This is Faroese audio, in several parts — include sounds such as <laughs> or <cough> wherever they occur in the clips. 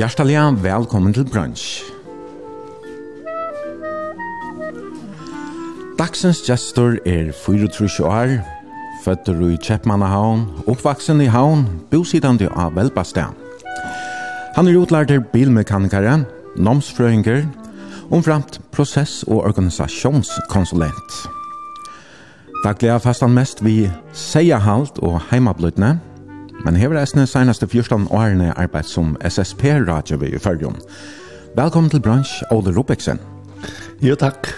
Hjertelig velkommen til brunch. Dagsens gestor er 24 år, føtter i Kjeppmannahavn, oppvaksen i havn, bosidande av Velbastan. Han er utlært til bilmekanikere, nomsfrøynger, omframt prosess- og organisasjonskonsulent. Daglig er fast han mest vi seierhalt og heimabløtene, men hever eisne seinaste 14 årene arbeid som SSP-radio i Førjum. Velkommen til bransj, Ole Rubeksen. Jo, takk.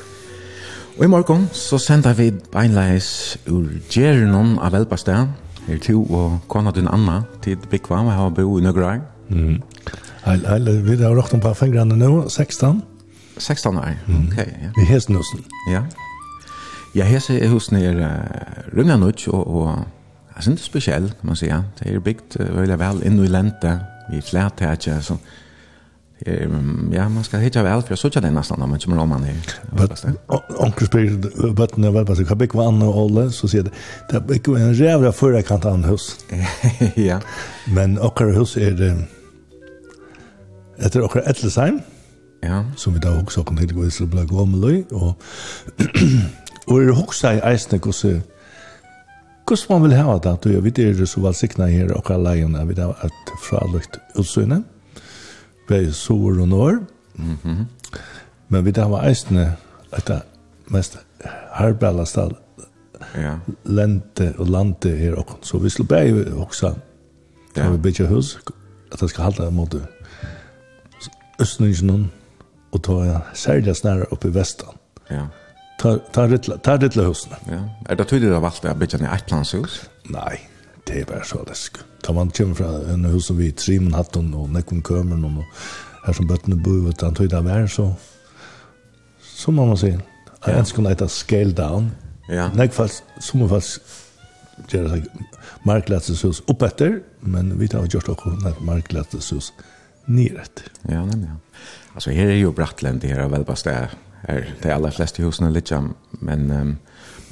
Og i morgen så sender vi beinleis ur Gjernon av Velbastet, her to og kona din Anna, til Bikva, vi har bo i Nøgrar. Mm. Heil, heil, vi har råkt om på fingrene nå, 16. 16 år, mm. ok. Ja. I Hesenhusen. Ja. Ja, Hese er husen er uh, Runglanutsk og, og Jeg synes det er spesiell, kan man säga. Det er byggt veldig vel inn i lente i flertetje, så ja, man skal hitta väl för så tjänar den nästan men som man er. Onkel spyr, bøttene över på hva bygg bygga vann og alla så sier det det er bygg en rævra før jeg kan ta en hus. <laughs> ja. Men ochre hus er det Etter okra etlesheim, ja. som vi da også kan tilgå i Slobla Gomeløy, og, <clears throat> og er hoksa i eisne hvordan Hvordan man vil ha det, at vi er så velsikna her og alle leiene, vi har et fralukt utsynet, både sår og når, mm men vi har eisene etter mest herbalast av ja. lente og lande her og så vi skulle bare også ja. vi bygger hus at det skal halda mot østningen og ta særlig snarere oppe i vestan. Ja. Ta rittla, ta rittla husna. Ja. Er det tydelig av alt det er bygget i Eitlandshus? Nei, det er bare så lesk. Ta man kommer fra en hus som vi i Trimenhatten og Nekkum Kømeren og her som bøttene bor ut, han tydelig av hver, så, så må man si. Jeg ønsker å lete scale down. Ja. Nekk fast, som er fast, gjør seg, marklætses hus opp etter, men vi tar gjort gjør det marklætses hus nyrett. Ja, nemlig. Ja. Altså, her er jo Brattland, det her er velbastet er de aller fleste husene litt, men um,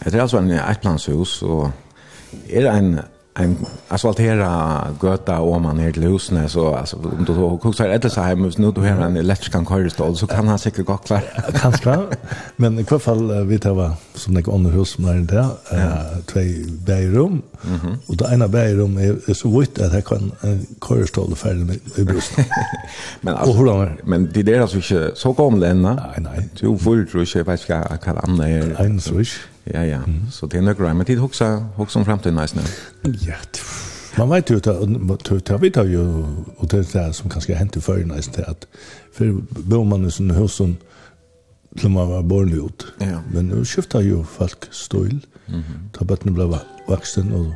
det er altså en etplanshus, og er en en asfaltera göta om man helt husen så alltså om du då kokar ett så hem nu du har en elektrisk kankörstol så kan han säkert gå klar <laughs> kanske men i alla fall vi tar va som det andra hus som är där eh två bärum och det ena bärum är så vitt att det kan en körstol färdig med i brust <laughs> men alltså men det där alltså så kom det nej nej du får ju tror jag vet inte vad kan andra är en switch Ja, ja. Så det är nog grej. Men tid huxa, huxa om framtiden nice nu. Ja, Man vet ju att det vet ju og det er det som kanske har hänt i förr nice det att för bor man i sån hus som til man var born ut. Ja. Men nu skiftar ju folk støyl, Mm. Ta bort nu blev vuxen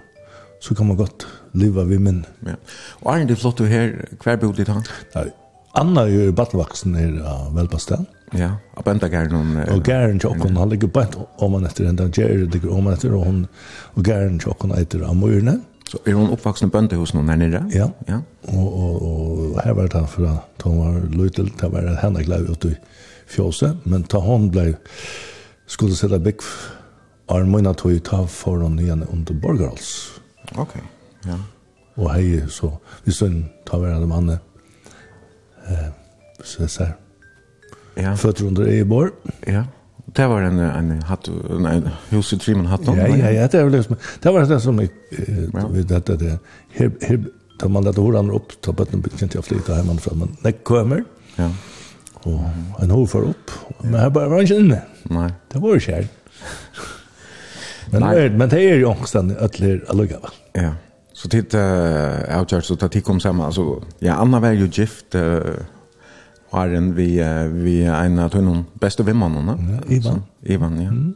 så kan man gott leva vid men. Ja. Och är det flott du här kvar bodde han? Nej. Anna är ju battvaksen her av Velbastan. Ja, og bønta gæren hun... Og gæren tjokken, han ligger bønt om han etter henne, gæren ligger om han etter, og, hun, og gæren tjokken etter av myrene. Så er hun oppvaksen bønta hos noen her nere? Ja, ja. Og, og, og her var det han fra, da hun var lytel, da var henne glad ut i fjåse, men da hun ble, skulle sette bygg, armøyna tog ta for hun igjen under Borgerhals. Ok, ja. Og hei, så, hvis hun tar hver av dem eh, så er ser, Ja. Føtter under Eibor. Ja. Det var en en hatt en, en hus i trimmen hatt. Ja, ja, ja, det var liksom det var det som vi det det her, her, da man lette horan upp ta bøtten, kjente jeg flytta hem men det kommer. Ja. Och en hov för upp. Men her bara var inte inne. Nej. Det var ju her. <laughs> Men det men det är ju ångstan att lugga va. Ja. Så titta outcharge så tar tikom samma alltså ja Anna var ju gift eh Arjen vi vi en av de beste vimmene. Ja, Ivan. Ivan, ja. Mm.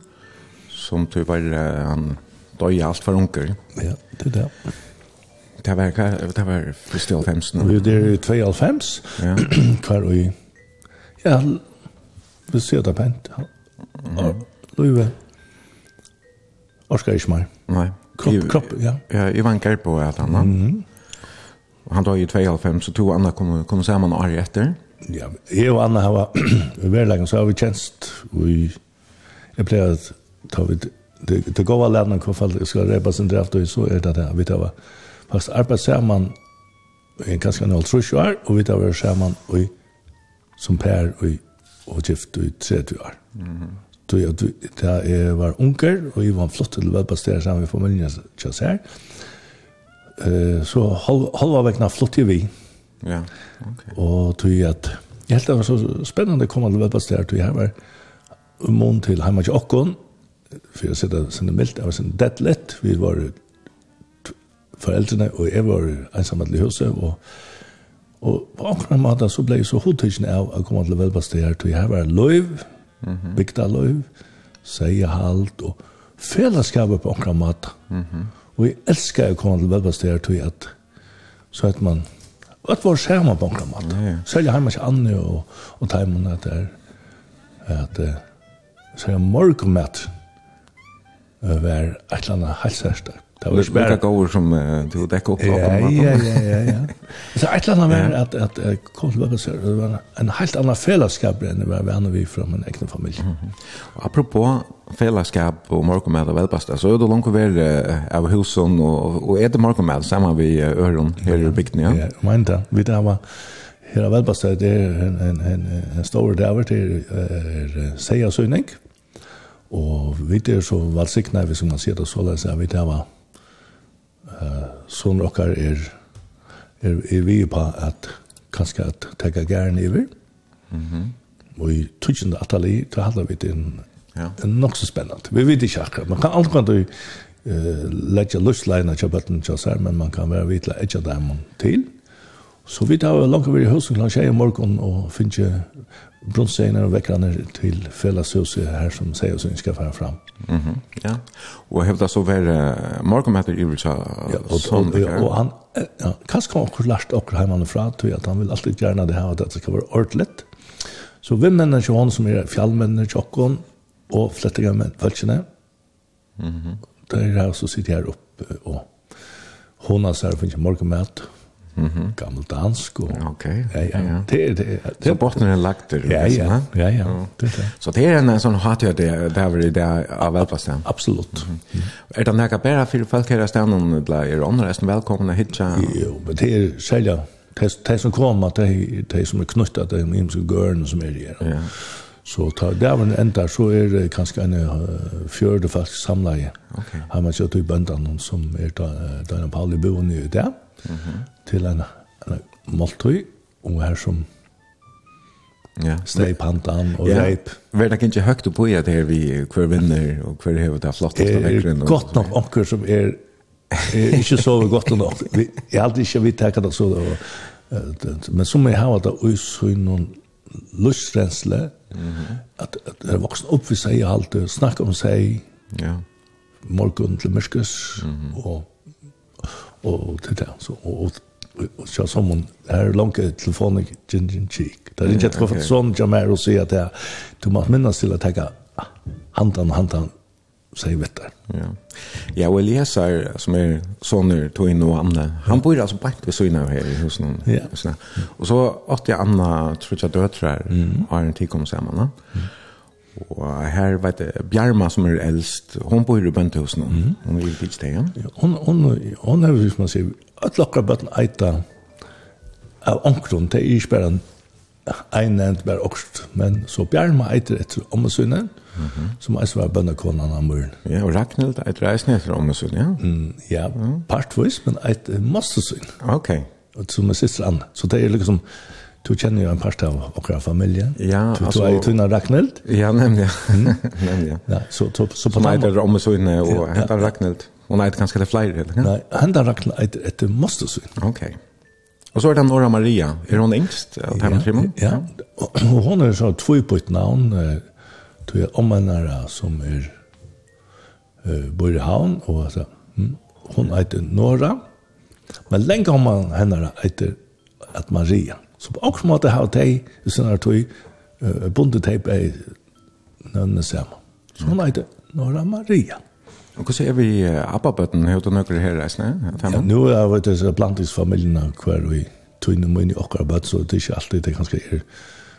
Som tror var han døg allt för onkel. Ja, det er det. Det var, det var første halvfems nå. Det er i tve halvfems. Ja. Kvar og i... Ja, vi ser det pent. Ja. Løyve. Orskar ikke mer. Nei. Kropp, kropp, ja. Ja, Ivan Gerbo är han. Mm. Han døg i tve så to andre kom, kom sammen året efter. Mm ja, jeg og Anna har <clears throat> i verleggen så har vi tjenst vi jeg pleier at ta vi det, det går av lærerne hvorfor jeg skal repa sin draft og så er det det vi tar fast arbeid sammen i ganske en trus år og vi tar sammen og som Per og, og gift i 30 år Så jeg, da jeg var unger, og jeg var flott til å velbastere sammen med familien, så halva vekna flott i vi. Ja, ok. Og tog at, jeg helt det var så spennende å komme til Vebastær, tog jeg var om mån til hjemme til Åkken, for jeg sitter sende mildt, jeg var sende deadlet, vi var foreldrene, og jeg var ensam i huset, og Og på omkring måte så ble jeg så hodtidsen av å komme til velbastær, tog jeg var løyv, mm -hmm. bygda løyv, halt, og fellesskapet på omkring måte. Mm -hmm. Og jeg elsker å komme til velbastær, tog jeg at så at man Att vara samma bankamat. Mm. Sälja hemma sig Anne och och tajmon att det är att säga morgonmat över ett eller helt särskilt. Det var ju bara går som du täcker upp. Ja, ja, ja, ja, ja. <laughs> Så ett land var att att kom till Böbes det var en helt annan fällskap än det var är vi från en egen familj. Och apropå fällskap och morgonmat och välpasta så är det långt över av husen och och är det morgonmat samman vi öron här i bygden ja. Ja, men där vi där var Her er det er en, en, en, en stor dæver til er, seiersøyning. Og vi er så valgsikna, hvis man sier det så løs, at vi var uh, som dere er, er, er vi på at kanskje at tegge gæren iver. Mm -hmm. Og i tutsjende atali, da hadde vi det en, ja. en nok så spennende. Vi vet ikke akkurat. Man kan alt kan du uh, legge lustleina til bøtten til oss her, men man kan være vidt etja dem til. Så vi tar langt over i høsten klant tjei i morgen og finner bronsegner og väckarna til fällasuset her som sier oss skal ska fram. Mm -hmm. Ja, og hevda så var Markham heter Ivilsa ja, og, sånn, og, og, och han ja, kanskje kan akkur lært upp heimann fra, till at han vil alltid gjerne det her, at det skal være ordentligt. Så vi vinnen är Johan som er fjallmennene tjokken, og och menn, män. Mm -hmm. Det er her som sitter her oppe, og hon har så finnes finns morgonmät. Mm Mm -hmm. Gammel dansk. Og, okay. Ja, ja. Det, det, det, så botten är lagt det. Ja, ja. ja, ja. Det, det. Så det är en sån hat jag det där var det av välplatsen. Absolut. Mm -hmm. Är det några bära för folk här stan eller är andra är välkomna Ja, Jo, men det är sälja Det som kommer, de, det som är det de himmelska görna som är det. Ja. Så ta där var en enda så är det kanske en fjärde fast samlaje. Okej. Har man så typ böndan som är där där Pauli boende nu där. Mhm til en, en måltøy, og her som Ja. steg pantan og ja. reip. Vær det ikke høyt på i at her vi hver vinner og hver hever det flotteste Det er Godt nok onker som er, er ikke så godt nok. Vi, jeg aldri ikke vidt takket det så. Og, men som jeg har det også i noen lustrensle, mm -hmm. at, at det er voksen opp vi sier alt, snakke om seg, ja. morgen til mørkes, mm -hmm. og, og til det. Så, og, og och så som hon är långt telefonen gin gin cheek. Där är inte för sån jamar och se att det du måste minnas till att ta hand an hand säg vet där. Ja. Ja, och Elias är som är son tog in och Anna. Han bor alltså på ett inne här i husen och ja. Och så åt jag Anna tror jag döttrar har en tid kom samman. Mm. Og her vet jeg, Bjarma som er eldst, hun bor i bøntehusen, mm -hmm. hun er i Pittstegn. Ja, hun, hun, hun er, hvis man sier, at lakka bøtten eita av omkron, det er ikke bare en nevnt bare okst, men så Bjarma eiter etter ommesynet, mm -hmm. som er var er bønnekonan av muren. Ja, og Ragnhild eiter eisen etter ommesynet, ja? Mm, ja, mm. partvis, men eiter masse syn. Ok. Som er siste land. Så det er liksom, Du kjenner jo en part av okra familie. Ja, du, altså... Du er ju tunna Ragnhild. Ja, nemlig. Mm. <laughs> nämligen. Ja, så, så, så på mig. Så om så inne och hämta ja. Ragnhild. Hon är det lite eller? Nej, hämta Ragnhild är ett måste så. Okej. Okay. Och så är det Nora Maria. Är hon yngst? Ja, ja. Och hon är så två på ett namn. Du är ommanare som är eh bor i havn och så. Mm. Hon heter Nora. Men länge har man henne heter att Maria. Mm. Så på åkken måte har de, i sin her tog, bundet de på nødene sammen. Så hun heter Nora Maria. Og hva sier vi Abba-bøtten, hva du nøkker her reisende? Ja, nå er det disse blandingsfamiliene hver vi tog noe inn i åkker bøtt, så det er ikke alltid det ganske er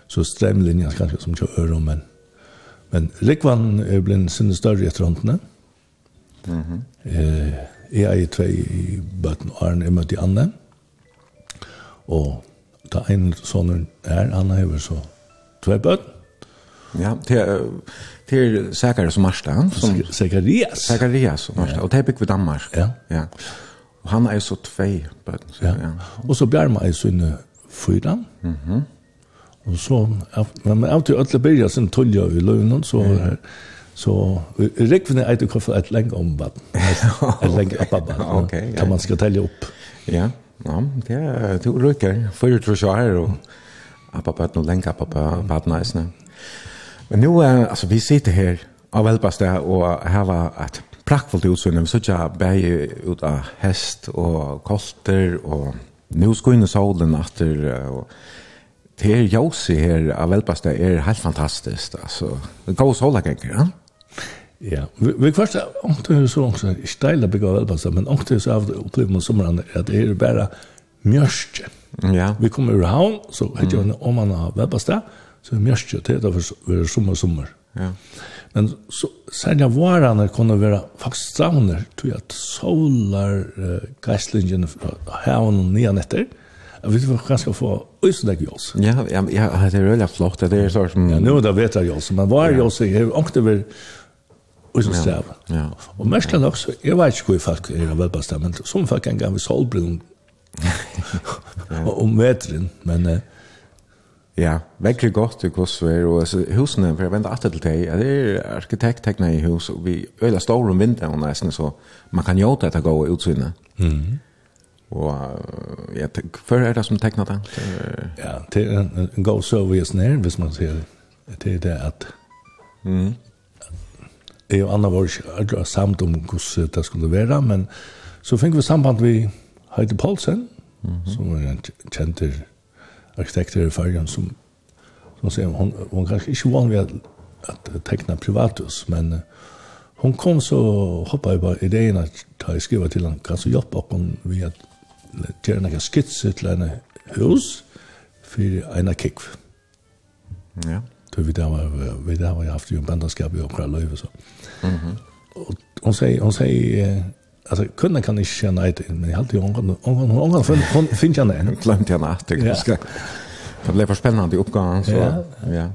så stremlinjen ganske som ikke ører, men men Rikvann er blitt sinne større etter håndene. Mm -hmm. eh, jeg er i tvei i bøtten og Arne, jeg møtte Anne. Og da en sånn er, han har jo så tve bøtt. Ja, til, til Sækare som Marsta. Som, Sækarias. Sækarias som Marsta, ja. og det er bygd ved Danmark. Ja. ja. Og han er jo så tve bøtt. Ja. ja. Og så Bjarma er så inne fyra. Mhm. Mm og så, men av til Øtle Birja sin tullja i løvnen, så ja. Så rekvene er det koffer et lenge om vatten. Et lenge opp av ja. Kan man skal telle opp. Ja. Ja, det er to rykker. Fyrir tror jeg her, og appa bøtt noe lenge, appa på at næsene. Men nå, altså, vi sitter her av velbaste, og her var et prakkfullt utsyn, vi sitter her bare ut av hest og kolter, og nå skal inn i solen etter, og det er jose her av velbaste er helt fantastisk, altså. Det går sola ganger, ja? Ja, vi, vi er ångte er så ångte, ikke deilig å bygge velpassa, men ångte er så av det opplevd man sommeren at det er bare mjørstje. Ja. Vi kommer ur havn, så heter jo om man har velpassa, så er mjørstje til det for sommer, sommer. Ja. Men så særlig av varene kunne være faktisk stravner, tror jeg at solar uh, geislingen fra havn og nye etter, Jeg vet ikke hva jeg skal få øysedegg jås. Ja, ja, ja, det er veldig flott. Det er sånn som... Ja, nu er det vet jeg jås, men var er jås? Jeg har ångte og sin stræva. Ja. Og mest nok, så jeg vet ikke hvor folk er av velbastet, men som folk en gang vi solbrun <laughs> om vetren, men... Uh, ja, vekker godt i Kosover, og altså, husene, for jeg venter alltid til deg, det er arkitekttekna i hus, og vi øyla står om vinteren nesten, så man kan gjøre det til å gå utsynet. Mm. Og ja, før er det som tekna det? Ja, det er en god service nær, hvis man ser det. Det er det at mm jeg og Anna var ikke samt om hvordan det skulle være, men så fikk vi samband med Heidi Paulsen, mm -hmm. som er en kjent arkitekt i Førgen, som, som sier, hun, hun kanskje ikke vanlig at, at tekna privatus, men uh, hon kom så hoppa jeg på ideen at jeg skriva til han, kan så hjelpa hon vi at gjøre noen skitser til en hus for en kikv. Ja. Så vi der var, vi der var jeg haft jo en bandanskap i Opera Løyve, så. Mm Mm -hmm. Och hon säger hon säger alltså kunna kan inte känna ett men jag hade ju hon hon hon hon finns <laughs> jag den glömt jag natt det ska det blev för spännande uppgång så ja, ja.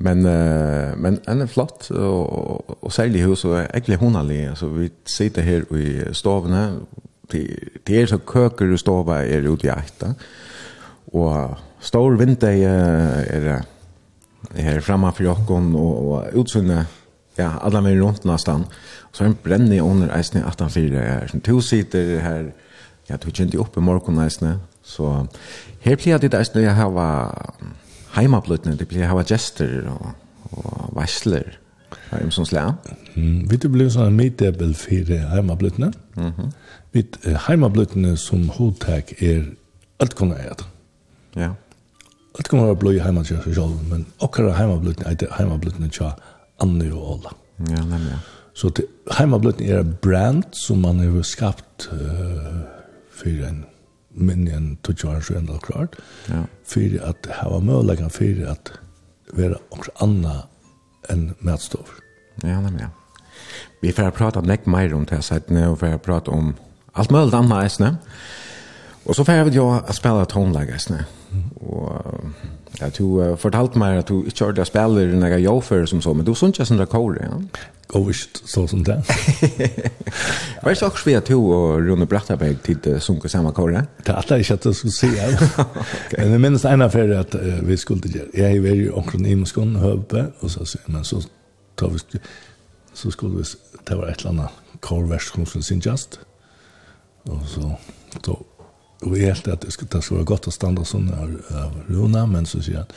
Men uh, men en er flott och og særlig hus og egentlig honali så vi sitter här i stovene till det så køker og stova er ute i äkta. Och stor vinter är det här framme för jokken och, og utsynet ja, alla med runt nästan. Så en brännig under eisne 18-4 är som to sitter här. Ja, du inte upp i morgon eisne. Så här blir det eisne jag har heimablutne, det blir jag har gester och, och varsler. Ja, im som slä. Mm, vi det blev sån meetup för heimablutne. Mhm. Mm vi heimablutne som hotak är allt kunna äta. Ja. Allt kunna bli heimablutne själv, men också heimablutne, inte heimablutne själv Anne og Ola. Ja, nemlig. Så det, heimabløtten er en brand som man har skapt uh, för en minne enn Tudjaren Sjøen og klart, ja. För att ha var muligheten for at være også anna enn matstover. Ja, nemlig. Vi får prata nekk mer om det sættene, og får prata om alt mulig annet eisne. Og så får vi jo spela tonlag eisne. Mm. Og Ja, du uh, fortalte meg at du ikke har det spiller når jeg gjør som så, men du synes ikke sånn det kåre, ja? Gåvist, så som det. <laughs> Hva er det også vi at du og Rune Brattaberg tid uh, sunker samme kåre? Det er alltid ikke at jeg skulle si, det. <laughs> Men jeg minnes en affære at uh, vi skulle gjøre. Jeg var jo omkring i muskån, høpe, og så sier men så tar vi, så skulle vi, det var et eller annet kårversk som synes just, og så, så Og jeg helt at det skulle være godt å standa sånn av, av Runa, men så sier han,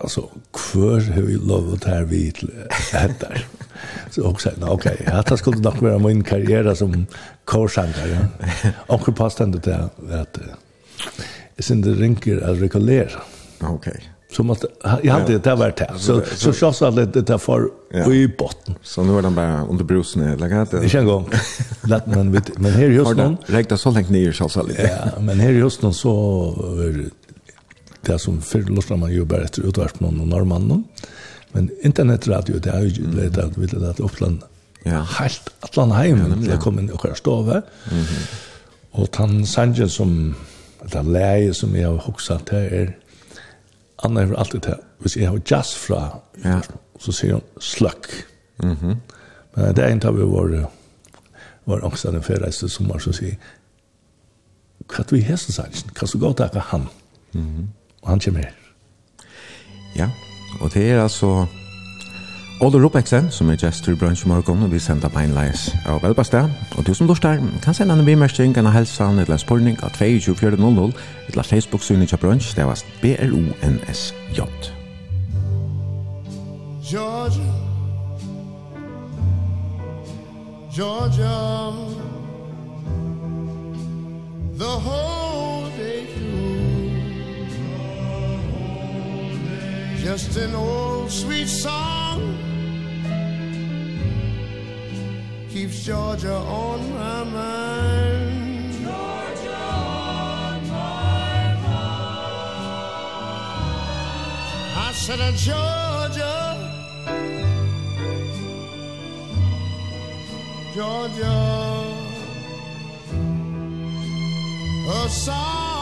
altså, hver har vi lov lovet her vi til etter? Så hun sier, ok, det skulle nok være min karriere som korsanger. Ja. Og hun passtende til at jeg synes det rinker å rekolere. Ok. Ok som att jag hade det var det. Så så så så att det där för i botten. Så nu är den bara under brusen eller kan det inte gå <laughs> lätt men vet men här just någon räkta så länge ner så lite? Ja men här just nu så det som förlossar man ju bara efter utvärp någon och norrmannen. Men internetradio det är ju det att vi det att uppland ja. helt atlan hem det kommer och här och stove. och han sanjen som det läge som jag har huxat här är Anna er alltid det. Hvis jeg har jazz fra, ja. så sier hun sløkk. Mm -hmm. Men det er en av våre var også den ferdeiste sommer som sier hva er vi hesten sannsyn, hva så godt er han. Mm -hmm. Og han kommer her. Ja, og det er altså Olle Rupeksen, som er gestur i brunch i morgen, og vi sender beinleis av velbeste. Og du som lortar, kan sende en bimerskjeng, en helsan, eller en spurning av 22400, eller Facebook-synet til brunch, det var B-R-O-N-S-J. Georgia Georgia The whole day through Just an old sweet song. Keeps Georgia on my mind. Georgia on my mind. I said uh, Georgia. Georgia. A song.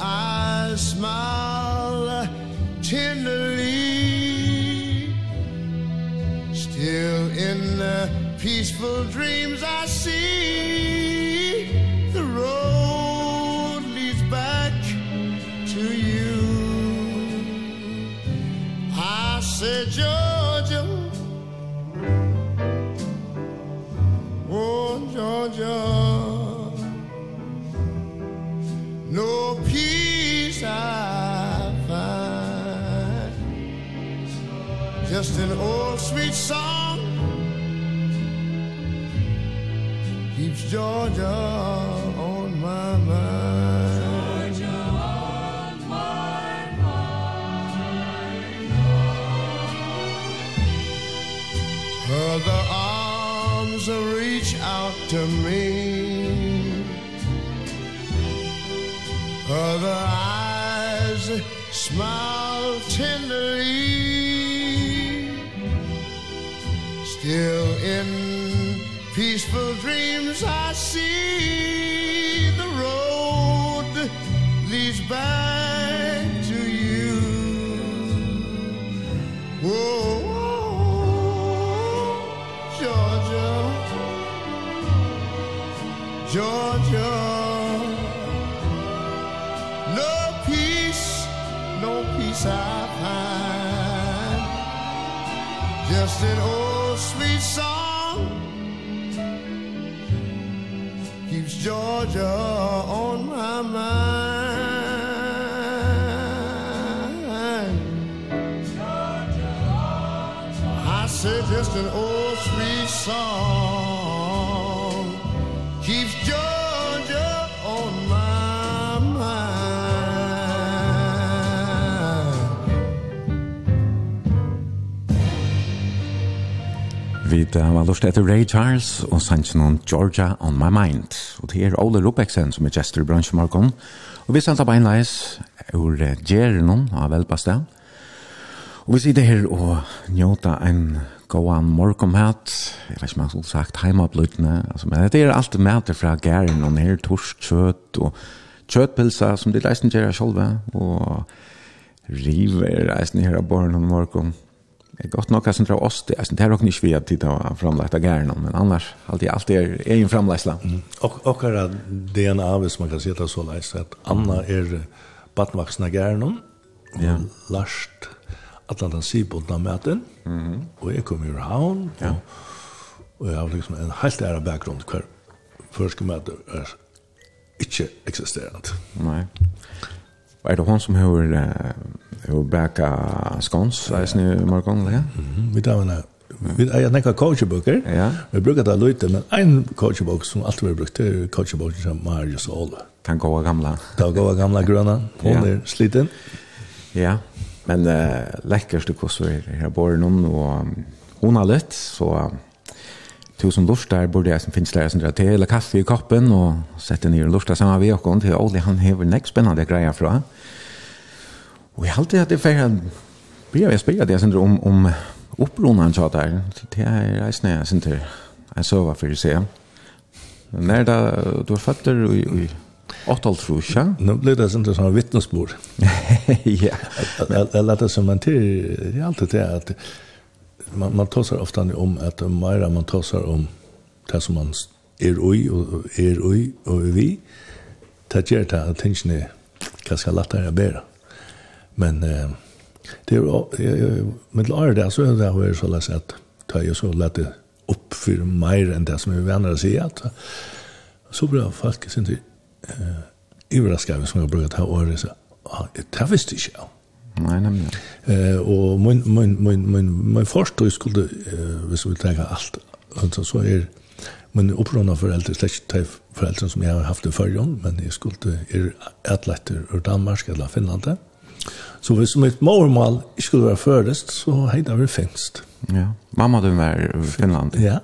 eyes smile tenderly. Still in the peaceful dreams I det var lust etter Ray Charles og sannsyn om Georgia on my mind. Og det er Ole Ropeksen som er gestor i bransjemorgon. Og vi sendte leis ur Gjernon av Velbastet. Og vi sitter her og njóta en gåan morgonmat. Jeg vet ikke om jeg skulle sagt heimablutne. Altså, men det er alt mat fra Gjernon. Og her torsk, kjøtt og kjøttpilsa som de leisen gjør selv. Og river reisen her av borgen om morgonen. Det er godt nok som drar oss det. Jeg det er nok ikke vi at tid har framlagt av gærne, men annars alltid, alt er egen framleisla. Mm. Og akkurat DNA, hvis man kan si det så leis, at Anna er badvaksna gæren, ja. Lars, allan den sibundna møten, mm. og jeg kom ur havn, ja. og, og jeg har liksom en helt ære bakgrunn hver første møte er ikke eksisterende. Nei. Er det hon som har uh, hur backa skons är morgon? Markon där? Mhm. Vi tar en Vi er nekka coachbøker. Ja. Vi brukar det lite men en coachbok som alltid vi brukt er coachboken som Marius Ole. Kan gå gamla. Ta gå gamla gröna ja. er sliten. Ja. Men eh läckert det kostar her bor någon och hon har lätt så tusen lustar borde jag som finns där som drar te eller kaffe i koppen og sätter ner en lustar samma vi och kom till Olli han har näck spännande grejer från. Og jag alltid att det för blir jag speglar det sen om om upprunan så där. Det är reisne sen till en server för se När där du fattar i Åttal trusja. Nu blir det sånt som vittnesbord. <laughs> ja. Jeg lærte som man til, det er alltid det at man, man tossar ofta om att mera man tossar om det som man er ui og er ui og vi det gjør det at tingene ganske lettere å bære men eh, det er med til året der så er det jo så lett at det er så lett opp for mer enn det som vi venner å si at så bra folk synes jeg eh, overraskar vi som har brukt det her året så ah, det visste ikke jeg Nej, nemlig. Eh och min min min min min första skulle eh hvis vi tar allt alltså så är min upprona föräldrar släkt typ föräldrar som jag har haft i förjon men jag skulle är atleter ur Danmark eller Finland. Så hvis mitt mormal skulle vara først, så heter vi finst. Ja. Mamma du var i Finland. Ja.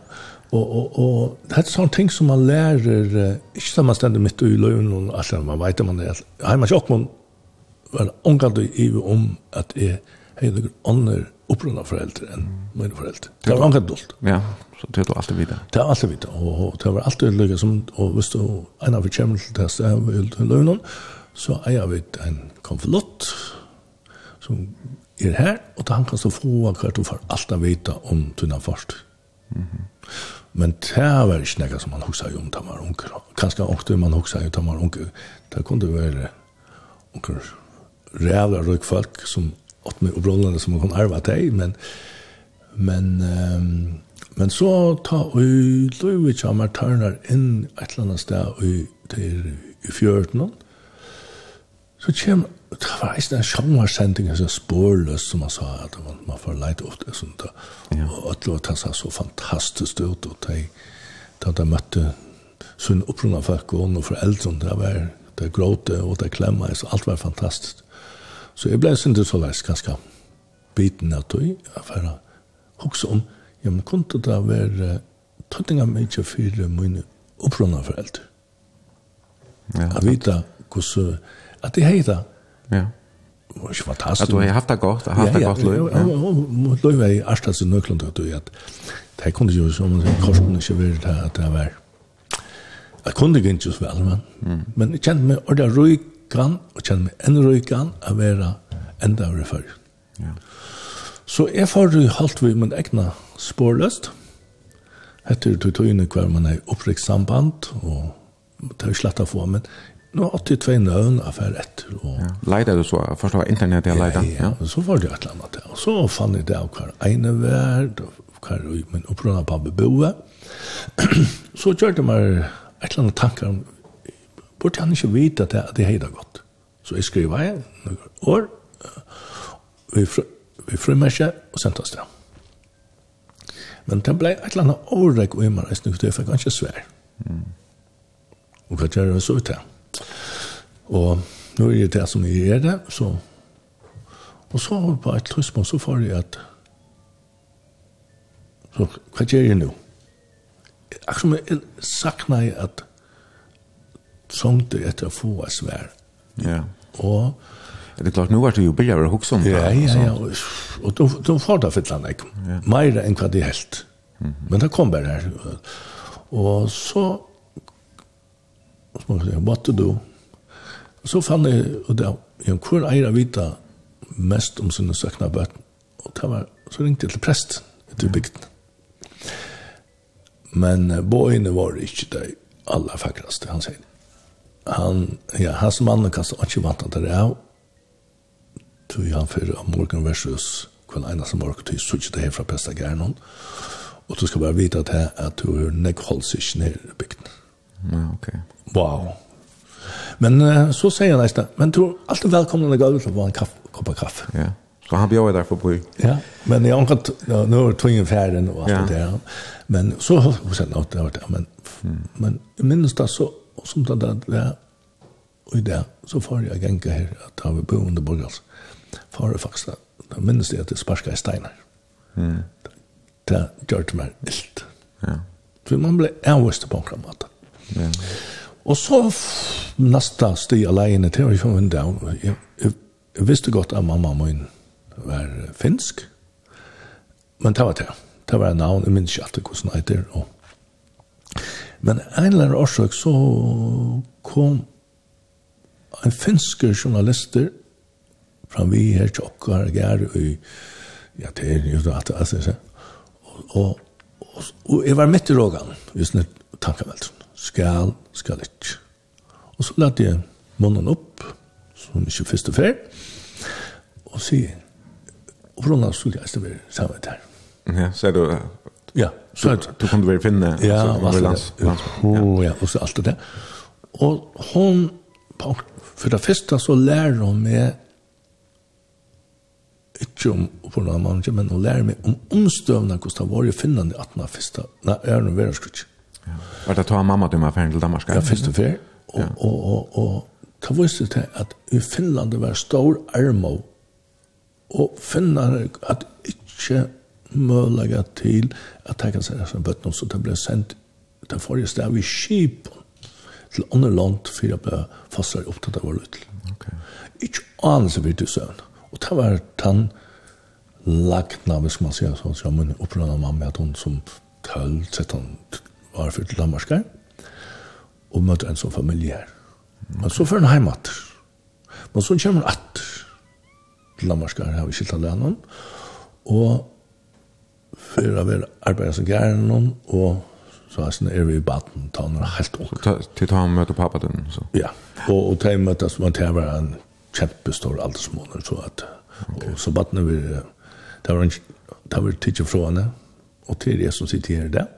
Og, og, og det er sånne ting som man lærer, ikke som man stender midt i løven og alt det man vet, man er, har man ikke opp, man var omgald i om at jeg hei noen ånder opprunna foreldre enn mine foreldre. Det var omgald dult. Ja, så det var alltid videre. Det var alltid vidt, og det var alltid lykke som, og hvis du en av vi kommer til det stedet vil til løgnen, så eier vi en konflott som er her, og da han kan så få akkurat og for alt å vite om tunna først. Men det var ikke noe som man husker om da man var unger. Kanskje ofte man husker om da man var unger. Det kunne være unger rävla rök folk som åt mig och som hon arva dig men men um, men så ta och Louis Chamar Turner in ett annat ställe i till i fjörden så kom det var en sjångarsending alltså spårlöst som man sa att man, man får lejt upp det sånt där ja. och att låta sig så fantastiskt ut och det da de møtte sunn opprunna folk og noen foreldre, det var det gråte og det klemma, så alt var fantastisk. Så jeg ble sint så leis ganske biten av tog, jeg affæra, huske om, ja, men kunne det da være tøttinga mykje for mine opprunna foreldre. Ja, at vita hvordan, at de heita, ja, Det var ikke fantastisk. At du har haft det godt, har haft det godt løy. Ja, ja, løy var i Arstas i Nøklund, at du at det kunne jo som korsen ikke være det, at det var, jeg kunne ikke ikke så vel, men, men jeg kjente meg ordentlig røykan, og kjenner meg enn røykan, a vera enda av refer. Ja. Så jeg får jo halvt vi min egna spårløst. etter du tog inn i hver man er opprikk samband, og det er jo slett å få, men nå er 82 nøvn av hver etter. Og... Ja. Leida du så, først var internettet jeg leida? Ja, ja. ja. så var det et eller annet. Og så fann jeg det av hver ene verd, og hver min opprunna pappa boe. <clears throat> så gjør det meg et eller annet tanker om burde han ikke vite at det, det heter godt. Så jeg skriver jeg noen år, vi, fr, vi frummerkje og sendte oss det. Men det ble et eller annet årek og imen resten, for jeg fikk ganske svær. Mm. Og hva gjør det så ut det? Og nå er det det som jeg gjør det, så... Og så på et tidspunkt så får jeg at... Så hva gjør jeg nå? Akkurat som jeg sakner jeg at trångte etter å få oss vær. Ja. Og... Det er klart, nå var det jo billigere å huske om det. Ja, ja, ja. Og og de, de får det for landet, ja. mer enn hva de helt. Mm -hmm. Men det kom bare her. Og så... Så må jeg si, what to do? Og så fann jeg, og det, jeg hvor eier vita mest om sine søkna bøten. Og det var, så ringte jeg til prest ute bygden. Men uh, boene var ikke det aller fakraste, han sier han, ja, hans mannen kan ikke vant at det av, tog han for morgen versus kvann ena som morgen, tog sutt det her fra Pesta Gernon, og du skal bare vite at, det at du er nek holds seg ikke ned i bygden. Ja, ok. Wow. Men uh, så sier han nesten, men du er alltid velkommen å gå ut og få en kaffe, kopp av kaffe. Ja. Så han bjöd där på på. Ja, men jag har ja, nu är tvungen färden och allt det där. Men så har hos en åt men men minst det så som det der og i det, så får jeg genka her, at han vi bo under borgals. får er faktisk, da minnes jeg at det sparska i steinar. Mm. Det gjør det meg ilt. Ja. For man blir avvist på en måte. Ja. Og så nasta sti alene til, og jeg kom inn jeg, jeg, jeg visste godt at mamma min var finsk, men det var det. Det var en navn, jeg minns ikke alltid hvordan det heter, og Men en eller annen årsak så kom en finske journalister fram vi her til okkar gær i ja, det er jo at det er og, og, og og jeg var midt i rågan hvis det tankavelt skal, skal ikke og så lette jeg munnen opp som ikke første fer og sier og for Ronald skulle jeg stå ved sammen der ja, sier du ja. Så du kunde väl finna ja, så lands. Oh ja, och så allt det. Och hon på för det första så lär hon mig inte om på några månader men hon lär mig om omstövna kostar var i Finland i 18 första när är nu värre skutch. Ja. Var det ta mamma till mig för till Danmark. Ja, först och för och och och ta visste det att i Finland det var stor armo och finnar at inte mølaga til at jeg kan sende fra bøttene, så det ble sendt til forrige sted vi skip til andre land for jeg ble fastere opptatt av vår utel. Okay. Ikke anelse vi til søvn. Og det var den lagna, hvis man sier sånn, som min opprørende mamma, at hun som 12-13 var for til Danmarskar, og møtte en sånn familie her. Men så fører hun hjem atter. Men så kommer hun atter til Danmarskar, her, vi skilt av lønnen, Og for å være arbeidet som gjerne noen, og så er vi i baden, ta han helt ung. Till ta han pappa den så? Ja, og, og til møtes man til å være en kjempestor aldersmåned, så at, okay. og så baden vi, det var en, det var tidlig fra henne, og til det som sitter her der,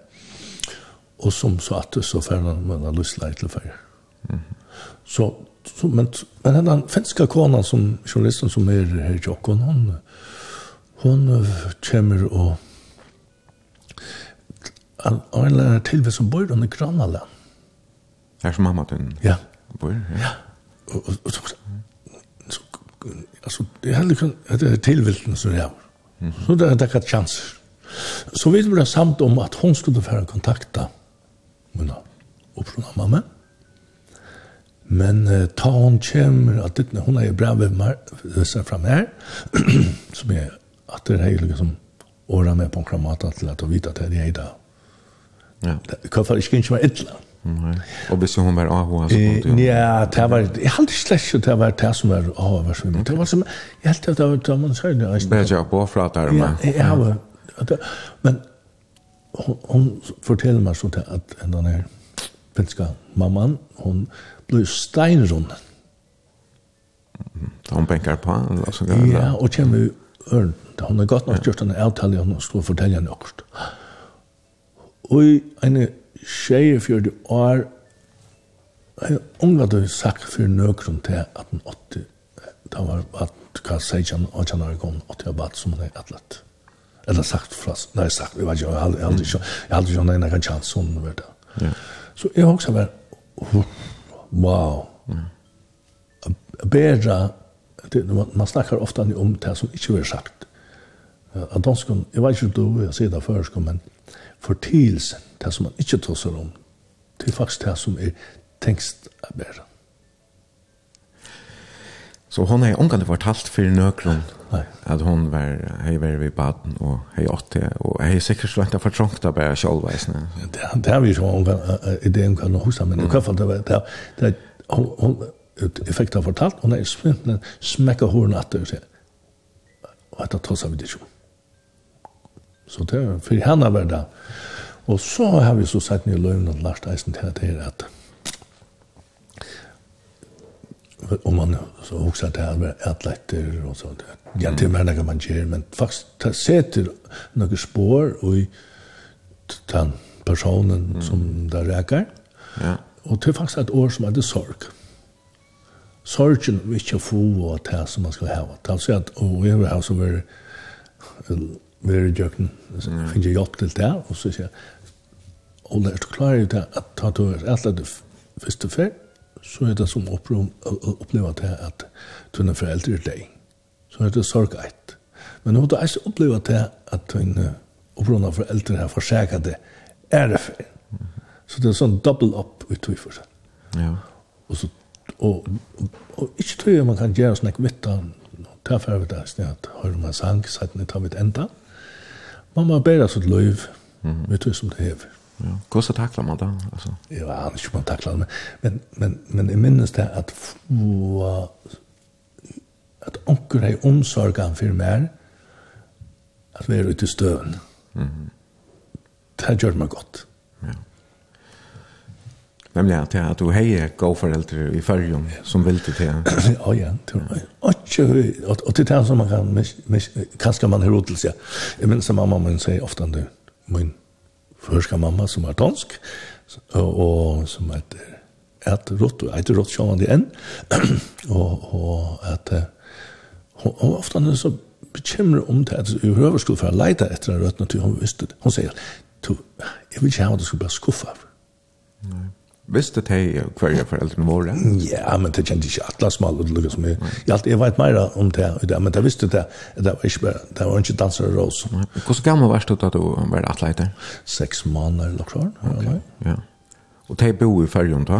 og som så at så ferdig man har lyst til å. Mm. Så, så, men, men den finska konan som journalisten som er her i Jokkon, hon, hon kommer og av en lærer til som bor under Granala. Her som mamma din ja. bor? Ja. ja. Og, og, og så, så, altså, det er heller ikke, det er tilvilden som jeg har. Så det er dekket chanser. Så vi ble samt om at hun skulle få kontakta min oppsjon av mamma. Men uh, ta hon kommer, at det, hun er bra ved meg, seg fram her, som er at det er liksom året med på en kramata til at å vite at det er det da Ja. Hvorfor ikke ikke var illa? Nej. Och hvis hon var AHA så kom det. Ja, det var, jeg halte slett ikke det var det som var AHA var svimmer. Det var som, jeg halte det var det man sier det. Bedre på fra der med. Ja, ja. Men hon forteller meg sånt at den her finska mamman, hon blev steinrunden. Da hun bänkar på han, eller så Ja, og kommer jo ørn. hun har godt nok gjort en avtale, hun skulle fortelle henne akkurat. Og en tjej för det år en unga då sagt för nökrum till at den åtte det var att kan säga att han kan ha kommit åt jag bara som det atlet. Eller sagt fast nej sagt vi var jag hade aldrig så jag hade ju någon kan chans som det där. Så jag också var wow. bedre, det, man snackar ofta om det som inte är sagt. Att de ska, jag vet ikke om du, jag säger det först, men fortielsen, det som man ikke tåser om, det er faktisk det som er tenkst å bære. Så hon har omgående fortalt for nøkron at hon var hei var i baden og hei åtte og hei sikkert så langt av fortrångt av bæra kjolveisene. Det har vi ikke omgående ideen kan nå husa, men i hvert fall det var det, det hon effekt har fortalt, hon er smekka hårene at det og sier, og at det tåser vi det ikke om. Så det er for henne var det. Og så har vi så sett nye løgnet til Lars Eisen til at det er at om man så också att det är med atletter och sånt. Ja, det är kan man göra, men faktiskt det sätter några spår och i den personen mm. som där räcker. Ja. Och det är faktiskt ett år som är det sorg. Sorgen vi inte få och det som man ska ha. Det är alltså att, och jag har så väldigt vi i djøkken, finner jeg hjelp til det, og så sier jeg, Ola, er du klar i det at ta to er alt det første fer så er det som opplever det at du er foreldre i deg. Så er det sorgeit. Men nå har du også opplevd det at du er opplevd foreldre her forsikret det, er det før. Så det er sånn double up i tog for seg. Ja. Og så og, og, og ikke tror jeg man kan gjøre sånn ikke vitt av, ta for det er det, at hører man sang, så tar vi det enda. Mm man må bæra sitt løyv, mm. med det som det hever. Ja, hvordan takler man det? Altså? Jeg aner ikke man takler det, men, men, men jeg minnes det at få, at onker er omsorgen for meg at vi er ute i støven. Mm. Det gjør meg godt. Nämligen att du tog hej gåföräldrar i färgen som vill till det. <clears throat> Ja, ja. Och, och det är som man kan, kanske man hör till sig. Jag minns att mamma min säger ofta nu, min förska mamma som är dansk och, som heter att rått och inte rått sjön än och och att och ofta när så bekymrar om det att över skulle för leta efter en rött natur hon visste det. hon säger to jag vill inte ha det skulle bara skuffa nej Visste de hverja foreldrene våre? Ja, men det kjente ikke alle smal og lukket som Jeg, alltid, jeg vet mer om det, men det visste det. Det var ikke bare, det var ikke danser og rås. Hvordan gammel var du da du var atleiter? Seks måneder eller klar. Okay. Ja. Og de bor i fergen da?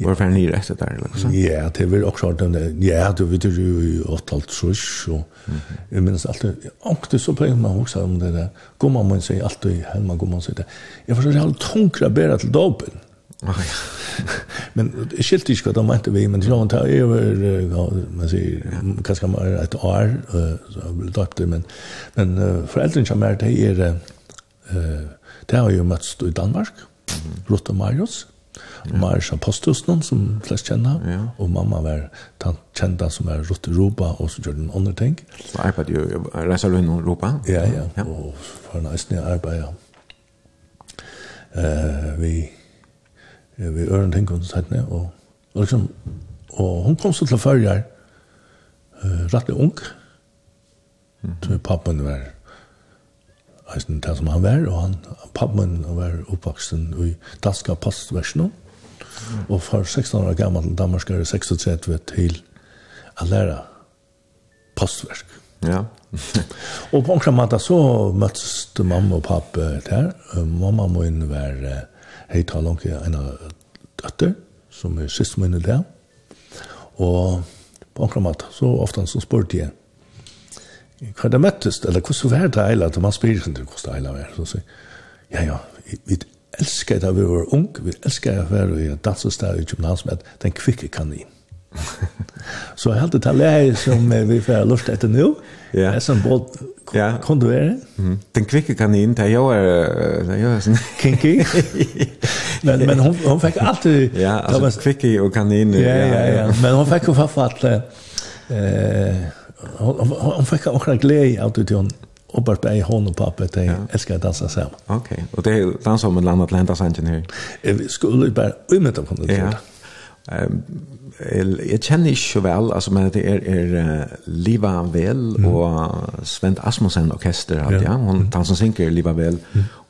Var det fergen i rett etter? Liksom. Ja, det var også den Ja, du vet jo i 8,5 og jeg minnes alltid, ångte så pleier man også om det der. Gommer man sier alltid, helma gommer man sier det. Jeg var så reelt tungere bedre til dopen. Ja. <laughs> men det skilte ikke hva de mente vi, men jeg tar over, man sier, kanskje man et år, så jeg ble døpt det, men, men uh, foreldrene som er, det er, uh, det har jo møtts i Danmark, Ruth og Marius, og Marius Apostus, noen som flest kjenner, ja. og mamma var den kjente som er Ruth Europa, og så gjør den andre ting. Så arbeidde jo, reiser du inn og Europa? Ja, ja, ja, og for en eisende arbeid, ja. Uh, vi vi øren ting kunne sett ned, og, og liksom, og hun kom så til førjar, uh, rettelig ung, mm. så pappen var, eisen det som han var, og han, pappen var oppvaksen i danska pastversjonen, mm. og for 16 år gammel Danmark er 36 til å lære postverk. Ja. <laughs> og på en måte så møttes mamma og pappa der. Mamma må inn være hei ta langt en av døtter, som er sist min i det. Og på en mat, så ofte så spurte jeg, hva er det møttes, eller hvordan var det eilig, at man spyrir sin hvordan det eilig var. Så sier, ja, ja, vi elsker da vi var ung, vi elsker da vi var i dansestad i København som heter Den kvikke kanin. <laughs> så jeg halte det her som vi får lurt etter nå, yeah. er som både Ja. Kon du være? Mm. Den kvicke kanin, där er... är där jag är sånn... kinky. men men hon hon fick alltid <laughs> Ja, alltså var... kvikke og kanin. Ja, ja, ja, ja. men hon fick hon fått eh hon, hon fick också en glädje av det hon Oppart bei hon og pappa, de ja. elsker å danse sammen. Ok, og det er danser om en land at lente seg ingeniør? Jeg skulle bare umiddelbart kunne det. Ja jeg kjenner ikke så vel, altså, men det er, er Liva Vel og Svend Asmussen Orkester, alt, ja. Hun, han som synker Liva Vel.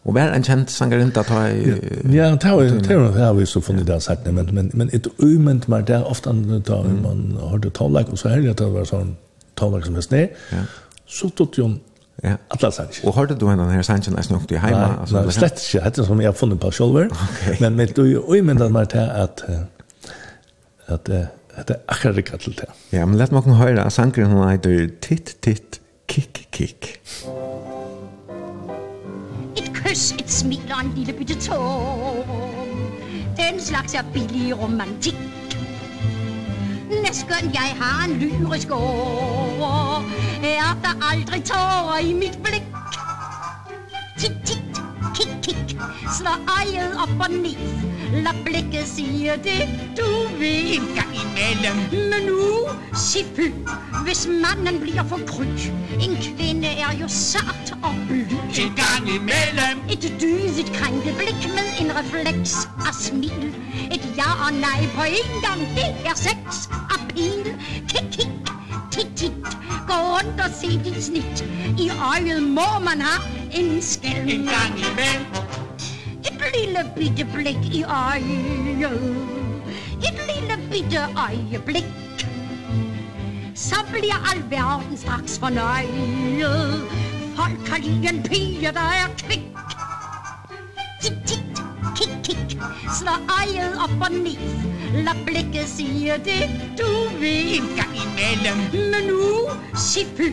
Og hver en kjent sangerin da tar jeg... Ja, det har vi så funnet det sagt, men, men, men et ument meg, det er ofte da man har det tallag, og så er det at det var sånn tallag som er helst ja. så tog jo Ja. Alla sanns. Och hörde du den här sanns nästan snukt i hemma alltså. Nej, slett inte. Hade som jag funnit på själva. <laughs> Men med du och men det var det att at det er akkurat rikket til det. Ja, men lett meg høre sangren hun heter Titt, Titt, Kick, Kick. Et kys, et smil og en lille bytte tår. Den slags er billig romantikk. Næskøn jeg har en lyrisk år, er der aldrig tårer i mit blik? Titt, titt, kikk, kikk, slår eget op og ned. La blikket sier det, du vil en gang imellem. Men nu, se fy, hvis mannen bliver for kry. En kvinde er jo sart og blyg. En gang imellem. Et dydigt krænket blik med en refleks af smil. Et ja og nej på en gang, det er sex af pil. Kik, kik, tit, tit Gå rundt og se dit snit. I øjet må man ha en skælm En gang imellem lille bitte blikk i øyet Et lille bitte øyeblikk. Så bliver all verden straks fornøjet Folk har lige en pige, der er kvik Tik, tik, kick, kick, sneien opp og ned. La blikket sige det du vil. En gang imellem. Men nu, si fy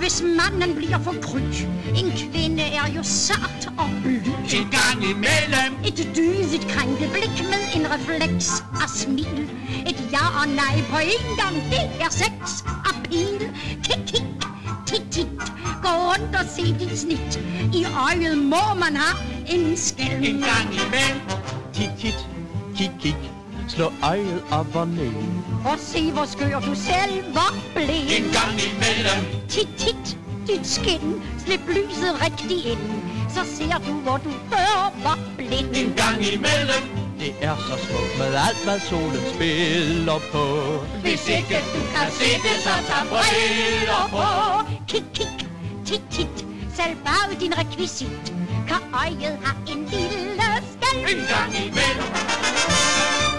hvis mannen blir for krydd. En kvinne er jo sart og blid. En gang imellem. Et dyset krenkeblikk med en refleks af smil. Et ja og nei på en gang, det er sex av Kik, Kick, kick, tit tit Gå rundt og se dit snit I øjet må man ha en skæld En gang imellem Tit tit, kik kik Slå øjet op og ned Og se hvor skør du selv var blæd En gang imellem Tit tit, dit skin Slip lyset rigtig ind Så ser du hvor du før var blind. En gang imellem det er så smukt med alt, hvad solen spiller på. Hvis ikke du kan se det, så tag briller på. Kik, kik, tit, tit, selv bare din rekvisit, kan øjet har en lille skal En gang imellem.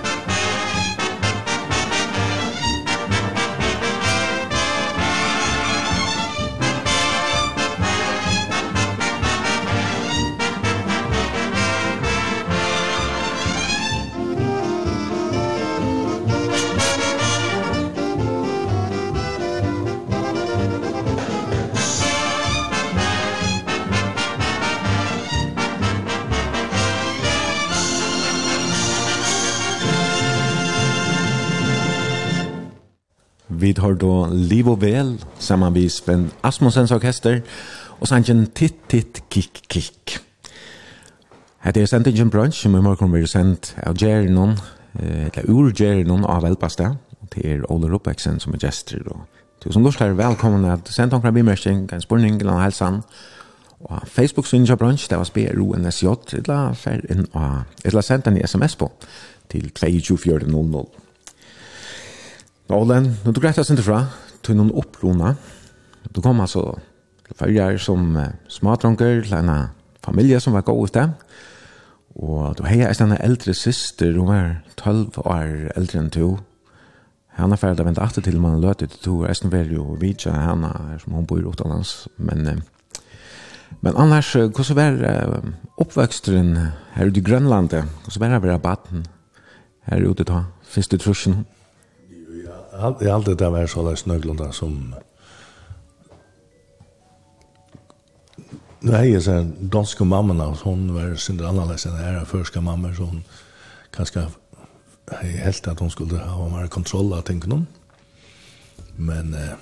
Vi tar då Liv och Väl samman med Sven Asmussens orkester och sangen Titt Titt Kick Kick. Här är sentingen brunch som i morgon blir sent av Gerinon eller ur Gerinon av Elpasta det er Ole Ruppeksen som är gäster då. Tusen lust här, välkomna att sent omkring bimärkning, en spurning till hälsan og Facebook Synja Brunch, det var SBRUNSJ, eller, eller sendt en sms på til 22400. Ålen, når du grettas inte fra, tog noen opplona. Du kom altså fyrir som uh, smadronker til en familie som var god ute. Og du heia eist en eldre syster, hun var 12 år eldre enn to. Hanna færd av vente atter til man løte til to, eisen var jo vidtja henne som hun bor utenlands. Men, uh, men annars, hvordan var uh, oppvøksteren her ute i Grønlandet? Hvordan var det å være baden her ute da? Finns det trusjen? Jeg har alltid vært så løs nøglunda som... Nå er jeg sånn danske mamma, hun var synder annerledes enn her, første mamma, så hun kanskje jeg helt at hun skulle ha mer kontroll av tingene. Men eh,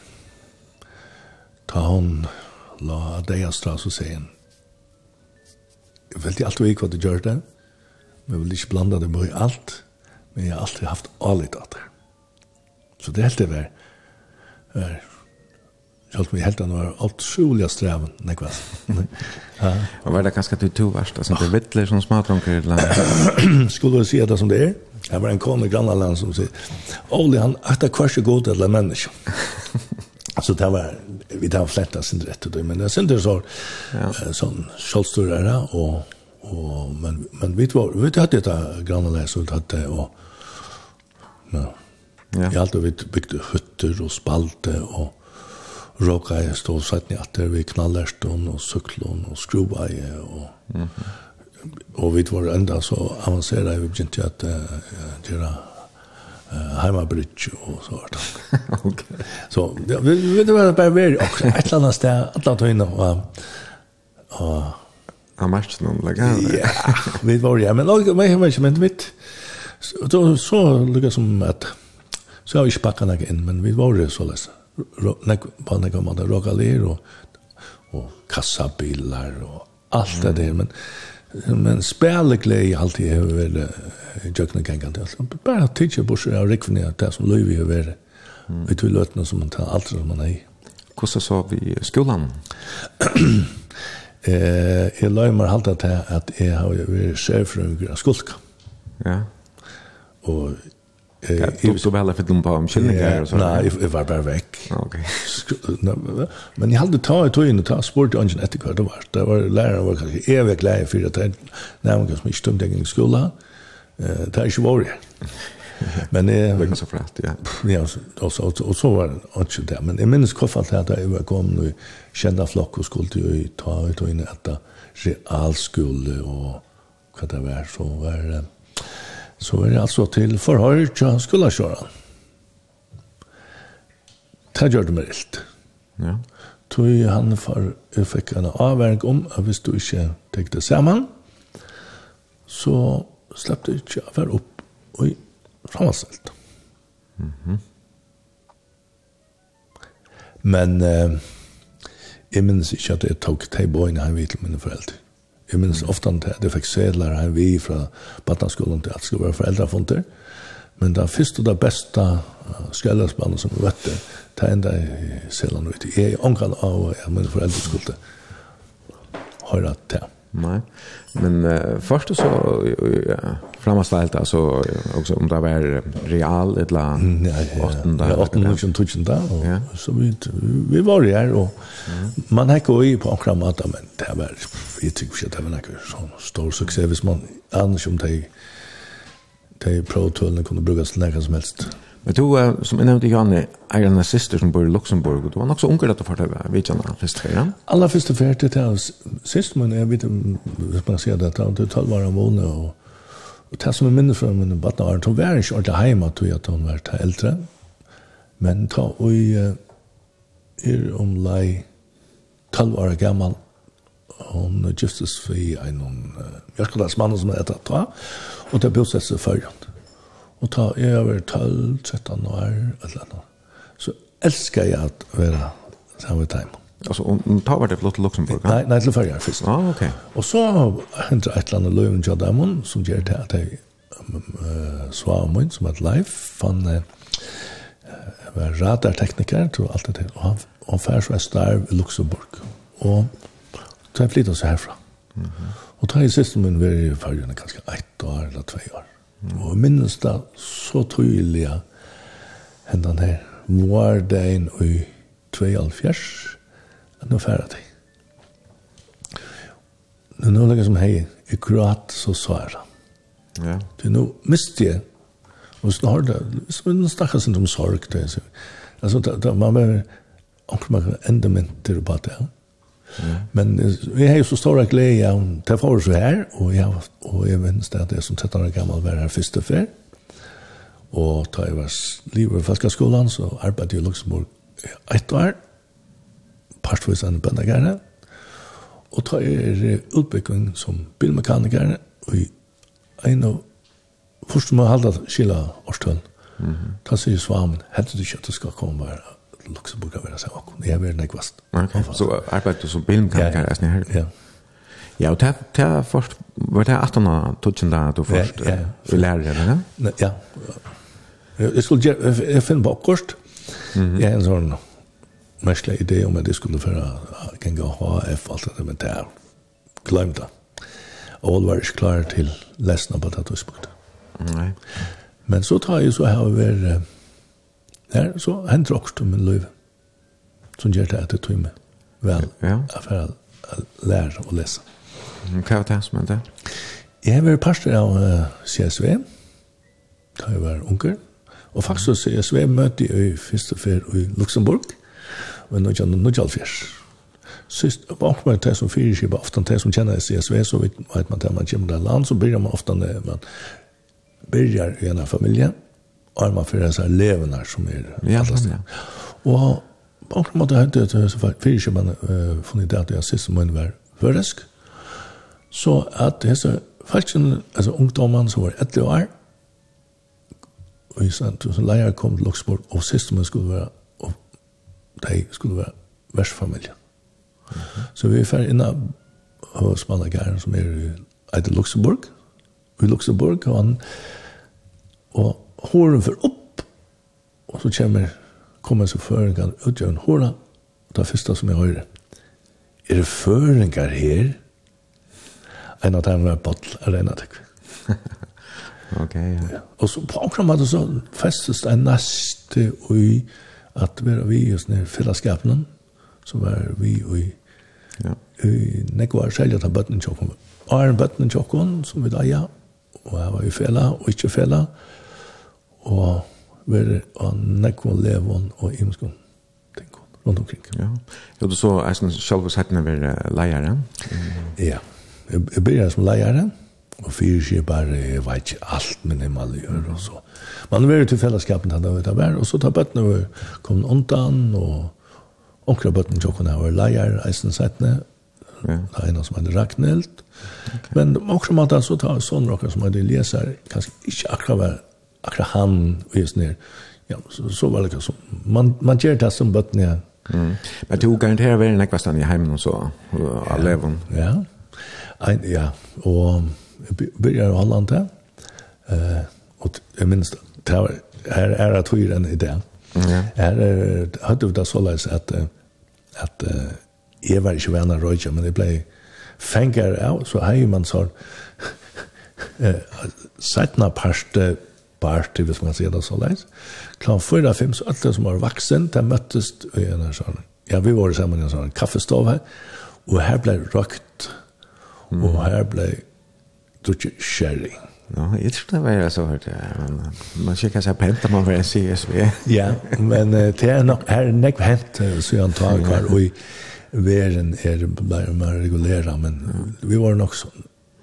ta hon la deg av strass og sier jeg vet ikke alt vi hva du gjør det, men jeg vil ikke blanda det med alt, men jeg har alltid haft alit av det. Så det helt det <laughs> var, <coughs> var Sjalt mig helt annorlunda allt soliga strävan nekvas. Ja. Och var det kanske du tog värst alltså det vittler som smartrunkar i land. Skulle du se det som det är? Det var en kone grannland som säger Oli han att det kvarse god alla människor. Alltså det var vi där flätta sin rätt och det men det syntes så ja. sån självstörare och och men men vi var vi hade det grannland så hade och ja Ja. Jeg har alltid bygd hytter og spalte og råka jeg stå og satt ned etter vi knallerstånd og syklån og skrubaie og mm -hmm. og vi var enda så avancerade vi begynte at uh, gjøre uh, heimabridge og så vart <laughs> ok så ja, vi, vi, det var bare veri ok et eller annet sted et eller annet høyne og og han mest noen lag ja vi var ja men men ikke, men mitt, så så lukket som at Så har vi ikke pakket noe inn, men vi var det så løs. På en måte måtte råkaler og, og kassabilar og alt det der. Men, men spilleglede alltid har vi vært jøkken og gangen til. Bare tidsje bortsett av rikvene at det som løy har vært. Vi tog løtene som man tar alt som man er i. Hvordan så vi skolan <clears throat> eh, jeg løy meg alltid til at jeg har vært sjefrøyger av skulka. Ja. Og Eh, du tog väl för dem på om skillningar och så. Nej, jag var bara väck. Okej. Men jag hade ta ett in och ta sport och ingen etikett det var. Det var läraren var kanske evig glad för att det när man kanske stund i skolan. Eh, det är ju var <laughs> Men det var så fräst, ja. Ja, och så och så var det inte där, men i minns koffert hade jag över kom nu kända flock och skulle ju ta ut och in att realskole och vad det var så var det så er det altså til forhør til skolakjøren. Det gjør det meg helt. Ja. Tøy han for, fikk en avverk om at hvis du ikke tenkte sammen, så slapp du ikke å være opp og i framanstelt. Mm -hmm. Men eh, jeg minnes ikke at jeg tok til bøyene han vidt til mine foreldre. Jeg minnes ofte at jeg fikk sedler her vi fra Batnaskolen til at det skulle være foreldrefunder. Men det første og det beste skjellesbandet som vi vet det, det er enda i sedlene ut. Jeg er ångan av at mine foreldre skulle høre til. Nej. Men uh, först så ja, framastallt alltså också om det var real eller la ja, ja, 8 ja, 8 000 tusen där och ja. så vi vi var her, og mm. man hade i på akkurat kramat men det var jeg tykker ikke at det var noe sånn stor suksess hvis man annars om de, de pro-tullen kunde brukas till nästan som helst. Men du, uh, som jeg nevnte, Janne, er en syster som bor i Luxemburg, og du var nok så unger dette for deg, vet jeg når han første fer, Alla første fer til det sist, men jeg vet hvis man sier det, det er tolv år av åne, og, og det som er minnes fra min baden var, hun var ikke ordentlig hjemme, tog at hun var til eldre, men ta og uh, er om lei tolv år gammal, hon giftes for en uh, bjørkedalsmann som heter Ta, og det bosett seg førre. Og ta jeg over 12, 13 år, eller noe. Så elsker jeg at være sammen med dem. Altså, og ta var det flott til Luxemburg? Nei, nei til Førjar først. Ah, ok. Og så hendte et eller annet løven til dem, som gjør det at jeg så av min, som et live, fann var radartekniker, tror alt det til. Og han, han fær så er starv i Luxemburg. Og så jeg flyttet seg herfra. Mm -hmm. Og ta i siste min var i Førjerne ganske ett år eller tve år. Og minnes det så tydelig hendan her var det en i 2012 enn å fære til. Men nå legger som hei, i gråt så sa jeg. Ja. Det nå miste jeg, og så har det, så er det snakket om sorg, det er så. Altså, man var, omkring man kan enda mynter på det, ja. Mm. Men vi har jo så stora glede om det får så her, og jeg, og jeg minns det at jeg som 13 år gammal var her første fer. Og da jeg var liv i Falskaskolan, så arbeidde jeg i Luxemburg ett år. Partvis en böndagarna. Och ta er utbygging som bilmekaniker og i en av första man halda skilla årstön. Mm -hmm. Ta sig svamen, hette du inte att det ska komma bara Luxemburg har vært seg akkurat. Jeg har vært nekvast. Ok, så arbeidet du som bilmekanikar er snill her? Ja. Ja, og det er først, var det 18 år, tutsen da du først lærer det, ja? Ja. Jeg skulle gjøre, jeg finner på akkurat. Jeg er en sånn merskelig idé om at jeg skulle føre genge HF, alt det, men det er glemt det. Og var ikke klar til lesene på det tidspunktet. Nei. Men så tar jeg så her og være der, så hender også til min liv. som gjør det etter meg vel ja. for å lære å lese. Hva var det som hender? Jeg har vært pastor av CSV da jeg var unger og faktisk så CSV møtte jeg i første før i Luxemburg Og nå kjenner jeg noe fjers Sist var med det som fyrer skipa, ofte det som kjenner CSV, så vet man at man kommer til land, så begynner man ofte ofta man begynner i en familie, armar för dessa levenar som är ja, allast. Ja. Och på något måte hade det så för sig man eh funnit att jag sist som var förresk. Så att det så falschen alltså ungdomen som var 11 år och i sant så lejer kom till Luxemburg och sist man skulle vara och de skulle vara värsfamiljen. Mm -hmm. Så vi är färre innan hos Mannagären som är i Luxemburg. I Luxemburg och han och håren för upp och så kommer kommer så föringar ut genom håren och det första som jag hör är det föringar här en av dem var bottle eller en av dem <laughs> Okej. Ja. Och så på programmet så festes en näste och i att vara vi just när fällskapen så var vi och i ja. i nekvar selja ta button chokon. Iron button chokon som vi där ja. Och här var ju fälla och inte fälla og være av nekvån levån og imenskån tenker rundt omkring. Ja, Jo, du så er sånn selv og vi er leiere? Ja, jeg, jeg begynner som leiere, og fyrir seg bare, jeg vet ikke alt, men jeg må gjøre, og så. Man er til fellesskapen han var ute og så tar bøttene vi kom undan, og omkring bøttene tjokkene var leier, eisen settene, Ja. Det er noen som heter Ragnhild. Okay. Men omkring måten så tar jeg sånn noen som heter leser, kanskje ikke akkurat akkurat han och just ner. Ja, så, så var det så. Man, man gör det som bötten ja. Mm. Men du garanterar väl en ekvastan i hemmen och så? Och alla ja. ja. Ein, ja, och jag började i Holland där. Uh, och jag minns det här, här är att hyra en idé. Mm. Här hade vi det så läs att, att uh, jag var inte vänner röjtja, men det blev fängar av, så här man så uh, <laughs> sättna parste party, hvis man ser det så leit. Klan fyra, fem, så alle som var vaksen, de møttes i en sånn, ja, vi var sammen i en sånn kaffestov her, og her ble røkt, mm. og her ble drukket sherry. Ja, jeg tror det var så hørt, ja. Man, man kikker seg pent om man var en CSV. ja, men det er nok, her er nekk hent, så jeg antar hver, og i veren er bare mer regulera, men vi var nok sånn,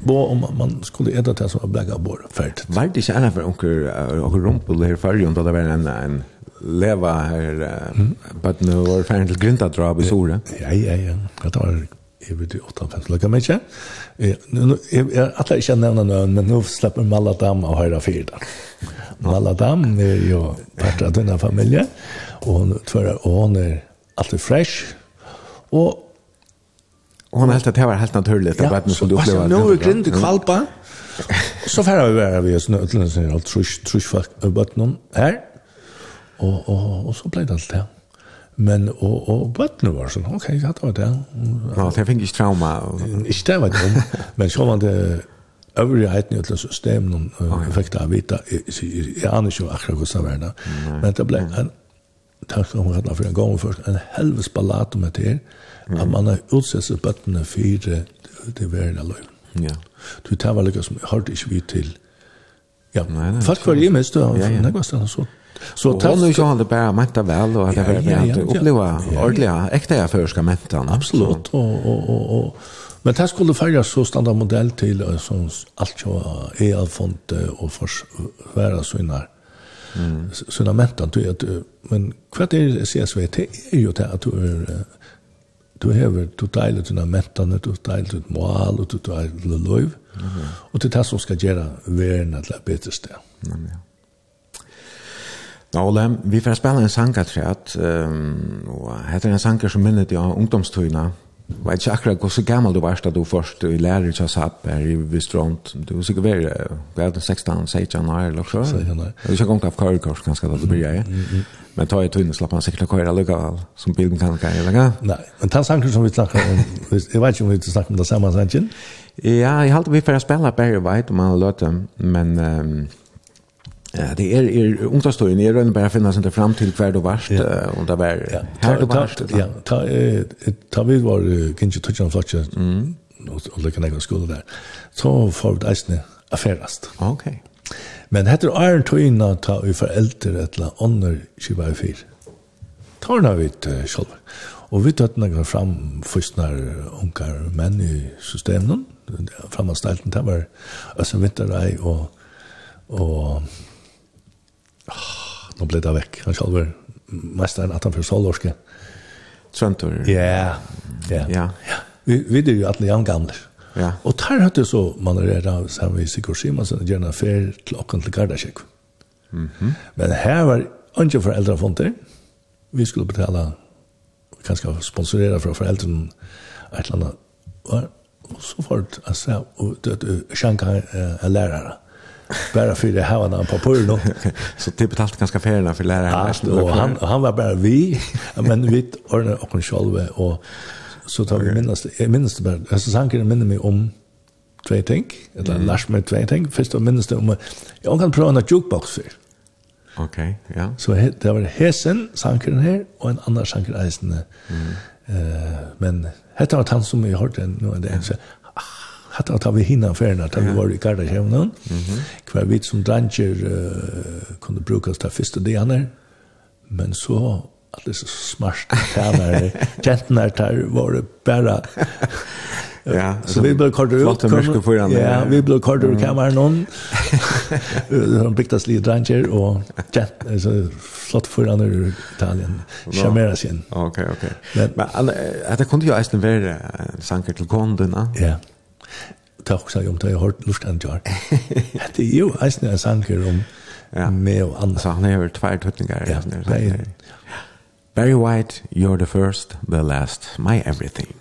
bo om man skulle äta det som var blägga bort färdigt? Var det inte gärna för onkel Rumpel här förrjön då det var en, en leva här mm. på nu var färdigt till gryntadrab i Sora? Ja, ja, ja. Det var jeg vet jo 58 lukka meg ikke. Jeg atler ikke nevna noen, men nå slipper Maladam av høyre fyr. Maladam er jo part av denne familie, og hun tverre åner alltid fresh, og Og hun helt at det var helt naturligt att vattnet skulle du upplevde. Ja, nå er grind til kvalpa. Så färra vi vara vi snö ötlen sen allt trus folk av vattnet her. Og, og, og så ble det alt det. Men og og bøttene var sånn, ok, ja, det var det. Ja, det fikk ikke trauma. Ikke Ich stämmer drum, men så var det øvrigheten i et system, og effekter av vita, jeg aner ikke akkurat hvordan det var det. men det ble en, takk om jeg hadde for en gang først, en helves ballat om dette her, At man har utsett seg bøttene fire til verden av løgn. Ja. Du tar vel ikke som jeg har det ikke vi til. Ja, nei, nei, folk var i mest, og ja, ja. det var stedet sånn. Så tar du ju han bara mätta väl och att det verkligen att uppleva ordliga äkta förska mättan. Absolut. Och och och och men det skulle följa så standard modell till som allt jag är av font och försvära så. Mm. Så när mättan du att men kvad är CSVT är ju det att du du hever, du deiler dina mentane, du deiler ditt mål, og du deiler ditt løyv, og det er det som skal gjøre verden til et bedre sted. Ja. Ole, vi får spela en sanger til at, um, og hette er en sanger som minner til ungdomstøyna, Jeg vet ikke akkurat hvor så gammel du varst da du først i lærer til SAP her i Vistront. Du var sikkert veldig, hva er det, 16, 16 år eller så? 16 år. Du vet ikke om av kørekors kørkors ganske da du blir jeg. Men tar jag tunn slapp man säkert köra lugga som bilen kan kan eller kan. Nej, men tas sanken som vi snackar om. Jag vet inte om vi snackar om det samma sanken. Ja, jag håller vi för spela Barry White om man har lört dem. men um, Ja, det är er ungdomsstorin är den bara finnas inte fram till kvärd och ja. och det var här och vart. Ja, ta ta vi var kanske touch on flotch. Mm. Och lika några skolor där. Så för det är affärast. Okej. Men hette er æren tøyna ta vi foreldre eller ånder kiva i fyr. Tårna vi til sjolv. Og vi tøtt nægra fram fyrstnar unkar menn i systemen, fram av stelten, det var Øsse Vinterrei og og oh, nå ble det vekk, han sjolv var mesteren at han fyrir solorske. Trøntor. Ja, ja. Vi er jo alle jævn gamle. Ja. Og der hadde så man er av sammen med Sigurd Simonsen gjerne affær til åkken til Gardasjøk. Mm -hmm. Men her var ikke foreldre fonter. Vi skulle betale, kanskje sponsorere fra foreldrene et eller annet. Og så var det, altså, og det er sjanka en lærere. Bara för det här var han på pullen. <laughs> Så det betalte ganska färgerna för läraren. Ja, och han, han var bara vi. Men vi ordnade och själva och Så tar vi minnes, jeg minnes det bare, altså sangen minner mig om två ting, eller mm. lars meg två ting, Först och minnes det om, jag kan prøve en jukebox før. Ok, ja. Så he, det var hesen, sanken här och en annan sanken eisen. Mm. Uh, men hette var han som vi hørte nå en dag, så hatt att vi hinna ferna til vi var i Gardasjevnen, Kvar vi som dranger uh, kunne brukes til første dagene, men så att det är så smart tränare. Gentnar där var det bara Ja, så vi blev kort ut. Ja, vi blev kort ut kameran någon. <laughs> De byggas lite dranger och jet Så flott för andra Italien. Charmera sin. Okej, okej. Men det kunde ju ästen vara sanker till kunderna. Ja. Tack så mycket. Jag har hört lust att göra. Det är ju nästan en sanker om Ja. Med och andra. Så han har två tutningar. Ja, det Barry White, You're the First, the Last, My Everything.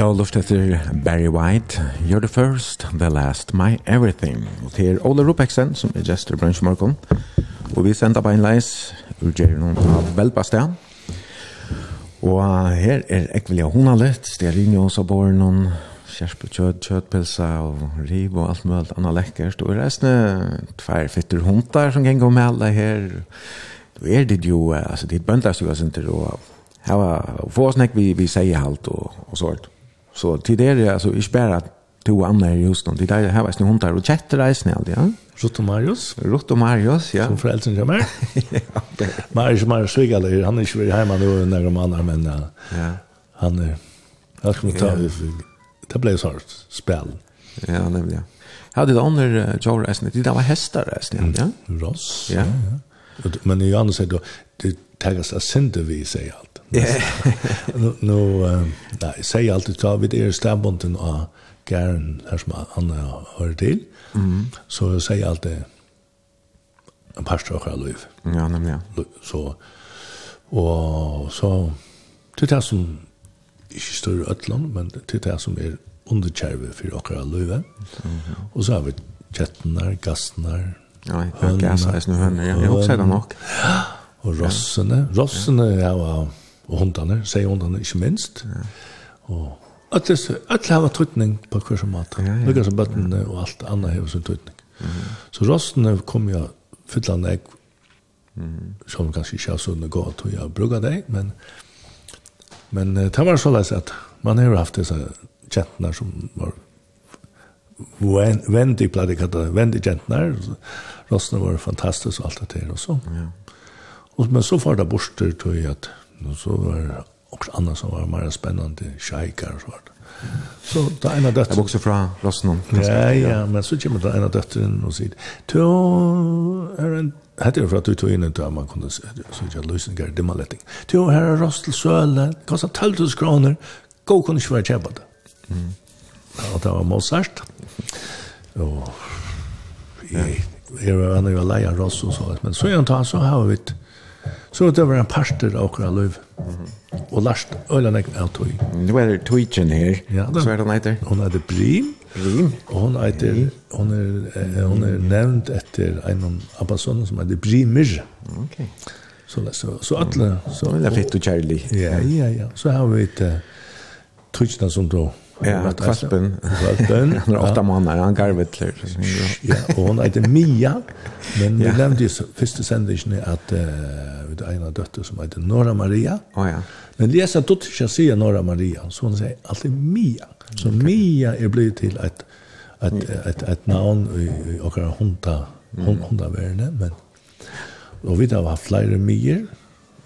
da lust etter Barry White, You're the First, The Last, My Everything. Og til Ole Rupeksen, som er gestor bransjemorgon. Og vi sender på en leis, utgjør noen av velbastet. Og her er Ekvelia Honalet, Stearinio og Sabornon, kjærpe kjød, kjødpilsa og riv og alt mulig annet lekkert. Og reisende tverfitter hundar som ganger med alle her. Då er det jo, altså det er bøndar som jeg synes, og ha få snakk vi, vi sier halt og, og sånt. Så till det är alltså i spärra to andra i då Det där här var snö hundar och chatta där snö, ja. Rotto Marius. Rotto Marius, ja. Som föräldrarna kommer. <laughs> ja. Marius Marius Svigal, han är ju väl hemma nu när de andra men ja. Han är Jag ska ta Ja. det blev så hårt spel. Ja, nämligen. Jag hade det andra Jordan, det där var hästar resten, ja. Ross. Ja. Men i andra sätt då det tagas synder vi säger allt. <laughs> Nu, nei, jeg sier alltid at vi er stabbunden av gæren her som Anna hører til, så jeg sier alltid en pastor av liv. Ja, nemlig, ja. Så, og så, til det som, ikke større øtland, men til det som er underkjærve for akkurat livet. Og så har vi kjettene, gassene, Ja, jag hører gassene, jeg hører, jeg hører, jeg hører, jeg hører, jeg ja. jeg hører, jeg hører, jeg hører, <gasps> og hundene, sier hundene ikke minst. Og alle, alle har tøytning på hver som mat. Ja, ja. Lykke som bøttene og alt annet har sin tøytning. Så rostene kom jo fyllende egg, som kanskje ikke er sånn å gå til å bruke det, men, men det var så løs at man har haft disse kjentene som var vendi plade kalla vendig gentnar rostna var fantastisk og alt det der og så. Ja. Og men så far det borster tog at Og så var det også annet som var mer spennende, kjeikere og svart. Så det ene døtteren... Jeg vokser fra Rossenholm. Ja, ja, men så kommer det ene døtteren og sier, «Tå, er en Hette jag för att du tog inn en där man kunne se, så ikke lösen gar det mallet. Du här är rostel söle, kostar 12 000 kronor. Gå kunde ju vara chepat. Mm. Och det var Mozart. Og... Jeg, jeg var när jag lejer rost och så men så jag tar så har vi ett Så det var en parster av okra løyv. Og lærst øyne jeg av tog. Nu er det tøytjen her. Ja, da. Så er hun heter? Hun heter Brim. Brim. Og hun heter, hun er, hun er nevnt etter en av Abbasonen som heter Brimir. Ok. Så, så, så alle... Så, det er fett og kjærlig. Ja, ja, ja. Så har vi et uh, tøytjen som då Ja, kvalpen. Kvalpen. <laughs> Han har åtta månader, han garvetler. Ja, og hon heter Mia, men vi nevnte i første sendingen at vi har en av døtter som heter Nora Maria. Oh, ja. Men lesa dutt ikke sier Nora Maria, så hon sier alltid Mia. Så Mia er blitt til et, et, et, et, navn i, i akkurat hundaverdene, men og vi har haft flere Mier,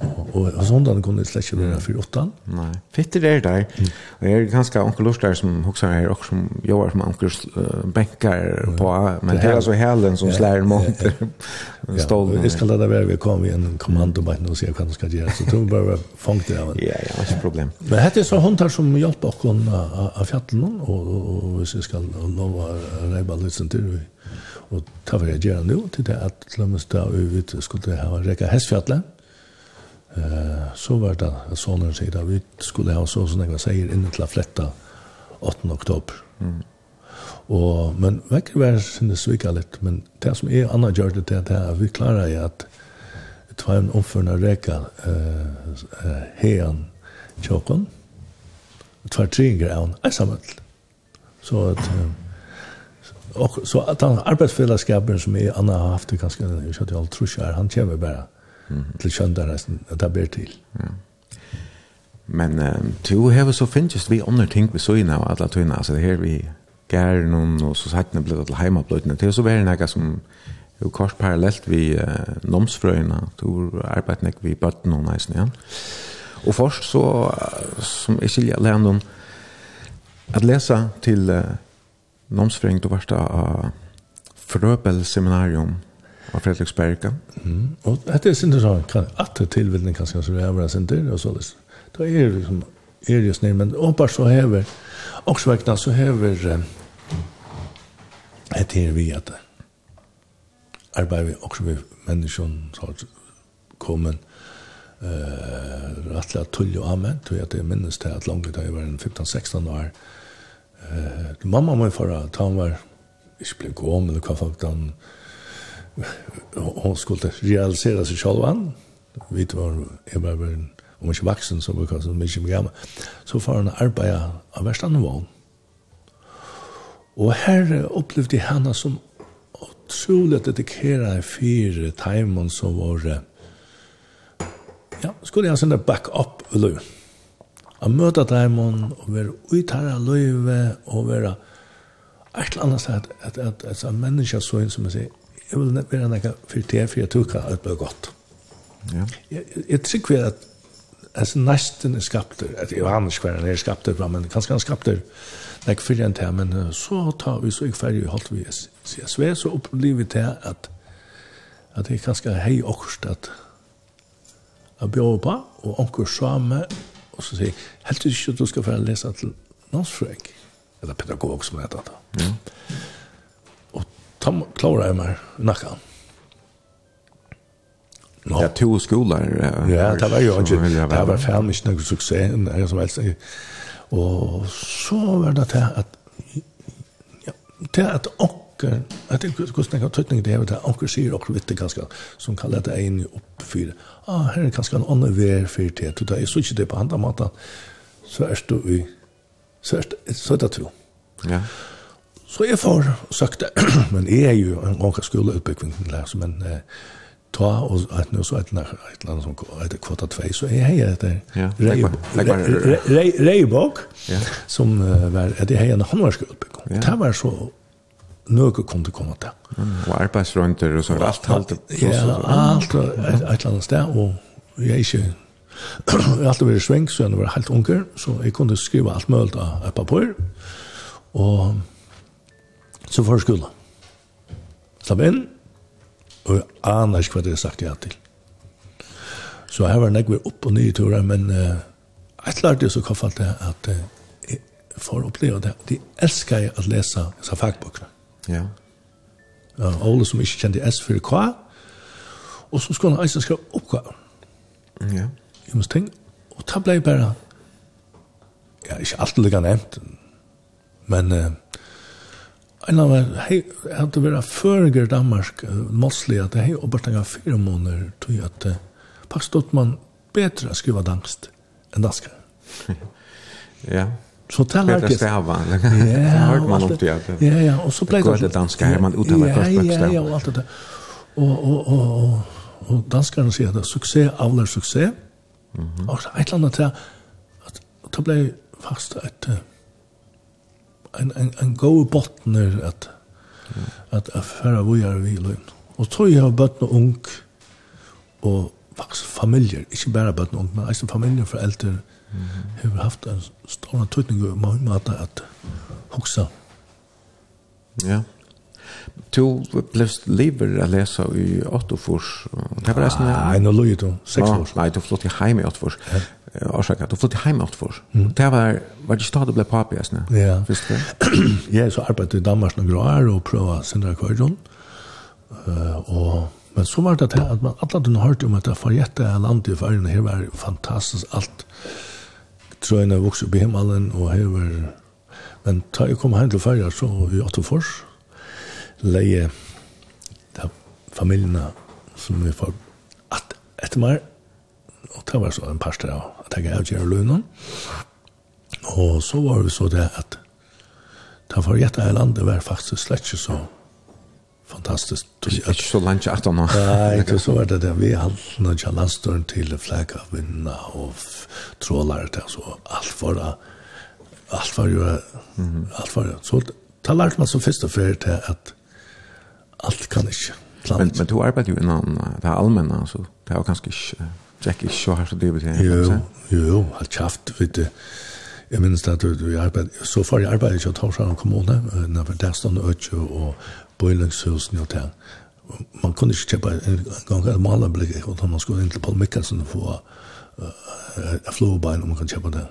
Og og, av såndan kunne det slett ikke være for åttan. Nei, fitter er der. Mm. Og jeg er ganske onkelurs der som hokser her, og som jobber som onkel uh, benker på, men det er altså helen som slær en Ja, <laughs> stål. Jeg skal lade være vi kom i en kommandobein og se hva han skal gjøre, så tror jeg bare vi fangt det av en. Ja, ja, ikke problem. Men dette er så håndtar som hjelper oss av fjallet og og, og hvis jeg skal lova reiba litt sånn til, og ta for jeg gjør nå, til det at la meg stå ut, skulle ha rekka hestfjallet, Eh, så var det at sonen säger at vi skulle ha så som jag säger til till fletta 8 oktober. Mm. Och men verkar vara sinne svika litt, men det som är annan gjør det det här vi klarar ju att tvån omförna räka eh hean chokon. Två av en ensamhet. Så att och så att han arbetsfällskapen som är annan haft det ganska jag tror jag han kommer bara Mm. Til skjønner nesten at det blir til. Mm. Men uh, to har så finnes vi andre ting vi så inn av alle tøyene. Altså det her vi gær noen, og så sagt det ble til heimabløytene. Det er så veldig noe som jo kort parallelt vi uh, nomsfrøyene. To arbeidet nok vi bøtten noen nesten ja. Og først så, som jeg skiljer alene om, at lese til uh, nomsfrøyene, du varst av Frøbel-seminarium, av Fredriksberga. Mm. Och det är synd så kan att det tillvillning kanske så är det synd det och så det. Då är det liksom är det snäll men hoppas så häver och sväkna så häver ett här vi att arbetar vi också med människan så att kommen eh rattla tull och amen tror jag det minns det att långt det var en 15 16 år eh mamma min förra han var ich blev gom eller vad fan hon skulle realisera sig själv. Vi var, jag var väl om ikke vuxen så var kanske mycket mer gammal så får han arbeta av värsta og och här upplevde jeg henne som utrolig dedikeret fyra timer som var, ja, skulle jeg sende back up i løy. Jeg møte timer og være utare av løyve og være et eller annet sted, at, at, at, at mennesker så inn som jeg sier, jeg vil være noe for det, for jeg tror ikke at det blir godt. Ja. Jeg, jeg tror ikke at altså, nesten er skapter, at Johannes kværen er skapter bra, men kanskje han skapt skapter nek fyrir enn til, men så tar vi så ikke ferdig holdt vi CSV, så opplever vi til at at det er kanskje hei okkurst at at på, og onkur samme, og så sier jeg, helt ikke du skal få lese til Nånsfrøk, eller pedagog som heter det. Ja de klarar jag mig nackan. No. Ja, två skolor. Ja, det var ju inte, det var fan mycket någon succé, något som helst. Och så var det det att, ja, det att åker, jag tänkte att Gustav kan tröttning det är att åker säger åker vitt ganska, som kallar det en upp för, ah, här är ganska en annan vär för det, det är så inte det på andra matan, så är det så så är det så är det så så Så jeg får og <clears throat> søkte, men jeg er jo en gang skoleutbygging til lærer, men eh, ta og et nå så et eller annet som heter kvota 2, så jeg heier etter Reibok, som var, at jeg heier en håndverskoleutbygging. Det var så nøke kunne komme til. Og arbeidsrønter og sånt, alt halt. Ja, alt et eller annet sted, og <clears throat> jeg er ikke jeg har alltid vært sveng, så jeg var helt unger, så jeg kunne skrive alt mulig av papir, og så får skola. Slapp inn, og jeg aner ikke hva det er sagt ja til. Så her var nekver opp og nye turer, men uh, jeg lærte så kaffalt det at uh, jeg får oppleve det. De elsker jeg å lese disse fagbøkene. Ja. Ja, Ole som ikke kjente S for K, og så skulle han eisen skrive oppgave. Ja. Jeg måtte tenke, og da ble jeg bare, ja, ikke alltid like nevnt, men uh, en av meg, hei, hadde vært føringer i Danmark, Mosley, at hei <laughs> <laughs> og oppbartanga fire måneder, tog jeg at uh, faktisk stod man bedre å skrive dansk enn dansk. ja. Så det er det stava. Ja, hørt man alltid at det ja, ja. Og så ble det, det danska her, man uttaler korsbøkstav. Ja, ja, ja, og alt det. Og, og, og, og, og danskerne sier at suksess avler suksess. Mm -hmm. Og et eller annet til at det ble fast et en, en, en god bottner at at, mm. at affæra vi vi løgn. Og tror jeg har bøtt noe ung, og faktisk familier, ikke bare bøtt noe ung, men eisen familier for eldre, mm. har haft en stor tøytning og mange måter at hoksa. Ja. Du blevst liver å lese i Åttofors. Det var resten. Nei, nå løy du. Seks år. Nei, du flott i heim i Åttofors orsaka och flyttade hem allt för. Mm. Det var var det stod att bli pappa just. Ja. Visst det? ja, så arbeidde i Danmark några år og prova sina kvarjon. Eh og men så var det til at man alle hadde hørt om at det var landet i förna her var fantastisk alt. Trøyene vokste opp i himmelen og her var men da jeg kom hjem til färja så i Ottofors leie de familiene som vi får at etter meg og det var så en pastor av at jeg avgjør lønnen. Og så var det så det at ta for gjetta her landet var faktisk slett ikke så fantastisk. Ikke så langt ikke nå. Nei, ikke så var det det. Vi hadde noen kjallastøren til flagga vinna vindene og trålare til, så alt var det. Alt var jo, alt var jo. Så ta lærte man så først og fyrir til at alt kan ikke. Men, men du arbeidde jo innan det allmänna, så det var ganske ikke Jack ikke så hardt det betyr. Jo, jo, har kjaft, vet du. Jeg minnes det at du arbeid, så far jeg arbeidet ikke å ta fra en kommune, når det er stående øtje og bøylingshusen og ting. Man kunne ikke kjøpe en gang en malerblikke, og da man skulle inn til Paul Mikkelsen og få en flåbein om man kan kjøpe det.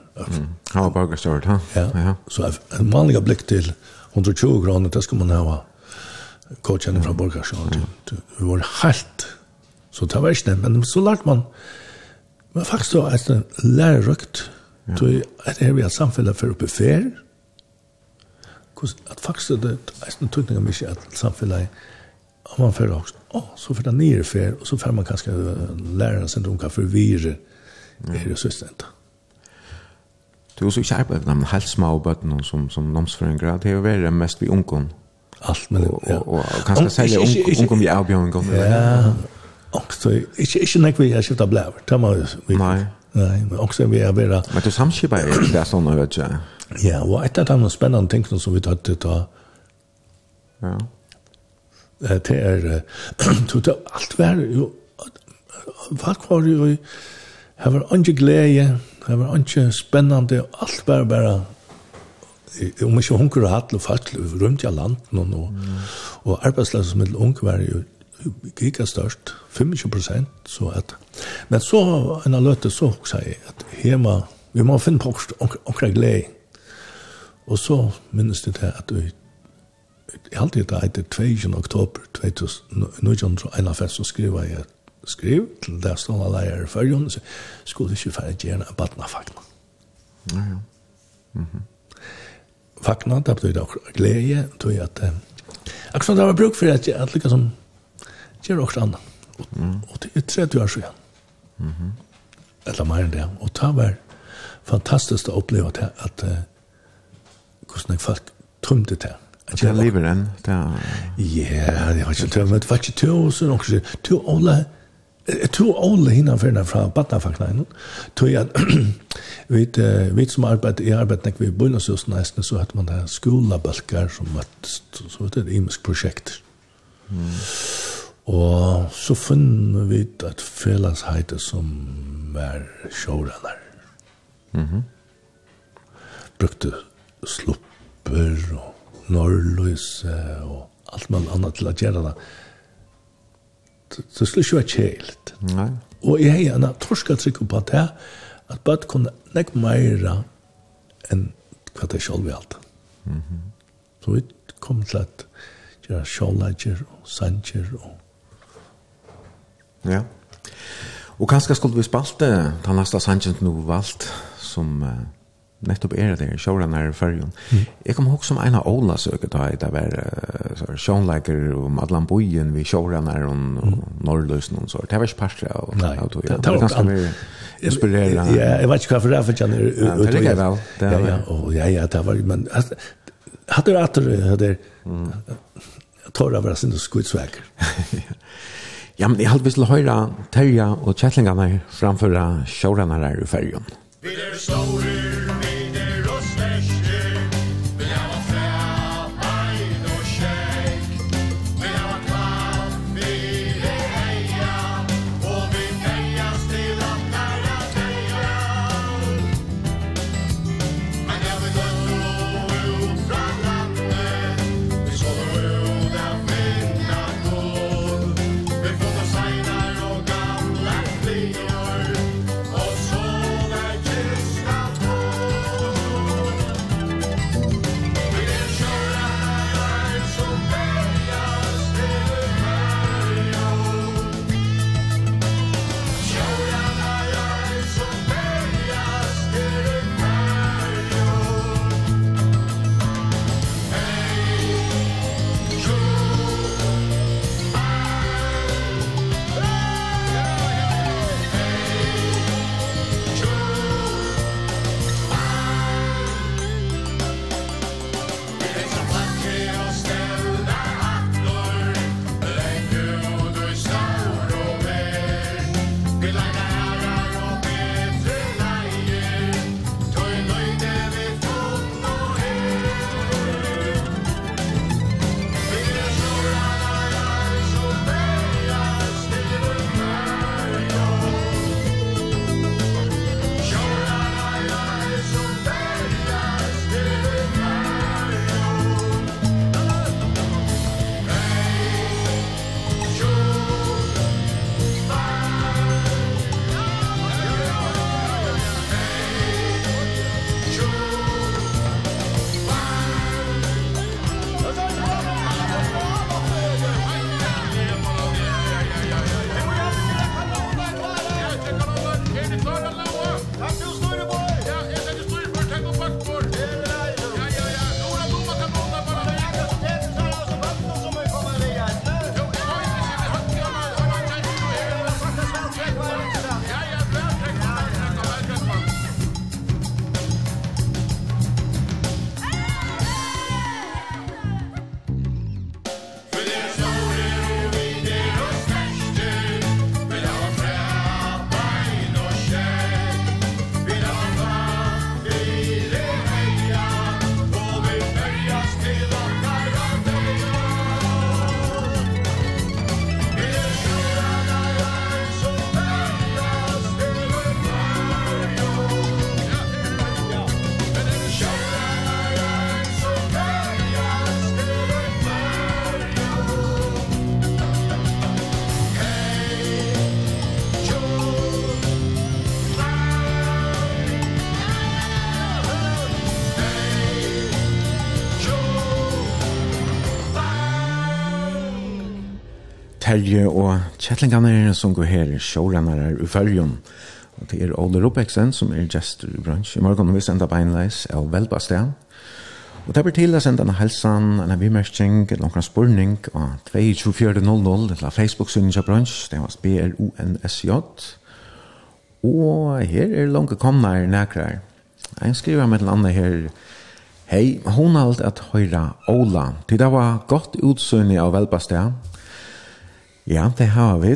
Ja, bare stort, ha? Ja, så en vanlig blikk til 120 kroner, det skal man ha coachen fra Borgarsjøen. Vi var helt, så det var ikke det, men så lærte man, Men faktisk så er det lærerøkt. Ja. Så er det vi har samfunnet for oppe fer. At faktisk er det er en tøkning av mye at samfunnet om man fører også. Å, så får det nere fer, og så får man kanskje lærere sin runka forvirre er jo søstenta. Du er så ikke arbeidet med helt små bøttene som, som nomsføringer. Det er jo vært mest vi ungkong. Alt med det, ja. Og, og, og kanskje særlig ungkong vi avbjørn. Ja, också inte inte när vi har skiftat bläver tar man vi nej. Nej men också vi är bara men du samskipar är det såna vet jag. Ja och ett av de spännande ting som vi tar till ta ja. Det är <clears throat> tog allt var ju vad var ju här var inte glädje här var inte spännande allt var bara om ikke hunker og hatt og fatt rundt i landet og, og arbeidsløs som middel unge var jo giga størst, 25 prosent, så at, men så en av løte så hos jeg at hjemme, vi må finne på okra glede. Og så minnes det til at vi Jeg halte det etter 22. oktober 2021, så skriva jeg skriv til det stående leier i førjen, så skulle ikke færre gjerne en badna fagna. Ja, ja. Mm -hmm. Fagna, det betyr det glede, tog jeg at akkurat det var bruk for at jeg at liksom, gjør også annet. Og, og det er 30 år siden. Mm -hmm. Eller mer enn det. Og det var fantastisk å oppleve at, at uh, hvordan jeg folk tømte det. At jeg lever den? Ja, det var ikke tøv. Men Det var ikke tøv, så år siden også. To Ola, to Ola innanfor den fra Batnafakna. Tog <clears throat> jeg, vi som arbeidde jeg arbeid, når vi begynner oss nesten, så hadde man det skolabølger som var, så var det et imisk prosjekt. Mm. Og så fann vi et fellesheite som var sjårenner. Mm -hmm. Brukte slupper og norrløse og alt man annet til å gjøre det. Det skulle ikke være kjælt. Nei. Og jeg har en torska trykk på at det at bare kunne nek meira enn hva det er selv i alt. Mm -hmm. Så vi kom til at gjøre sjålager og sanger og Ja. Og kanskje skulle vi spalt det, den neste sangen nå valgt, som uh, nettopp er det, sjåren er i fyrjon. Mm. Jeg kom ihåg som en av Ola søket da, det var uh, sjånleiker om Adlan Bojen, vi sjåren er og mm. Norrløsen og så. Det var ikke parstre av det. Det var ganske mer inspirerende. Ja, jeg vet ikke hva for det er, for jeg er ute. Det er vel. Ja, ja, ja, ja, det var, men hadde du at du hadde, jeg tar av resten og skudsveker. Ja. Ja, men jeg hadde vist til å høre Terja og Kjettlingene framføre sjårene her i fergen. Vi er store Terje og Kjetlingane som går her showrunnere i Førjon. Og det er Ole Ropeksen som er gestor i bransj. I morgen vi sender beinleis av Velbastia. Og det blir til å sende en helsan, en avimmerking, noen spurning av 22400 til Facebook-synet av bransj. Det var BLUNSJ. Og her er langt komne her nækere. Jeg skriver med en annen her Hei, hun har alt at høyre Ola. Til det var godt utsynning av velbastet. Ja, det har vi.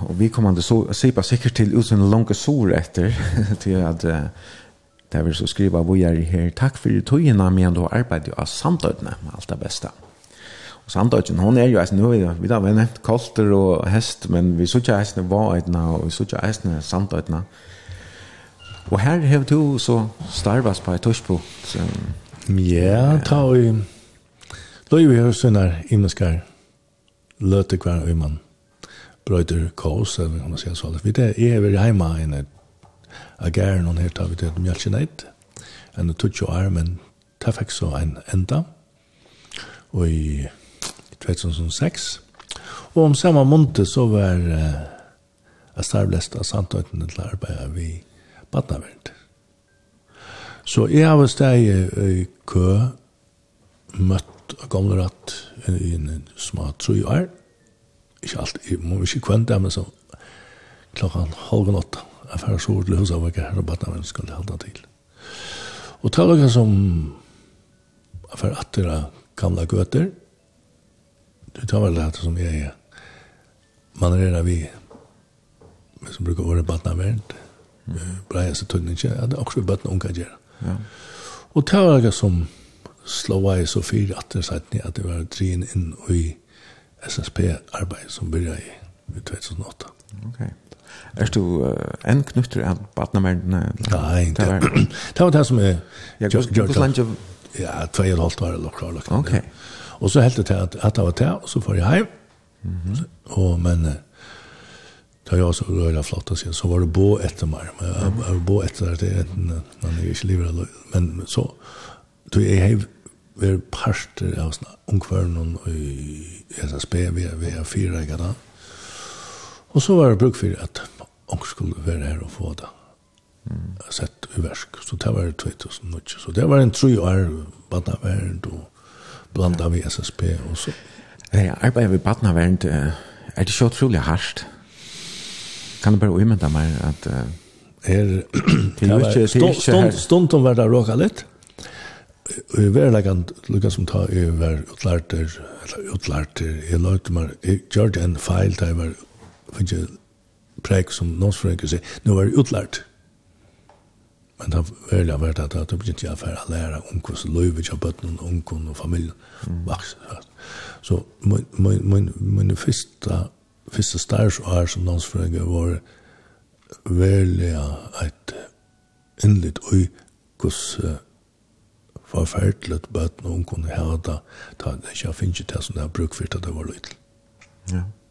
Og vi kommer til å se på sikkert til uten langt sår etter, <laughs> til at uh, det vil så skriva hvor jeg er her. Takk for det togene, men du har arbeidet av med alt det beste. Og samtøyene, hun er jo eisen, vi, vi har nevnt kolter og hest, men vi så ikke eisen varetene, og vi så ikke eisen samtøyene. Og her har du så starvast på et tørspunkt. Ja, ta og... Da er vi her sønner, Imeskar, løte hver øymann brøyder kås, eller kan man si så. Vi det er vi hjemme inne, en agär någon her, tar vi det mjölknätt. enn det tog ju armen det fikk så en enda. og i 2006. og om samme måned så var uh, jeg starvlest av Sandtøyten til arbeidet vi badnaverd. Så jeg har steg i kø, møtt og gamle ratt i en små tre år, ikke alt, jeg må ikke kvente, men så klokkan halv åtta, jeg færre så til huset av ikke her, og bare men skal jeg halda til. Og ta lukka som jeg færre atter av gamle gøter, det tar vel det som jeg er, man er vi, men som brukar året badna verden, breia seg tunnig ikke, at det er også vi badna unga gjør. Ja. Og ta lukka som slå vei så fyr atter satt ni at det var drin inn og i SSP-arbeid som begynte i 2008. Ok. Er du uh, en knutter av badnamerdene? Nei, det var det, var det som er... Hvordan langt Ja, tvei og et halvt var det klart. Ok. Og så helt det til at, at det var til, og så får jeg hjem. Mm -hmm. og, men da jeg også røyla flott å si, så var det bo etter meg. Men jeg var bo etter det, er enten, men jeg ikke lever. Men så, du, jeg har være parter av sånne og i SSB, vi er, vi er fire ikke da. Og så var det bruk for at ung skulle være her og få det. Mm. Sett i versk. Så det var 2000 Så det var en tru år, bare verden og blanda vi SSB og så. Ja, arbeidet ved badnaverden, er det så utrolig hardt? Kan du bare umynda meg at... Uh, er, det er ikke... Stund, stund, ikke stund, stund, stund, stund, stund, stund, stund, stund, Og jeg var legan lukka som ta jeg var utlarter, eller utlarter, jeg løyte meg, jeg gjør en feil da jeg var, finnes jeg prek som noen nåsfrøyke sier, nå var jeg utlart. Men det var veldig vært at det begynte jeg for å lære om hvordan løyve ikke har bøtt noen ungen og familien vaks. Så min min, min, min første, første stærsår som noen landsfrøyge var veldig et innlitt øy hvordan forferdelig bøtt når hun kunne ha det, da det ikke finnes det som det har brukt for det var litt. Ja. <clears throat>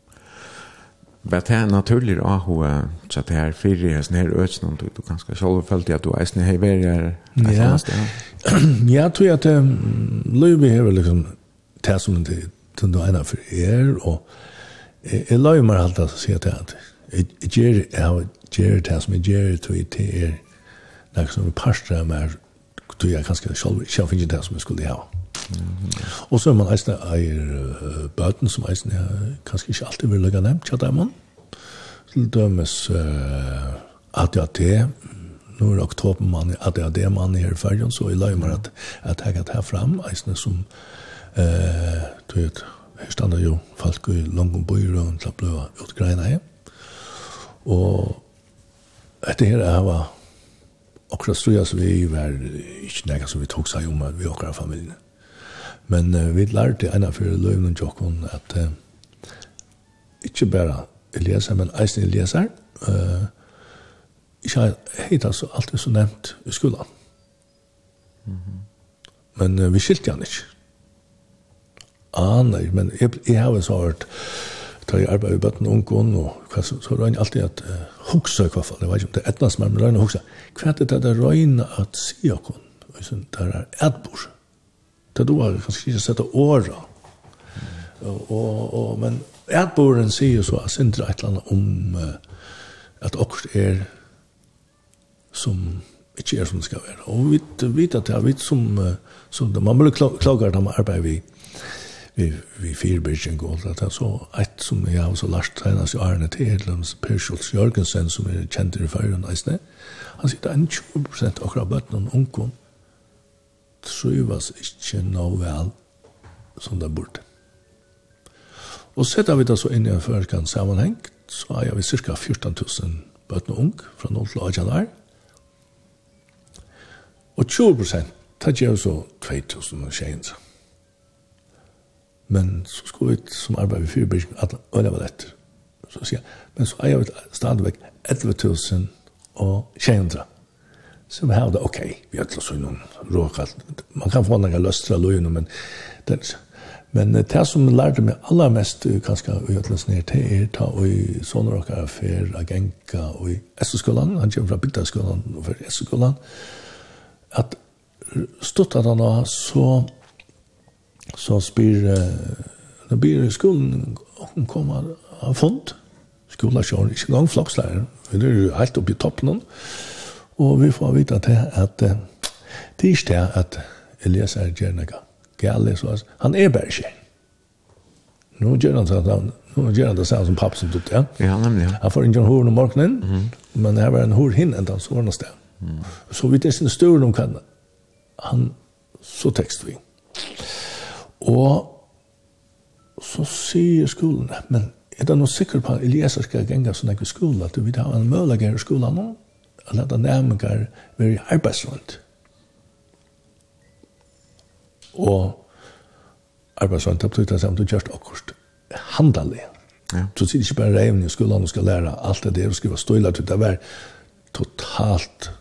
Men det er naturlig å ha så det er fire i sånn her øtsen, du, du kan skal selv følte at du er sånn her ved her et annet sted. Jeg tror at Løyvi er vel liksom det som det er ene for er, og jeg løy meg alt at sier til at jeg gjør det som jeg gjør det til er, det er som er parster av meg då jag kanske själv själv finns det som jag skulle ha. Och så är man eisne eier bøten som eisne kanskje ikke alltid vil lukka nevnt, tja man. Til dømes uh, ADHD, nu er oktober man ADHD-mann her i fergen, så jeg løy meg at jeg tegget her fram eisne som, eh du vet, her standa jo folk i langt bøyre og til å bløy utgreina her. Og etter her er var akkurat så vi var ikke nekka som vi tok seg om vi akkurat familien. Men uh, vi lærte ena för Löven og jokken at uh, ikke bare Eliasar, men eisen Eliasar, uh, ikke heita så alltid så nevnt i skolan. Mm -hmm. Men uh, vi skilte han ikke. Ah, nei, men jeg, jeg har så hørt ta jeg arbeid i bøtten ungen, og hva, så, så røyne alltid at uh, huksa i hvert fall, jeg vet ikke om det er etnast, men røyner huksa, hva er det det røyner at si okon, det er etbor, det du har kanskje ikke sett åra, og, og, men etboren sier så, sindra et eller annet om uh, at okkur er som ikke er som det skal være, og vi vet at det er vi som, uh, som det, man må klage at man arbeider vi, vi, vi fyrbyrkjen går til at jeg så et som jeg har så lært senast i årene til Hedlunds Per Schultz Jørgensen som er kjent i fyrrøn eisne han sier det er 20% akkurat bøtten og ungen trivas ikke noe vel som det burde og setter vi det så inn i en førkan sammenheng så er vi cirka 14 000 bøtten og ung fra 0 til 18 år. Og 20 prosent, det gjør så 2.000 og Men så skulle vi som arbeid i fyrbyrkning, at øyne var etter. Så sier jeg, men så er vi stadigvæk 11 og 200. Så vi har det, ok, vi har til å så noen råkalt. Man kan få noen løstra løyene, men det er Men det som lærte meg aller mest, kanskje, i Øtlands nere, til er ta i sånne råkere for Agenka og i Esseskolan, han kommer fra Bygdaskolan og fra Esseskolan, at stått at han har så så spyr uh, det blir skolen og hun kommer av fond. skolen kjører ikke engang flokslærer Det er jo helt oppe i toppen. Og vi får vite til at uh, det er ikke det at Elias er gjerne Gale, så han er bare ikke. Nå gjør han sånn at han Nu gör han det sånn som pappa som tog ja. Ja, nämligen. Han får inte en hår om morgonen, mm. men det här var en hår hinn ända, så var det någonstans. Mm. Så vi det är sin stor om kan han, så text vi. Mm. Og så sier skolen, men er det noe sikker på at Eliezer skal gjenge sånn ikke skolen, at du vil ha en mølager i skolen nå, eller at han nærmere være i arbeidsrund. Og arbeidsrund, det betyr det samme, du gjørst akkurat handelig. Ja. Så sier ikke bare reivende i skolen, og skal lære alt det der, og skrive støyla til det er totalt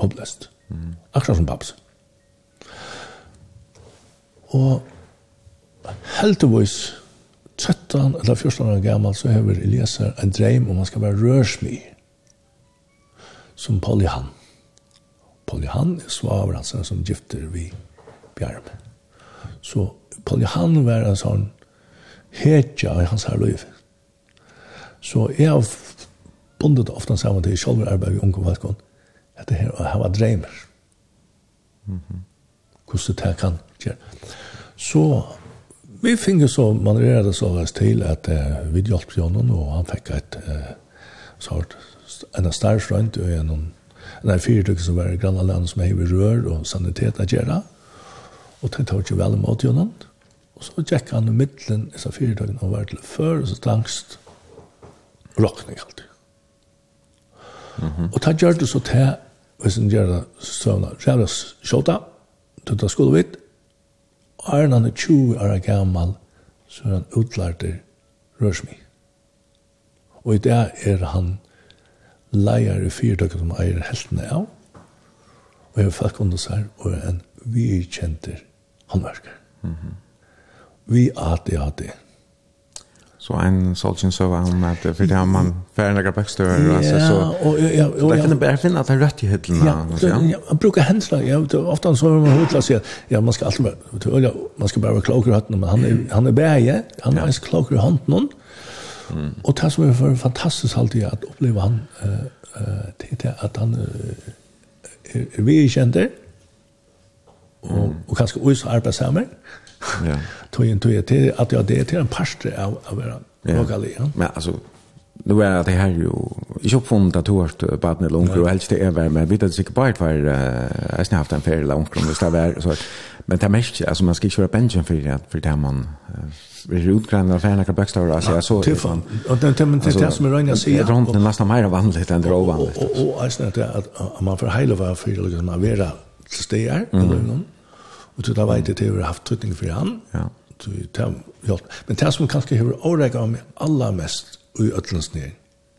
hoppløst. Mm. Akkurat som paps. Og heldigvis 13 eller 14 år gammal så hever Eliezer en dreim om han skal være rørsmi som Polyhan. Polyhan er svaver altså som gifter vi bjerm. Så Polyhan var en sånn hetja i hans her liv. Så jeg har bundet ofte sammen til selv arbeid i unge velkommen, at det her, var dreimer. Mm -hmm. Hvordan det kan ikke. Så vi finner så manøvrere det så veldig til at uh, vi hjalp Jonan, og han fikk et uh, sort, en større strønt og en Nei, fire tykker som var i grann som er i rør og sanitet at gjøre. Og det tar ikke vel mot Jonan. Og så gikk han i midten, i så fire tykker og var til før, og så langst råkning alltid. Mm -hmm. Og det gjør det så til, hvis han gjør det søvnene, så er det skjøta, det skulle vidt, Og er han 20 år gammal, så er han utlærter rørsmi. Og i det er han leier i fyrtøkken som eier heltene av, og jeg har fikk under seg, og er en vi kjenter håndverker. Mm -hmm. Vi ADHD så en solchen så var han att för det har man färdiga backstörer och så så och jag jag finner bara finna att han rätt i hyllan och så ja. jag brukar hänsla jag ofta så har man hotla sig ja man ska alltid vara man ska bara vara hatten men han är han är bäge han är klokare hand någon och det som är för fantastiskt alltid att uppleva han eh det att han är vi kände och och kanske också arbetsamma Ja. Tog en tog till att jag det är till en pastor av av era lokali. Ja. Men alltså nu är det här ju jag uppfunnit att hårt på att när onkel och helst det är väl men vet att sig bara för jag haft en fel onkel om det ska vara så men det är mest alltså man ska köra pension för det för det man vi är utgrannade för några backstar alltså jag så tuffan och det temmen till det som är rena sig jag runt den nästan mer vanligt än det är ovanligt och alltså att man för hela var för liksom att vara stär eller någon Og du da vet jeg veit det har haft trytning for han. Ja. Du, det har Men det som kanskje har årega meg aller mest i ødlandsnering,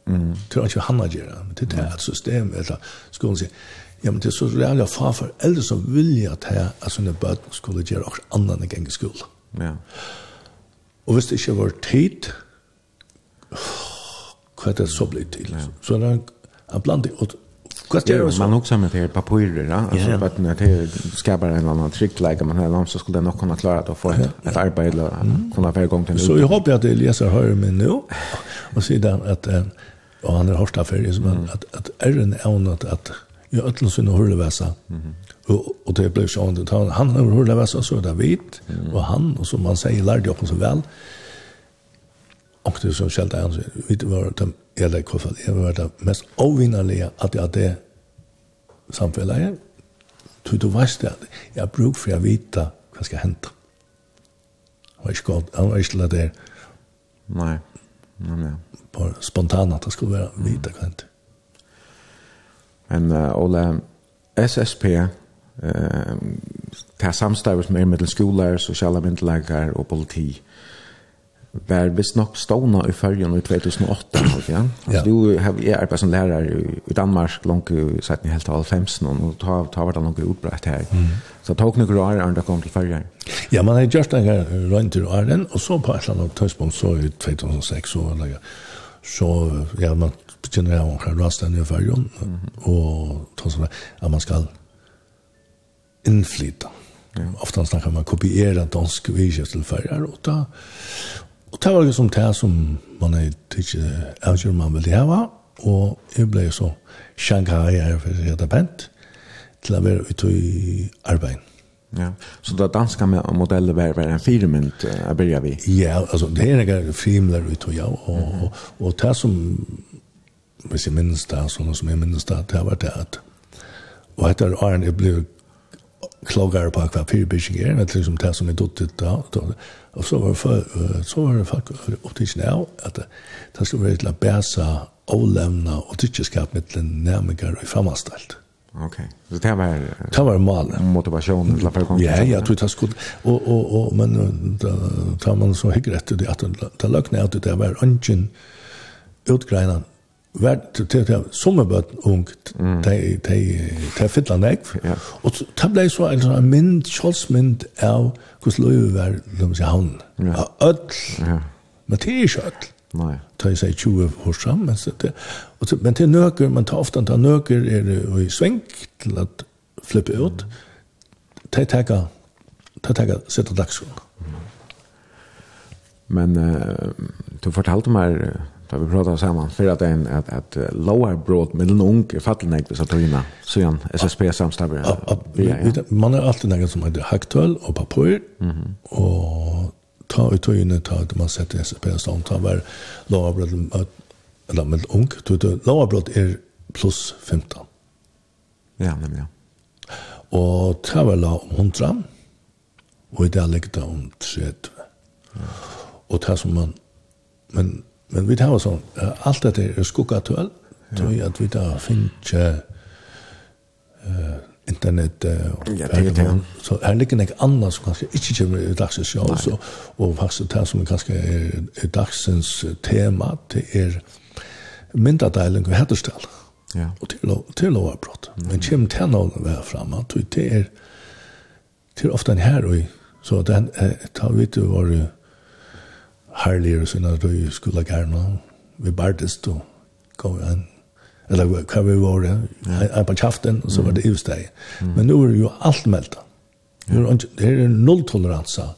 mm. det er ikke han å gjøre, men det er et system, eller skolen sier, ja, men det er så reale å far for eldre som vilja til at sånne bøten skulle gjøre også annan enn gang i skolen. Ja. Og hvis det ikke var tid, hva er det så blitt til? Så er det en blandet, og Gott det man också med det papper då alltså att när det skapar en annan trick like man här så skulle det nog kunna klara att få ett arbete eller kunna få igång den. Så jag hoppas att Elias hör mig nu och sedan att och han har hört affär som att att är en annat att i öllum sinne hurlevæsa. Mhm. Og og det blir sjón han han hurlevæsa så där vit og han og som man säger lærde upp så väl Och det som han är vi var det eller koffer det var det mest ovinnarliga att jag det samfället Du du vet det. Jag bruk för att vita vad ska hända. Och jag ska han var inte där. Nej. Nej nej. Bara spontant att det skulle vara vita mm. kant. Men uh, Ola SSP uh, det ta samstarvis med mittel skolare, sociala myndigheter och politi var visst nok stående i färgen i 2008. Alltså, ja? alltså, Du har er arbeidet som lærer i Danmark langt i sätten helt av 15 ta, ta var det långt utbrett her. Mm. Så det tok noen år när det kom til färgen. Ja, man har gjort en gång rundt i åren og så på et eller annet tidspunkt så i 2006 så eller, det så ja, man känner jag också rastan i färgen og ta sånn at man skal inflyta. Ja. Ofta snackar man kopiera dansk vision till färger och då Og det var det som det som man er ikke avgjør man vil hava, og jeg ble så Shanghai er for å hete pent, til å være ute i arbeid. Ja, så det danska med modeller var, var en firmynd å begynne vi? Ja, altså det er ikke firmynd ute i, ja, og, og, og det som, hvis jeg minnes det, sånn som jeg minnes det, det var det at, og etter åren jeg ble klagare på hva fyrbyrking er, men liksom det som er dottet da, og så var det så var det faktisk opptidsen av at det skulle være til å bæsa avlevna og tykkeskap mittlen nærmere i framastalt. Okej. Så det var det var mal motivation till att komma. Ja, ja, tror det skulle och och och men då tar man så hyggligt det att det lögnar ut det var ungen utgrenan vart til til sommerbøtt ung. De de de fitla nek og ta blei så ein sånn mynd skjoldsmynd av kus løyve var de seg han av ødl men det er ikke ødl Nei. Ta i seg 20 år sammen. Så det, og så, men til nøker, man tar ofte til nøker er i sving til at flippe ut. Ta i teka, ta i teka, sette dagsgrunn. Men uh, du fortalte meg Da vi pratar samman för att en at, att lower broad mellan ung i fattelnägg så tog innan så igen SSP samstabbe. Man er alltid någon som är aktuell och papper och ta ut och in ta att man sätter SSP som tar väl lower broad eller mellan ung då lower broad är plus 15. Ja, nemlig, ja. Og det var la om hundra, og i det ligger det om 30. Og det som man, men Men vi tar sånn, alt dette er skukkatøl, tror jeg at vi da finner uh, internet uh, ja, det, det. så her ligger nek annet som kanskje ikke kommer i dagsens show så, og faktisk det som kanskje er, er dagsens tema det er mindre deiling og hederstall ja. og til lovarbrått mm. men kommer til noen å vei fram det er til ofte en her og så den, eh, ta vidt du var herligere sånn at vi skulle gerne. Vi bartes to. gå an. Eller hva vi var ja. Jeg på kjaften, og så var det ivsteg. Men nå er det jo alt meldt. Det er nulltoleransa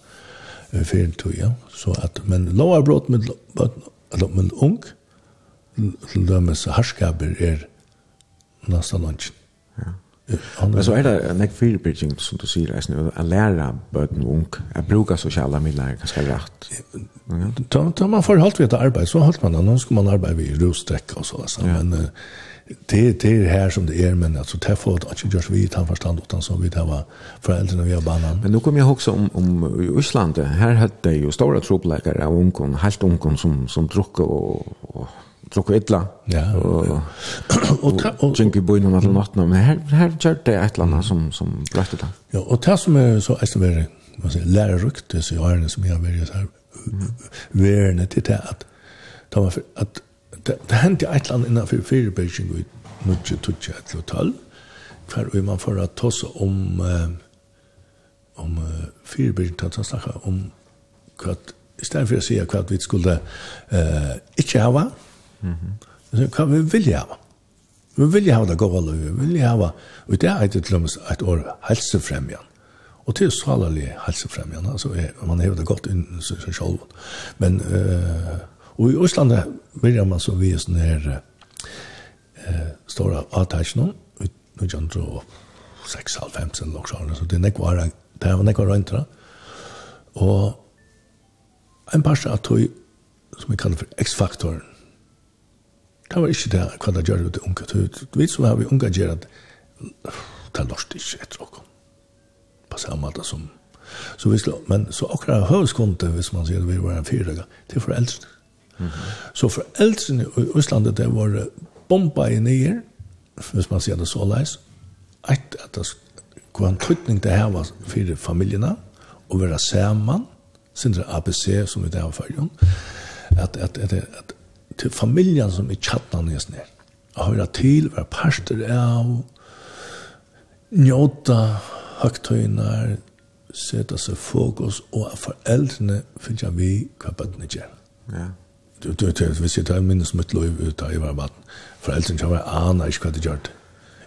for en tog, ja. Så at, men lov er brått med, med ung, til dømes harskaber er nesten lunchen. Men så er det en ek fyrbyrging, som du sier, eisen, å lære bøten ung, å bruke sosiale midler ganske rett. Ta, man får halt ved et arbeid, så halt man det. Nå skal man arbeide vid rostrekk og så, altså. Ja. men det, det er her som det er, men altså, det er for at ikke gjørs vidt han forstand, utan så vi har foreldrene har banan. Men nå kommer jeg også om, om i Øslandet, her hadde det jo store troplegere av ungen, helt ungen som, som drukket og, og drukket illa. Ja. Och och och tänker på innan att natten men her, her kört det et eller annet som som blött det. Ja, och det som är så är så mer vad säger lärarrykt det så jag är som jag vill så här värna till det att ta var för att det hände ett land innan för fyra beijing ut mycket tutsch ett hotel för man får att ta så om om fyra beijing ta snacka om kvart istället för att säga kvart vi skulle eh inte hava Mm så kan vi vilja hava? Vi vil hava det gode løy, vi vil hava, og det er et til og med et år helsefremjan. Og til salerlig helsefremjan, altså er, man hever det godt innen seg selv. Men, uh, og i Østland vil man så vi sånne her uh, store avtæsjene, nu kjønner og 6,5 eller noe sånt, så det er nekvar, det er nekvar røyntra. Og en par av tog, som vi kaller for X-faktoren, Det var ikke det hva det gjør det unge. Du vet så har vi unge gjør at det er lort ikke etter åkken. På samme måte som Så vi slår, men så akkurat høvskonte, hvis man sier at vi var en fyrdøk, det er foreldrene. Mm. Så foreldrene i Østlandet, det var bomba i nye, hvis man sier det så leis, at det var en trytning det her var for familiene, og være sammen, sindre ABC, som vi det har følgen, at, at, at, at, at til familjen som er tjattnan i sned. Å høre til, være parster av, njóta høgtøyner, seta seg fokus, og at foreldrene finner vi hva bøttene gjør. Ja. Du, du, du, hvis jeg tar minnes mitt lov ut av i hver vatten, foreldrene kommer være aner ikke hva de gjør det.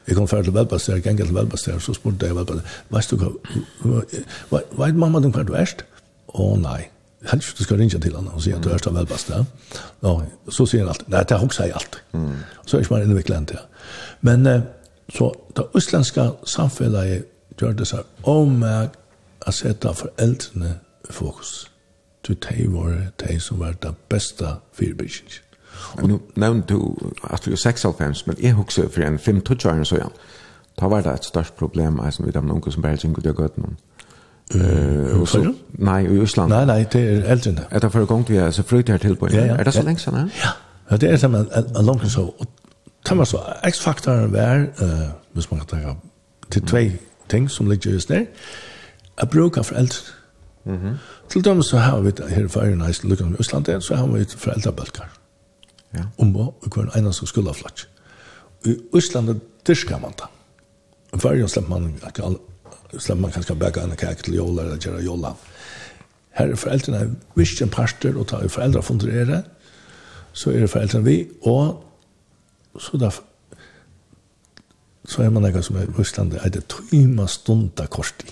Jeg kom ferdig til velbastær, gengel til velbastær, så spurte jeg velbastær, veist du hva, vet mamma din hva du erst? Å nei helst du skal ringe til henne og si at du är väl bästa. Ja, så sier han allt. nei, det har också i allt. Mm. Så är innviklet inte det. Men så det utländska samfunnet gjør det seg här. Om jag att sätta foreldrene i fokus. Du tar var det som var det beste fyrbygget. Og nu nevnte du at du er 96, men jeg husker for en 5-12 år igjen. Da var det et størst problem som vi har med unga som bare sig och det har gått någon. Eh och så nej i Island. Nej nej det är äldre än det. Är det för gång vi är så flyttar till på. Är det så länge sen? Ja. Ja det är som en en lång så Thomas så X-faktorn var eh måste man kan till två ting som ligger just där. A broker för äldre. Mhm. Till dem så har vi här för en nice look on Island där så har vi för äldre balkar. Ja. Om vad kan en så skulle flatch. I Island där ska man ta. Varje släpp man att så man kanskje bæka en kake til jola eller gjøre jola. Her er foreldrene en parter og tar foreldre funderere, så er det foreldrene vi, og så da så er man noe som er i Øsland, er det tøyma stunda korti.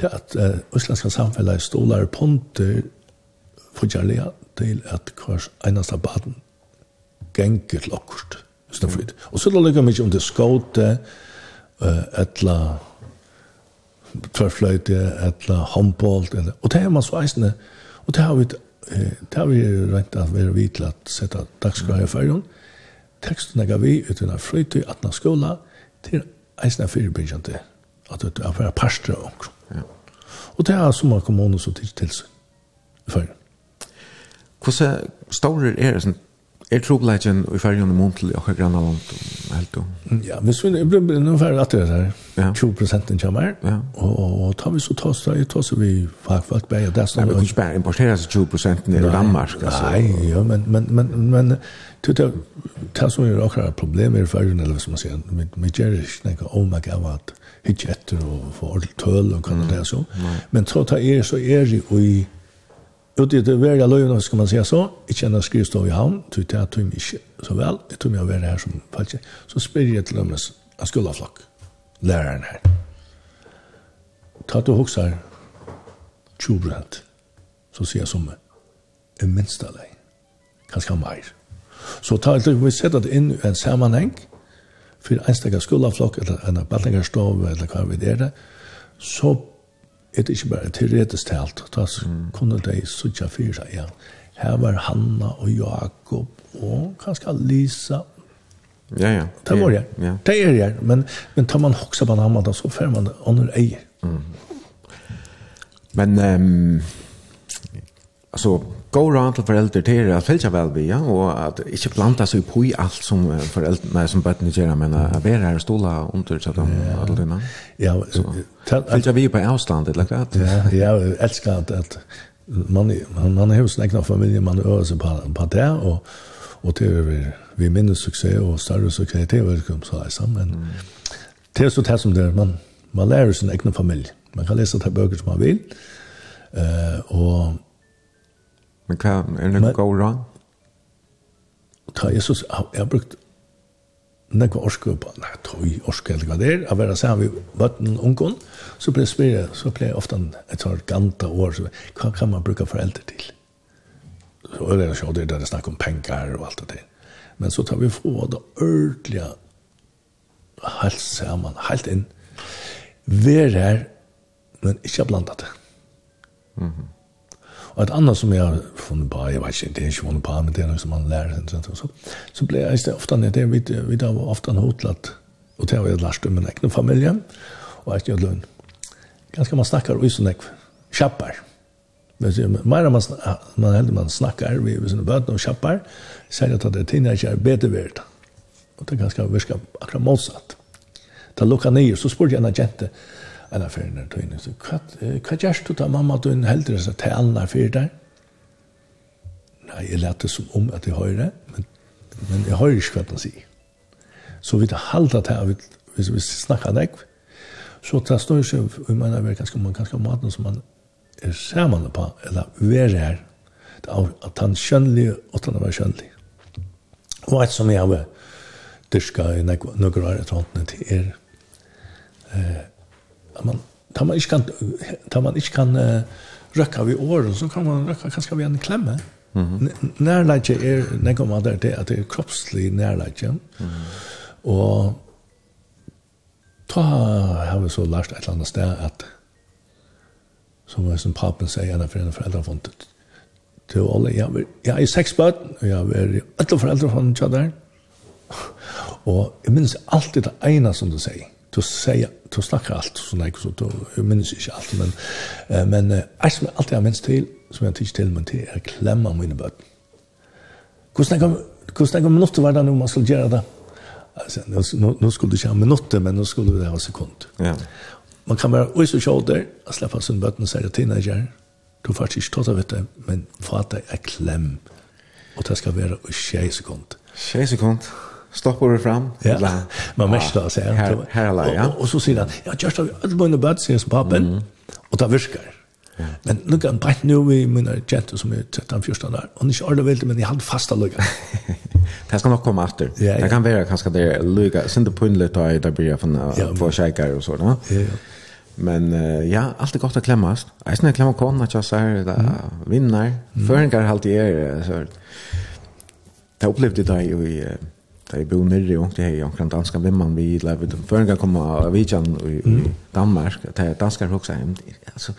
Det at uh, østlandske samfunnet stålar ponter for kjærlige til at hver eneste baden gengur til akkurat. Mm. Og så er det lykka mykje om det skåte, uh, etla tvørfløyte, eller håndbolt, eller, og det er man så eisende, og det har vi, det har vi rent at vi er vidt til at sette dagskraja i fyrjon, teksten er vi uten av i atna skola, til eisende fyrirbyggjante, at det er bare parstre og omkring. Ja. Og det er som man kommer under så til tilsyn i fyrjon. Hvordan store er det som Er trobladjen i fergen i mån till jag grannar långt helt då. Ja, men så det blir nog färre att det här. 20 prosenten kommer. Ja. Och, och tar vi så tas det tar så vi fagfolk faktiskt bättre där Nei, Men vi spär importerar så 20 ner i Danmark altså? Nei, ja, men men men men det tar så ju också problem i fergen, eller som man sier, vi gjør ikke noe om Jerry tänker at hitje etter og få ordentlig tøl og hva det er så. Men så tar er så er det jo i Ute i det verre løyvna, skal man säga så, ikke enn skrivstå i havn, tog det tog meg ikke så vel, jeg tog meg å være her som falskje, så spør jeg til dem en skuldaflokk, læreren her. Ta du hoksar 20 prosent, så sier jeg som en minst av kanskje mer. Så ta det, vi setter det inn i en sammanheng, for en stakka skuldaflokk, eller en baltingarstov, eller hva vi er det, så det ikke bare teoretisk talt, da kunne de sutja fyra seg igjen. Her var Hanna og Jakob og kanskje Lisa. Ja, ja. Det var jeg. Ja. Det er jeg. Men, men tar man hoksa på Hanna, så får man det under eier. Mm. Men, um, altså, gå rundt til foreldre til at fylgja vel vi, ja, og at ikke blanda seg på i alt som foreldre, nei, som bøttene gjør, men at være her og stola under seg om alle dine. Ja, fylgja vi på avstand, eller hva? Ja, jeg elsker at, at man, man, man har sin egna familie, man øver seg på, på det, og, og til vi, vi minnes suksess og større suksess, det er velkommen så er sammen, men det er så det som det er, man, man lærer sin egna familie, man kan lese det bøker som man vil, uh, og Men hva, er det noe god råd? Ta Jesus, jeg har brukt nekva orske på, nei, tøy orske eller hva det er, av vera sammen vi vatten ungen, så ble jeg spyrir, så ble jeg ofte et sånt ganta år, så hva kan man bruka foreldre til? Så er det så, det der det snakk om penger og alt det der. Men så tar vi få det ordentlige helt sammen, helt inn. Vær her, men ikke blanda det. Mhm. Mm Og et annet som jeg har funnet på, jeg vet ikke, det er ikke funnet på, men det er noe som man lærer, så, så, så ble jeg ofte ned, det vi da var ofte hotlet, og det har jeg lært om en ekne familie, og jeg gjør lønn. Ganske man snakker og sånn ekve, kjappar. Mer man, man heldig man snakker, vi er sånne bøtene og kjappar, sier at det er tinnig ikke er bedre verdt. Og det er ganske virka akkurat motsatt. Da lukka ned, så spurte jeg en agente, en affær når du Så Hva gjørs du da mamma du inne heldur disse talene fyrir der? Nei, jeg lette som om at jeg hører, men, men jeg hører ikke hva han sier. Så vi tar halda til her, hvis vi snakker deg, så det står ikke, seg, og jeg mener, det er ganske man ganske maten som man er sammen på, eller være her, at han skjønnelig, og at han var skjønnelig. Og et som jeg har dyrka i noen år etter hånden til er, eh, man tar man ikke kan tar man ikke kan uh, röka vid åren så kan man röka kanske vid en klemme. Mm -hmm. Nærleitje er, når kommer der til at det er kroppslig nærleitje. Mm -hmm. Og ta har vi så lært et eller annet sted at som er som papen sier, en av foreldre foreldre har funnet til alle, jeg, vil, jeg er seks bød, og jeg er alle foreldre har funnet der. Og jeg minns alltid det ene som du sier du säger du snackar allt så nej så då jag minns inte allt men eh, men eh, allt som allt jag minns till som jag tycker till men till är klämma mina böt. Hur snackar hur snackar man något var det nu man skulle göra det. Alltså nu, nu skulle det köra minuter men nu skulle det ha sekund. Ja. Man kan bara oj så kör där att släppa sin bötten säger till när Du faktiskt tåta vet det men fatta är kläm och det ska vara i 6 sekunder. 6 sekunder stoppar vi fram. Ja. Eller, man mest då så här. Här, här ja. Och, och så säger han, ja, just att mina bötter som pappen. Mm. Och det virkar. Men nu kan bara nu vi mina jenter som är 13 14 där. Och inte alla vill men i hand fasta lucka. det <laughs> ska nog komma efter. Ja, ja. Det kan vara kanske det är lucka sen det punle tar det blir från ja, för shakar och sådär. Ja. ja. Men uh, ja, allt är gott att klämmas. Jag snä klämma konna jag så här där vinner. Mm. Förringar halt i er så. Det upplevde det ju i där bor nere och det är jag kan danska vem man vi lever den förrän kan komma vi kan i Danmark. Det det danskar också hem alltså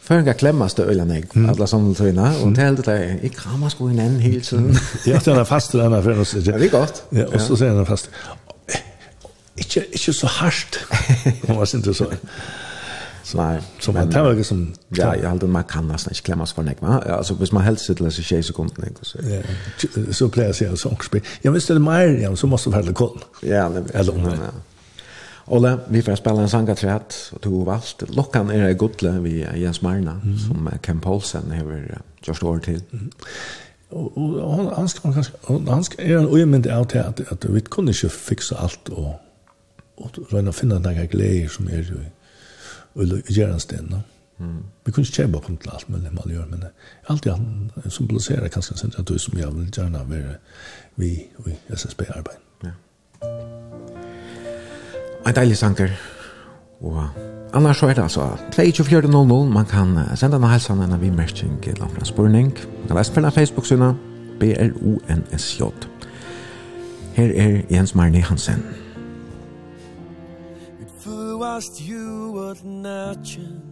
förrän kan klämmas det ölen jag alla sådana tröjna. och det är helt det <laughs> jag kramar sko in en hel tiden. ja det är fast den för oss. Ja det är gott. Ja och så säger han fast Ikke inte så harst vad var det så Så, Nej. Så man tar väl som... Ja, jag håller man kan nästan inte klämmas för näck. Alltså, hvis man helst sitter så tjej så kommer det inte. Så, ja. så plejer jag säga sångspel. Jag visste det mer ja, så måste vi ha koll. Ja, det vet jag. Olle, vi får spela en sangaträtt och har valt. Lockan är det godle vid Jens Marna mm. som Ken Paulsen har gjort år till. Mm. Och, och han ska han ska är en ojämnt out här att, att vi kunde inte fixa allt och och röna finna några glädje som är ju och göra sten. Mm. Vi kunde kämpa på inte allt men man gör men allt jag som blåser kanske en att du som jag vill gärna vara vi i SSB arbete. Ja. En deilig sanger. Og annars så er det altså 2400, man kan senda en helsan enn vi merking til en spurning. Man kan lese på Facebook-synet, BRONSJ. Her er Jens Marni Hansen fast you natchen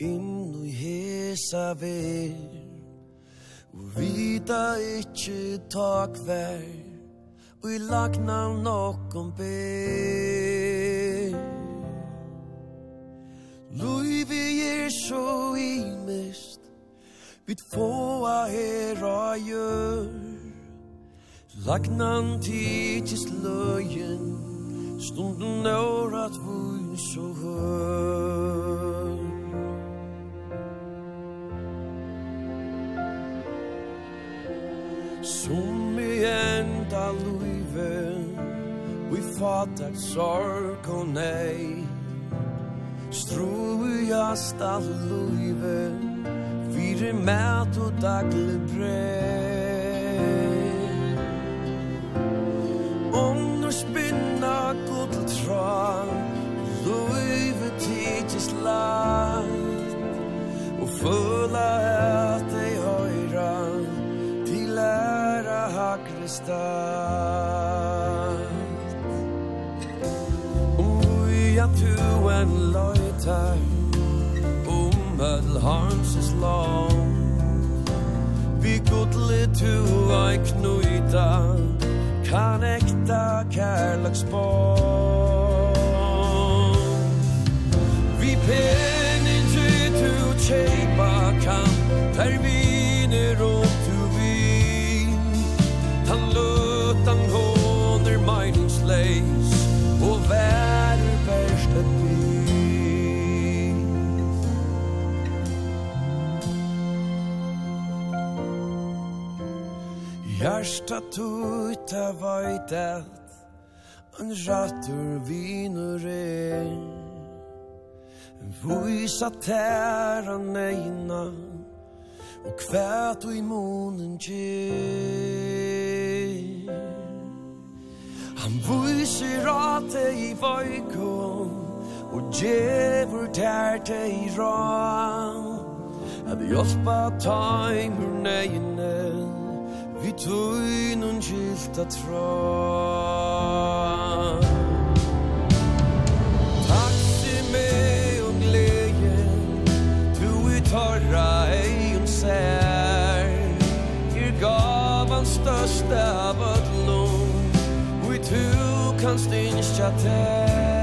Innu hesa ver Og vita ikkje tak ver Og i lagna nokon ber. Luivi er så imest Vit fåa her a gjør. Lagnan tidsis løyen Stunden når at vi så hör Som i enda luive Vi fatar sorg og nei. Struiast a luive Vire mat og dagle brei Om du gå til tråd Løyve tidsis lagt Og føla at ei høyra Til æra hakre start Og i at du en løytar Om öll harmses lov Vi godle tu ei knuita kan äkta kärleksbarn Vi pen tu du tjejba kan Per vi Hjärsta tuta vajtet En rattur vinur er. Vysa tæra neina Og kvæt og i munen gjer Han vyser ate i vajkon Og djevur tærte i rann At hjelpa taimur neina Vi tøy nun gilt a tra Taxi me og glede Tu i torra ei un sær. Her gav han største av ödlom Vi tu kan instja tær.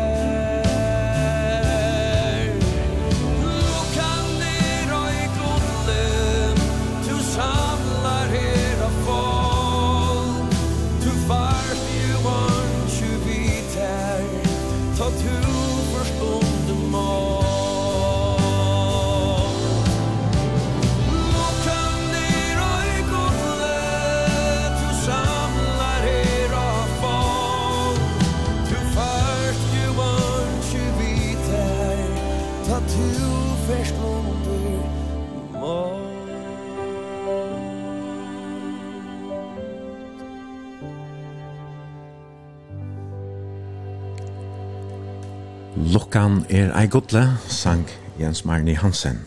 Lukkan er ei godle, sang Jens Marni Hansen.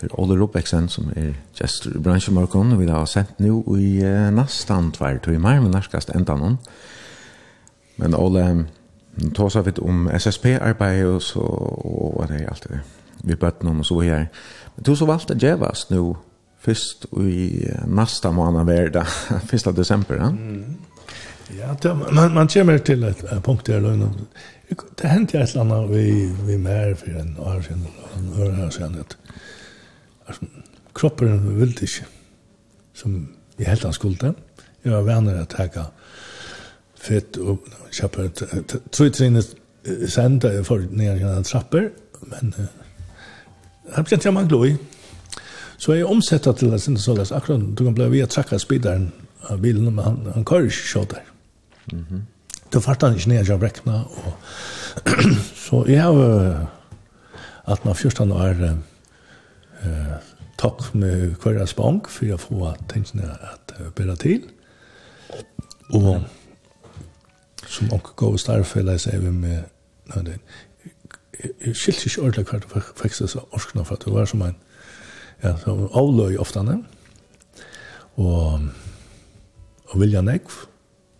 Det er Ole Robeksen som er gestor i bransjemorgon, og vi har sett nu i uh, nastan tvær tog i mer, men nærkast enda noen. Men Ole, nå tås vi om SSP-arbeid og så, og hva det er alt det. Vi bøtt noen og så her. Men du så valgte Djevas nu, først i uh, nasta måned verda, 1. desember, ja? Mm. Ja, det, man, man kommer til et, et punkt der og Det hendte et eller annet vi, vi mer for en år siden, en år siden, at, altså, kroppen ville ikke, som i helt han skulle. Jeg var venner å ta fett og kjøper tre trinnet senda for ned i trapper, men jeg ble ikke man glå i. Så jeg omsetter til det, så at akkurat du kan bli via trakka spideren av bilen, men han, han kører ikke kjøter. Mhm. Då fart han ikke ned av brekkene, Og så jeg har uh, at man først han har uh, takk med hver spank for å få tingene at uh, bedre til. Og som onke gode starfeller så sier vi med nei, det, jeg skilte ikke ordentlig hver det seg så orskene for at det var som en ja, så avløy ofte han og, og vilja nekv.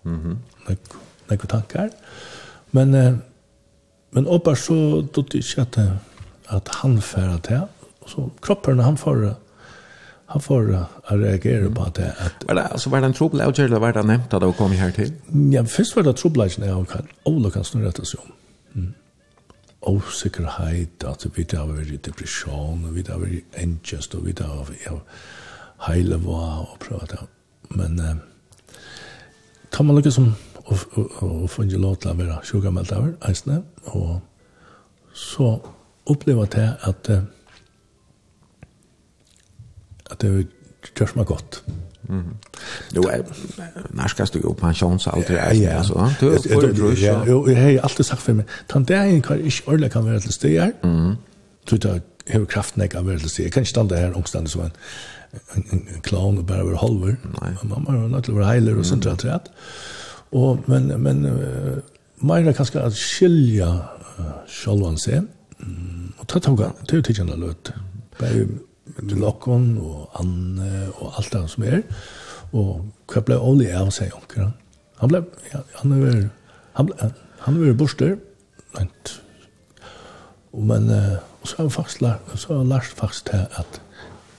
Mhm. Mm nekk, nekk tankar. Men, eh, men oppa så dutt ikke at, at han færa til. Så kroppen han får han får att reagera på det. at var det alltså var det en trubbel eller eller var det nämnt att de kom här till? Ja, först var det trubbel när jag kan Ola kan snurra det så. Mm. Osäkerhet att vi där var i depression och vi där var i angst och vi där var i hela var och prata. Men eh, tar man lukka som og, og, og funnet lov til å være sjukamelt over, eisene, og så opplevde jeg at at det gjør meg godt. Mm. Du er nærskast du jo pensjonsalder Ja, ja altså, Du får ju Ja, jo, jeg har alltid sagt for meg Tan det er en kvar ikke ordentlig kan vara till steg. Mm. Du då har kraften jeg kan være til se. Jeg kan ikke stande her omstande som en en en, en clown bare være halver. Man må jo nødt til å være heiler og sånt där trätt. Og, men men uh, mer kanskje at skilja uh, självan seg. Mm, og ta tog han, det er jo den løt. Bare med lockon og Anne og alt det som er. Og hva ble Oli av seg, onker Han Han ble, ja, han er vel, han ble, han er vel borster. Men og men uh, og så har faktisk lært, så har Lars faktisk här at,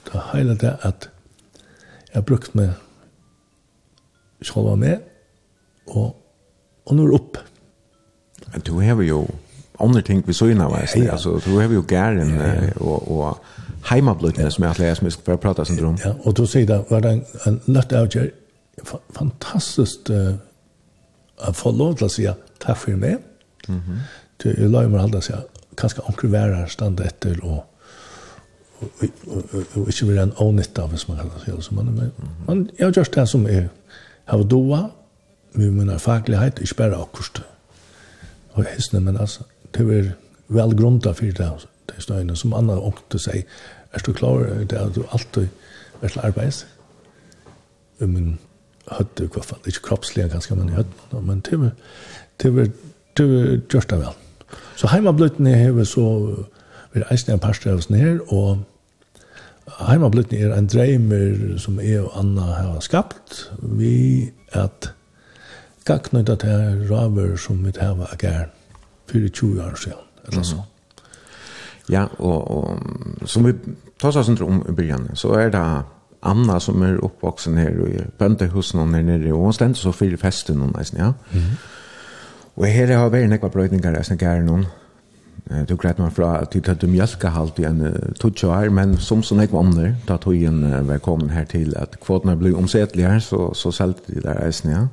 det hela det at, jeg har brukt meg, själva med og, og nå er opp. Men du har jo andre ting vi så inn av veisen, ja, ja. altså du har jo gæren ja, ja. og, og heimablutene ja. som jeg har atleie som vi skal prate sånn om. Ja, og du sier det, var det en, en nødt avgjør, fantastisk uh, å få lov til å si takk for meg. Mm -hmm. Du, jeg la meg holde si kanskje anker være her stand etter og og ikke være en avnytt av, som man kan si. Man, Men, man, jeg har gjort det som er, har doa, vi mener faglighet, ikke bare akkurat. Og hissene, men altså, det er vel grunnet for det, det støyene, som andre åkte seg, er du klar det at du alltid er til arbeids? Men høyde i hvert fall, ikke kroppslig, ganske, men høyde, men det er det er det er gjørst det vel. Så heimabløytene har så, vi er en par av oss ned, og heimabløytene er en dreimer som jeg og Anna har skapt, vi at, gagna til raver som vi har vært gæren for 20 år siden, eller så. Ja, og, og som vi tar oss under om i begynnelsen, så er det Anna som er oppvoksen her i bøndehusen her nere, og hun stendte så fire festen noen, nesten, ja. Mm -hmm. Og her har vært nekva brøydningar nesten gære noen. Du greit meg fra at de tøtte mjölkehalt en tutsi år, men som så nekva om da tog en velkommen her til at kvotene ble omsettelige her, så, så selte de der eisen, ja. Mm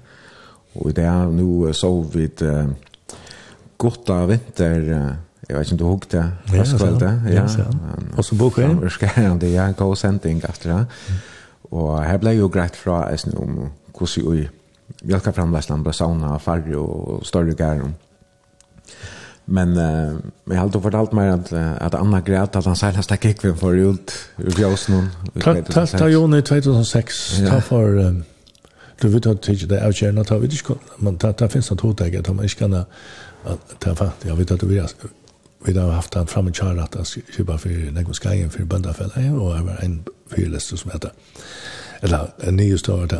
Og det er nå så vidt uh, godt av vinter, uh, jeg vet ikke om du hukk det, høstkveld det. Ja, ja. Og så boker jeg. Ja, det er en god sending etter det. Og her ble jo greit fra eisen om hvordan vi bjelka framleisland ble sauna, farge og større gæren. Men uh, jag har då fortalt mig att att Anna grät att han säljas där kickvin för ut ur Björsen. ta, ta Joni 2006 ta för då vi tar till det avkärna ta vi det men det där finns något hot där att man inte kan att ta fatt. jag vet att vi har vi har haft han fram i charla att köpa för någon skagen för böndafälla och över en fyrlist som heter eller en ny start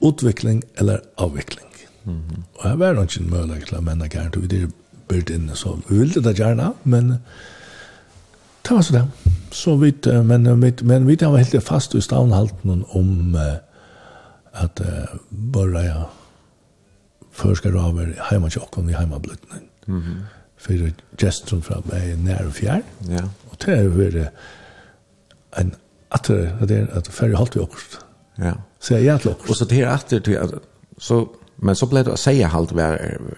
utveckling eller avveckling. Mm -hmm. Och här var det inte möjligt att lämna garant vi det började inne så vi ville det gärna men det var sådär. Så vidt, men, men, men vi var helt fast i stavnhalten om uh, at uh, bara ja förskar av er hemma tjockon i hemma blötnen. Mm -hmm. För gesten fram är nær og fjær. Ja. Og det er jo hur en att det är att färre halt vi också. Ja. Så jeg er til också. Og så det är til at, så men så blev det att säga halt var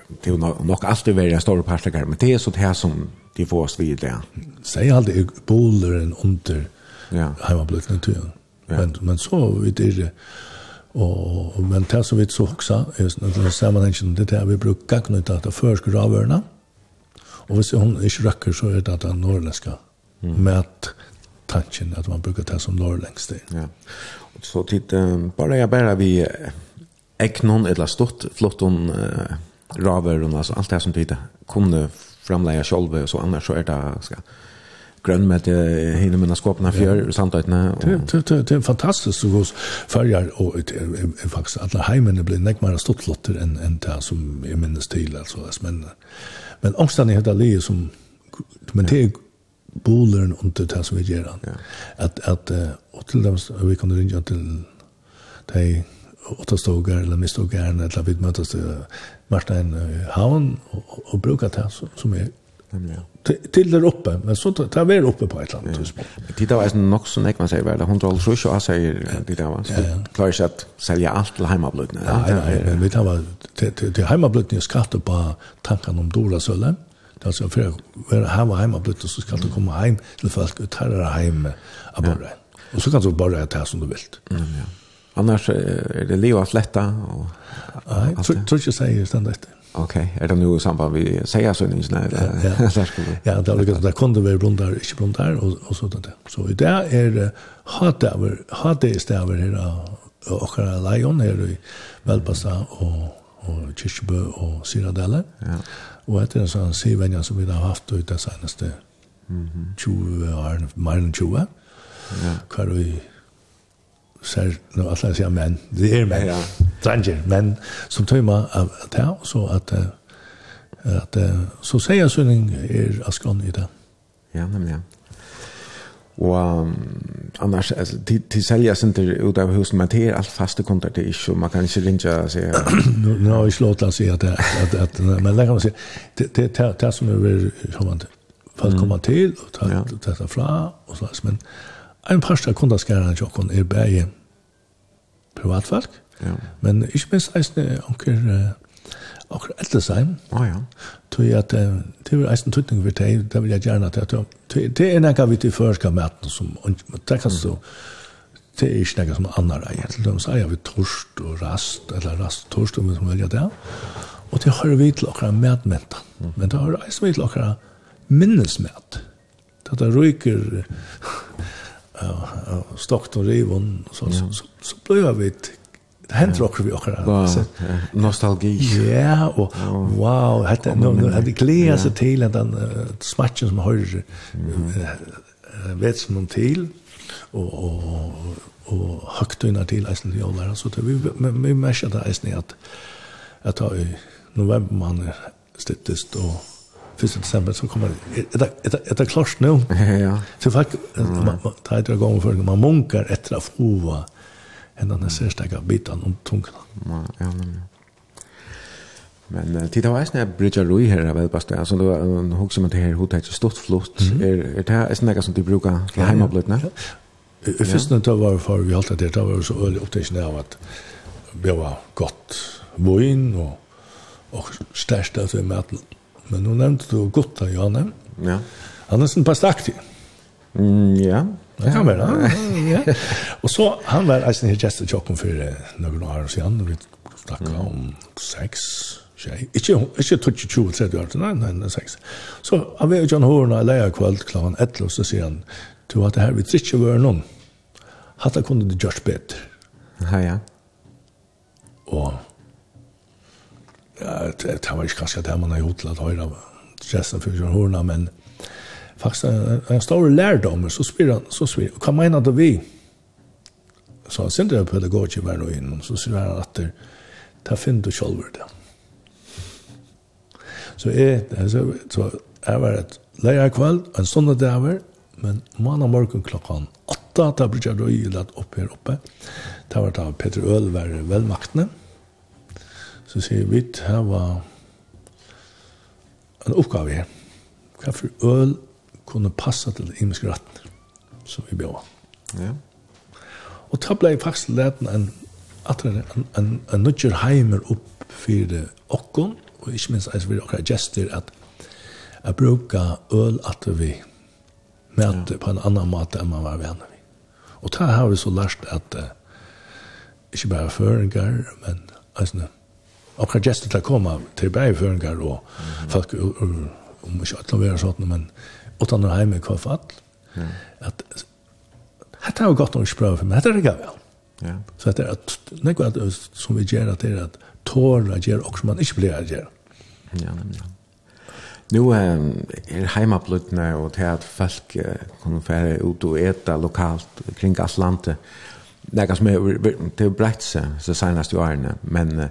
det till nog alltid vara stor partiklar men det är så det här som de får oss vid det. Säg alltid bollen under ja. hemma blötnen till. Ja. Men men så vid det Og, men det som vi så också är den sammanhangen det där vi brukar ut att förskor av öarna. Och hvis hon ikke røkker, så er det at det er norrländska mm. med tanken at man brukar det som norrländsk det. Ja. Och så tid, um, bara jag bara vi eknon eller stort flott hon uh, raver och alltså allt det som tid kunde framlägga själva och så annars så är det ska grön med det hinner mina skåpna för ja. att det det det är fantastiskt så hos färger och faktiskt alla hemmen blir näck mer stottlotter än än det som är minns till alltså men men ångstan är det som men det är bolern under det som vi gör att att och till dem vi kan ringa till dig åtta stogar eller mistogar eller vid mötas Marstein havn och, och, brukat det som är Nemlig, ja. Til der oppe, men så tar vi oppe på et eller annet tidspunkt. Det var en nok så man sier, vel, 150 og sier det der var, så klarer ikke at selge alt til heimabløtene. Nei, nei, men vi tar var, til heimabløtene er skatte på tankene om Dora Sølle, det er altså for å hava heimabløtene, så skal du komme heim til folk, og tar deg heim av borre. Og så kan du bare ta som du vil. Annars er det livet letta, og... Nei, tror ikke jeg sier stendet etter. Okej, okay. är det nu i samband vi sier så med sägarsöningsna? Ja, ja. <laughs> ja, det har lyckats. Där kunde vi blundar, inte blundar och, och sådant. Så i det är hatdäver, hatdäver här och lejon här i Välpassa och, och Kyrkjebø och Syradelle. Ja. Och det är en sån sivvänja som vi har haft ut det senaste mm 20 år, mer än 20. Ja. Kvar vi ser nu alla säger men det är men stranger men som tömma av det så att att så säger sunning är askan i det. Ja, nämligen. Og um, annars, altså, til, til selja senter ut av husen, men det er alt faste kontrakt, det er ikke, man kan ikke ringe og si... Nå har jeg slått å si at, at, at, men det kan man si, det, det, det, det som er, som man, folk kommer til, og tar, ja. tar fra, og slags, men, en parst av kundaskæren til åkken er bare privatfolk, ja. men ikke minst eisne onker onker eldresheim. Å ja. Tog at det er eisen tøytning for deg, det vil jeg gjerne at det er nekka vi til førska maten som, det kan stå, det er ikke nekka som annar eier til dem sier vi torst og rast, eller rast og torst, om vi som velger det, og det har vi til okra matmenta, men det har eisne vi til okra minnesmet Det er ryker av Stockton Rivon så, ja. så, så, så blev vi det händer också vi också wow. så, ja. nostalgi ja och wow hade no, hade glädje sig till att den smatchen som hörs vet som någon till och och och högt innan till Eisen Jolar så det vi vi märker det Eisen att att ta i november man stöttest och 1. december så kommer det ett ett klart nu. <laughs> Ja. Så faktiskt man tar det igång för man munkar efter att få en annan särskild bitan om tungan. Ja, ja men. Men tid har snä bridge roi här av Elbast alltså då en hugg som det här hotet så stort flott är det här är snäga som du brukar till hemmablöt nä. Först när då var för vi alltid det var så öl upptäckte av att det var gott vin och och stärsta så i maten. Men nu nämnde du Gotta, Janne. Ja. Han är nesten pastaktig. Mm, ja. Det kan være, ja. ja. Og så, han var eisen her gestet tjokken for noen år siden, og vi snakket om sex, tjej. Ikke, ikke 20-30 år, nei, nei, nei, sex. Så han var jo John Horna, i leia kveld, klokken etter, og så sier han, du at det her vi ikke være noen. Hatta kunne du gjørs bedre. Ja, ja. Og det var ikke kanskje det man har gjort til at høyre resten for kjørhårene, men faktisk en, en stor lærdom, så spyr han, så spyr han, hva mener du vi? Så han sender jeg pedagogisk verden og innom, så sier han at det, det finner du selv det. Så jeg, så, så jeg var et leie kveld, en stund det var, men mandag morgen klokken åtta, da ble jeg røy lett opp her oppe. da var det Peter Øl var velmaktene, så sier vi her var en oppgave her. Hva for øl kunne passe til imenske ratten som vi bjør. Ja. Og da ble jeg faktisk leten en, en, en, en nødger heimer opp for åkken, og ikke minst jeg vil akkurat gester at jeg bruker øl at vi møter på en annan måte enn man var venner vi. Og da har vi så lært at uh, ikke bare føringer, men altså, akkurat gestur til å komme til bæreføringar og folk om ikke alle være sånn, men utan å heime hva for alle. At dette er jo godt å ikke prøve for meg, dette er ikke vel. Ja. Så dette er at, nekva at, som vi gjør, at det er at tårer gjør også man ikke blir gjør. Ja, nemlig. Nu er heimablutne og til at folk kunne fære ut og eta lokalt kring Atlante. Det er ganske mye, det er brett seg, så senast i årene, men uh,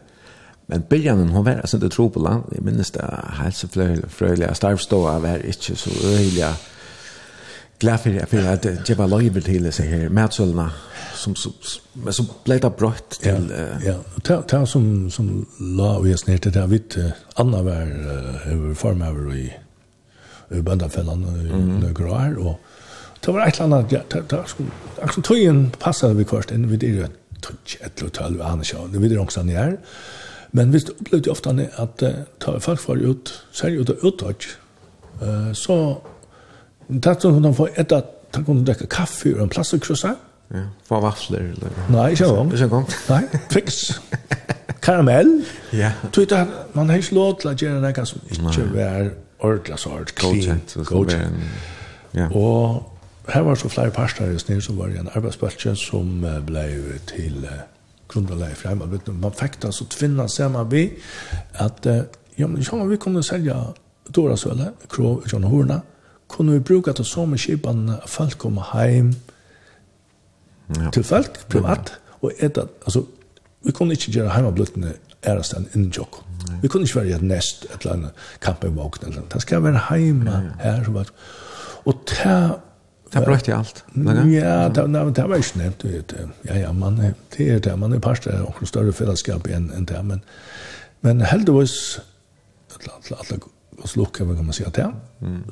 Men byrjanen hon var alltså det tro på land. Jeg minnes det helsefrøyelige starvståa var ikke så øyelige glad för för at det var lojal til seg her, matsölna som som, men så ble det brott till ja ja ta som som la vi oss ned til det, där vid Anna var över farmöver i i bandafällan i mm -hmm. grar og Det var et eller annet, ja, det skulle, akkurat tøyen passet vi kvart inn, vi dyrer tøtj, et eller tølv, annars ja, vi dyrer også nær, Men vi opplevde ofte at ta folk var ut, særlig ut av Uh, så tatt hun kunne få et at han kunne drikke kaffe og en plastikkrossa. Ja, få vafler eller? Nei, ikke engang. Ikke engang? Nei, fiks. Karamell. Ja. Tøyta, man har ikke lov til å gjøre noe som ikke var ordentlig så hardt, clean, godkjent. Ja. Og her var så flere parster i snill som var i en arbeidsbølge som ble til uh, grundläggande främma vet man fick det så tvinna samma vi att ja men jag vi kunde sälja dåra söle krov John Horna kunde vi bruka det som skipan folk komma hem ja. till folk privat och ett alltså vi kunde inte göra hemma blötne ärastan in jock. Vi kunde inte vara näst ett land walk eller det ska vara hemma här så vart och ta Det brøt i alt. Ja, det, nei, det var ikke nevnt. Ja, ja, man er, det er det. Man er parster av noen større fellesskap enn en det. Men, men heldigvis, alle alle oss lukker, kan man si at det.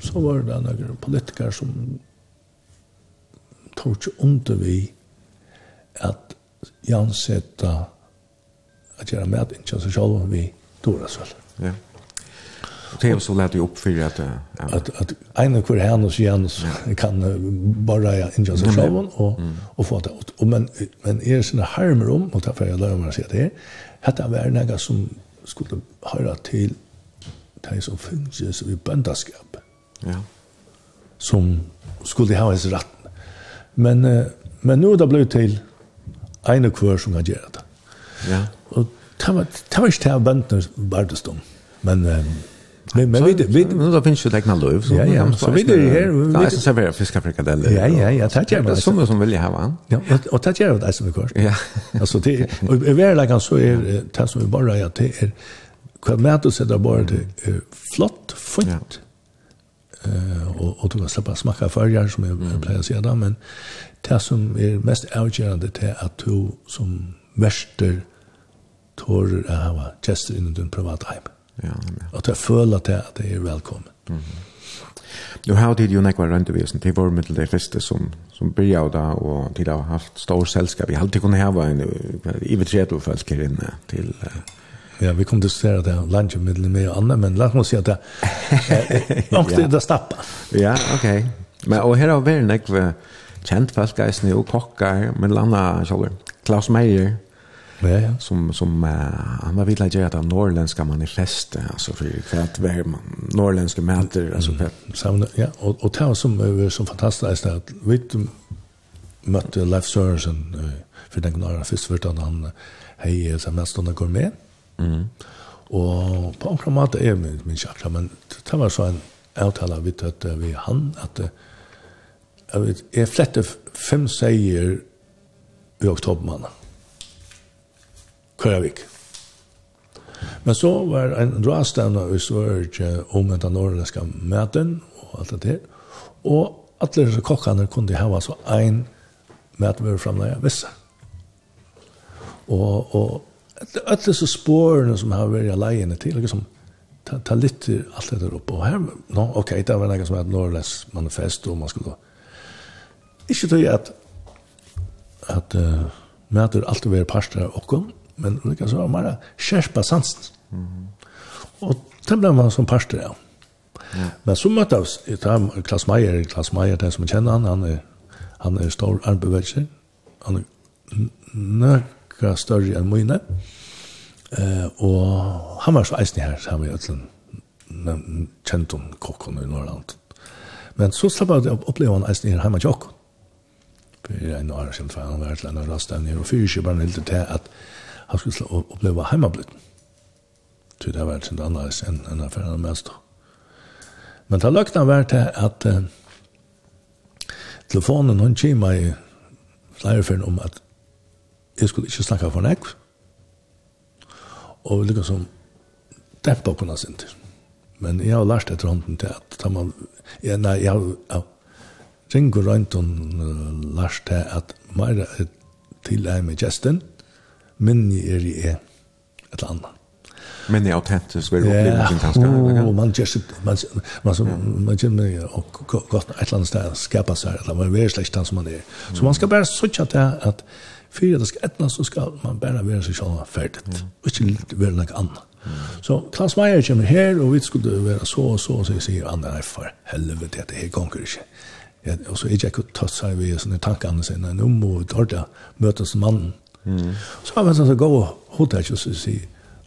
Så var det noen politikere som tog ikke under vi at Jan sette at gjøre med innkjønnsjølven vi Dorasvall. Ja. Och det är så lätt ju upp för Ja. att att en av hur hennes Jens kan bara inja så själv och och få det ut. och men men är såna harmer om och därför jag lär mig säga det. Hade var några som skulle höra till det som finns i böndaskap. Ja. Som skulle ha hans rätt. Men men nu det blev till en av kvar som har gjort det. Ja. Och det var det var inte det bönderna vardestom. Men Um, Men men vi vi nu då finns ju läckna löv så. Ja ja, så vi det här. vi Nej, så serverar fiskar frikadeller. Ja ja, jag tar gärna det som som vill jag ha. Ja, och tar gärna det som vi går. Ja. Alltså det är väl lägga så är det som vi bara ja det är kan med du sätta bara det flott fint. Eh och och du kan släppa smaka förjar som jag plejer säga där men det som är mest avgörande det är att du som värster tårer att ha gäster inom din privata hemmet. Ja, at å føle at jeg, at jeg er velkommen. Mm -hmm. Nu har det ju nekvar runt över till vår mitt det första som som börjar då och till har haft stor sällskap. Vi har alltid kunnat ha en i vetret och folk här inne till Ja, vi kom til å se at det er lunch og middel med andre, men la oss si at det er nok til det stappa. Ja, ok. Men, og her har vi nekve kjent folk, og kokker, men landa selv. Klaus Meier, ja, ja. som, som uh, han var villig att göra det norrländska manifestet alltså för kvart var man norrländska mäter alltså mm. Samna, ja och, och det var som, som fantastiskt att vi mötte Leif Sørensen uh, för den några först för att han hej som under går med mm. och på en mat är min, min chakra men det var så en avtala vi att vi han att jag vet jag flette fem säger i oktobermannen. Køyavik. Men så var en rådstevne i Sverige om den norrländska maten og alt det der. Og alle disse kokkene kunne ha så en matvare framleie visse. Og, og alle disse spårene som har vært alene til, liksom, ta, ta litt alt det der oppe. Og her, no, ok, det var noe som er et norrlæs manifest, og man skulle... Ikke tog at, at uh, matur alltid være parster av okkom, men lika så har man skärpa sansen. Mm. Och det blev man som parster av. Ja. Men så möttes i tam Klaus Meyer, Klaus Meyer den som känner han, han är han är stor arbetsgivare. Han är några större än mina. Eh och han var så isen här så har vi alltså känt om kocken i Norrland. Men så slapp jag uppleva en isen här hemma jag. För en år sedan för han var till en rastning och fyra bara inte till att han skulle slå- oppleva heimablitten. Så det var ikke noe annerledes enn en affæren av mest. Men det løkna var til at uh, telefonen hun kima i flyerferien om at jeg skulle ikke snakka for nek. Og lykka som dempa kunna sinter. Men jeg har lært etter hånden til at da man, ja, nei, jeg har ja, ringur røynton uh, lært til at meira til jeg med gesten, minni er i e, et eller annet. Men det är autentiskt vad det blir sin kanske. Och man just man man man man man, og godt et eller annet sted skapa seg, eller man er är släkt som man er. Så man ska bara söka att att för det skal etna, så skal man bare være seg selv färdigt. og ikke være noe annet. Så Klaus Meier kommer her, og vi skulle være så og så og så sier han nei, for helvete det är gonger ikke. Ja, och så är jeg kunde ta seg ved sånne tankene sine, nå må vi dårlig møtes mannen, Mm. Så har man sånn gå og hodet ikke å si,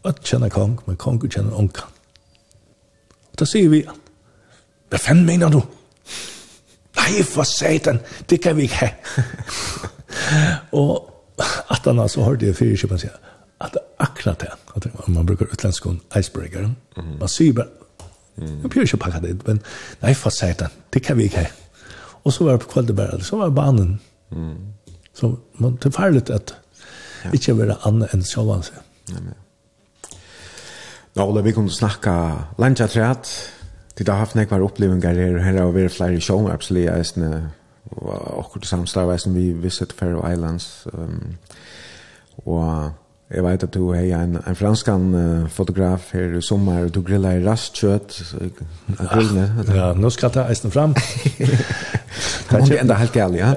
at kjenner kong, men kong kjenner onkan. Og da sier vi, hva fan mener du? Nei, for satan, det kan vi ikke ha. <laughs> og at han så hørte det fyrir kjøpene sier, at det akkurat det, at man bruker utländsk icebreaker, mm. man sier bare, Mm. Jag pjörs packa det, men nej för satan, det kan vi inte. Och så var det på kvällen bara, så var banen. Mm. Så man det farligt att Ja. Ikke være annet enn sjåvann seg. Ja, men. Nå, Ola, vi kunne snakke landet træt. Det har haft nekvar opplevingar her, her har vært flere sjån, absolutt, eisne, og akkurat samstarveisen vi visit Faroe Islands, um, og Jeg vet at du er en, en franskan uh, fotograf her i sommer, og du griller i rastkjøtt av grillene. Ja, nå skal jeg ta eisen fram. det må enda helt galt, ja?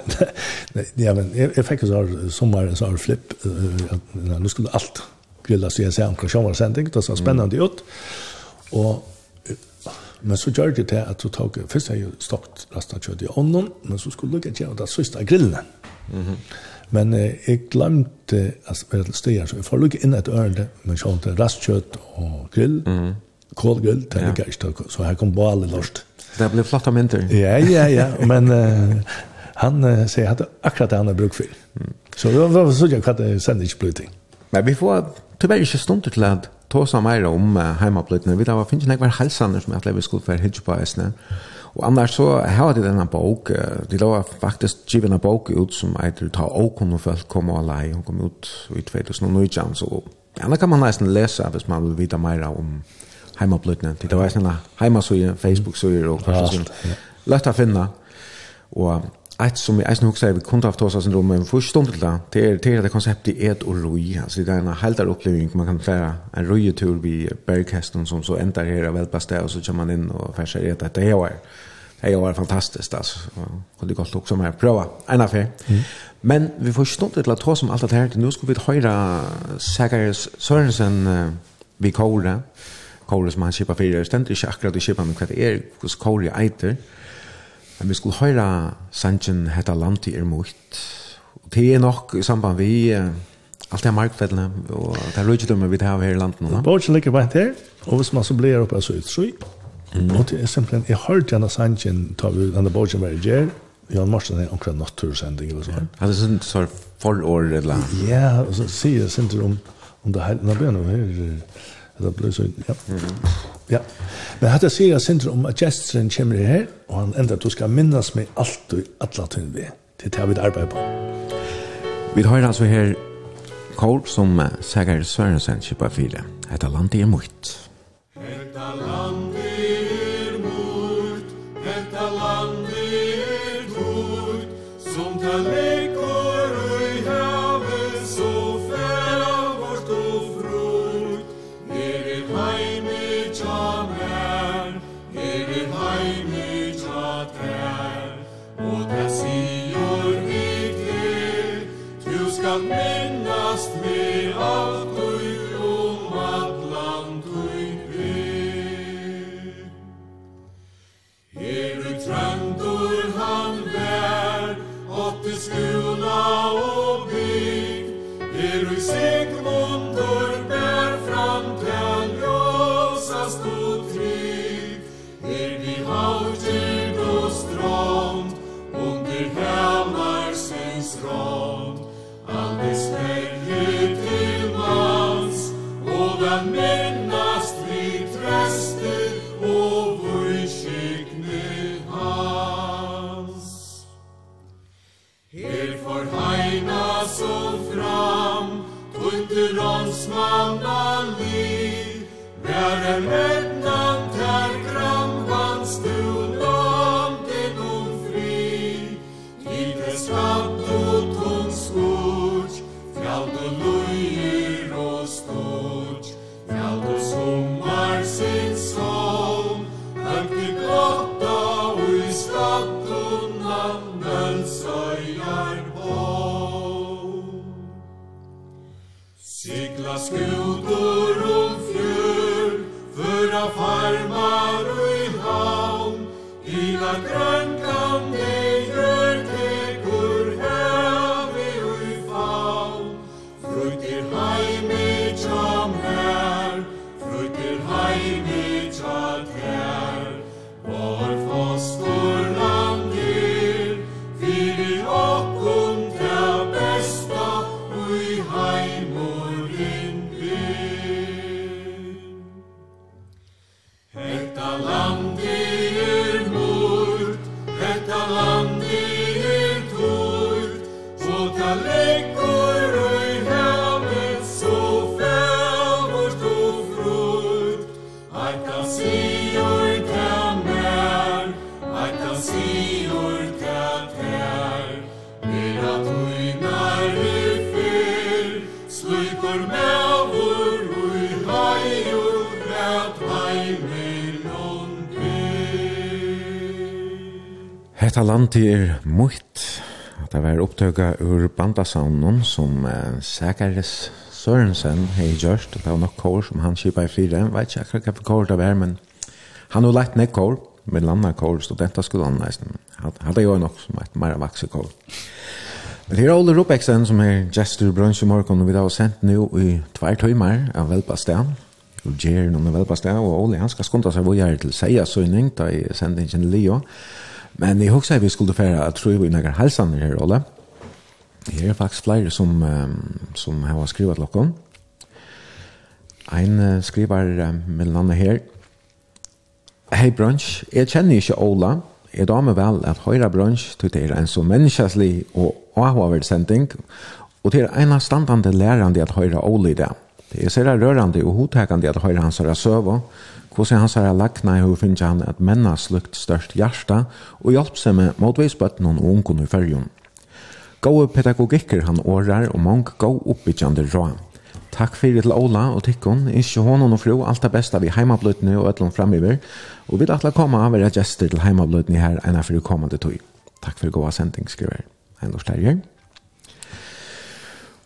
<laughs> ja, men jeg, jeg fikk jo så sommer en sånn flipp, uh, at ja, nå skulle alt grilles, så jeg ser omkring sommersending, det så spennende ut. Og Men så gjør det til at du tok, først har jeg jo stokt stått rastkjøtt i ånden, men så skulle jeg gjøre det siste av grillene. Mm. Men eh, jeg glemte at jeg var til steder, så jeg får lukke inn et ørende, men sånn til rastkjøtt og grill, mm. kålgrill, det er ikke ikke, så her kom bare lort. Det ble flott av mynter. Ja, ja, ja, men eh, han eh, sier at det er akkurat det han har brukt for. Mm. Så det var sånn at det sender ikke bløyting. Men vi får tyvärr ikke stund til at ta oss av mer om uh, heimabløytene. Vi da finnes ikke hver helsaner som jeg at vi skulle få være hidsjøpå i Og annars så har de denne bok, de la faktisk givet en bok ut som eiter ta åkon og folk kom og lei, hun kom ut i 2019, så annars kan man nesten lese hvis man vil vite mer om heimablutnen. Det var en heimasøye, Facebook-søyer og hva sånn. lett å finne. Og ett som jag snur också vi kunde haft oss syndrom men först stund till det det är det, det konceptet är ett och roi alltså det är en helt där upplevelse man kan fara en roi tur vi bergkasten som så ändar här väl bästa och så kör man in och färsar det att det är det är fantastiskt alltså och det går också med prova en affär mm. men vi får stund till att ta som allt det här nu ska vi höra Sagars Sørensen vi kåre kåre som han kippar för det ständer inte akkurat att kippa med vad det är hos kåre eiter Men vi skulle høyra sanjen hetta landet er mot. Og det er nok i samband vi alt det markfellene og det er rødgjødømme vi har her i landet nå. Borgen ligger bare her, og hvis man så blir oppe så ut, så Mm. Og det er simpelthen, jeg hørte gjerne sannsyn, tar vi denne borgen hver gjør, Jan Morsen er omkring nattursending eller sånn. Ja, det er sånn for forår eller? Ja, og så sier jeg sinter om, om det her, nå begynner vi her, Det blir så, ja. Ja. Men hatt jeg sier jeg sindre om at gesteren kommer her, og han enda at du skal minnes meg alt og alle tøyne vi. Det er det vi arbeid på. Vi har altså her kål som Sægar Sørensen kjøper fire. Hetta landet er mot. Hetta landet vandali, vær en det er mutt. Det var opptøkket ur bandasaunen som uh, Sækaris Sørensen hei gjørst. Det var nok kår som han kjipa i fire. Jeg vet ikke akkurat hva for kår det var, men han har lagt ned kår med landa kår, studentaskolan nästan. Hadde jo nok som et mer vaxig kår. Men her er Ole Rupeksen som er gestur brunch i morgen, og vi har sendt nu i tvær tøymer av Velpastan. Og Jern om Velpastan og Ole han skal skunda seg hvor jeg er til seia søgning da i sendingen Leo. Men jeg husker vi skulle fære, at tror vi nægger halsaner her, Ole. Her er faktisk flere som, um, som har skrivet lokken. Ein uh, skriver um, mellom andre her. Hei Brunch, jeg kjenner ikke Ola. Jeg damer vel at høyre Brunch til det er en så menneskeslig og avhåverd sending, og det er en av standande lærende at høyre Ola i det. Det er særlig rørende og hodtekende at høyre hans er søvå, Hvordan hans har lagna i hur finnes han at menna slukt størst hjärsta og hjelp seg med motveisbøtten og ungen i fyrjon. Gåe pedagogikker han årar og mange gå oppbyggjande råd. Takk fyrir til Ola og Tikkon, ikkje honom og fru, alt det besta vi heimabløytene og ötlån framiver, og vil atla koma av vera gjester til heimabløytene her enn er fyrir kommande tog. Takk fyrir gåa sending, skriver Einar Sterger.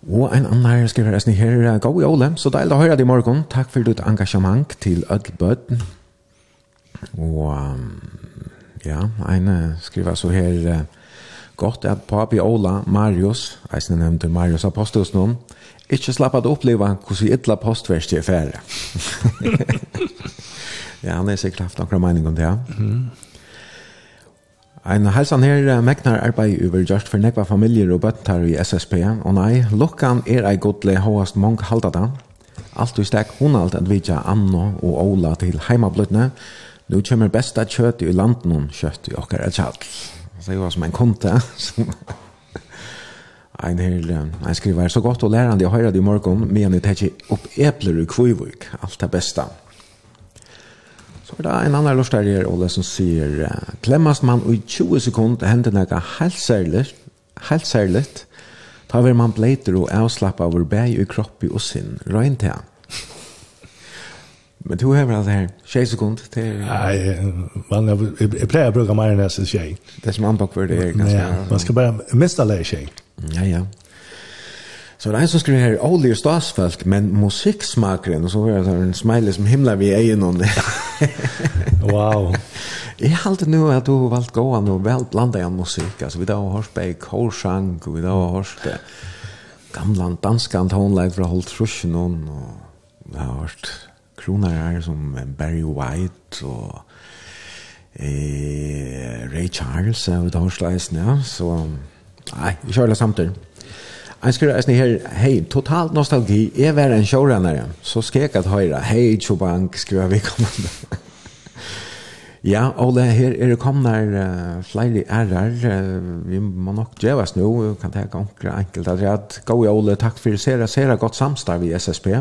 Og en annan skriver jeg her, gå i Ole, så deilig å høre deg i morgen. Takk for ditt engasjement til Ødelbød. Og ja, en skriver så her, godt at papi Ola, Marius, jeg nevnte Marius Apostels noen, ikke slapp at oppleve hvordan ytla postverst er færre. <laughs> ja, han er sikkert haft noen mening om det, ja. Mm. Ein halsan her megnar arbeid over just for nekva familjer og bøttar i SSP, og nei, lukkan er ei godle hoast mong halda da. Alt i stek hunalt at vidja Anno og Ola til heimablutne, nu kommer besta kjøtt i landen kjøtt i okkar et kjall. Så jeg var som en konta. ein her, ein skriver, så godt og lærande jeg høyra i morgon, men jeg tek opp epler i kvivvik, alt det besta. Alt det besta. Så er det en annan lortar her, Ole, som sier Klemmast man i 20 sekund hender nega helt særligt, helt særligt, ta ver man bleiter og avslappa over bæg i kroppi og sinn, røyn til han. Men du har alltså här 20 sekund till Nei, man jeg, jeg pleier å bruke mer än så tjej. Det som anpak för det er ganske... Nej, man ska bare mista lära tjej. Ja, ja. Så det er en som skriver her, Oli er statsfalk, men musikksmakeren, og så var det en smiley som himla vi er innom. wow. Jeg halte nu at du har valgt gåan og vel blanda igjen musikk, altså vi da har hørt bei Korsang, og vi da har hørt gamla danska tonleik fra Holt Rushenon, og vi har hørt kroner her som Barry White, og eh, Ray Charles, og vi da har hørt leisen, ja, så... Nei, vi kjører det samtidig. Jeg skriver eisen her, hei, totalt nostalgi, jeg var en showrunner, så skrek at høyre, hei, Chobank, skriver vi kommende. <laughs> ja, Ole, her er det kommet uh, flere ærer, uh, vi må nok djevast nå, vi kan ta ganger enkelt at jeg Gå, Ole, takk for sera, sera godt samstarv i SSP.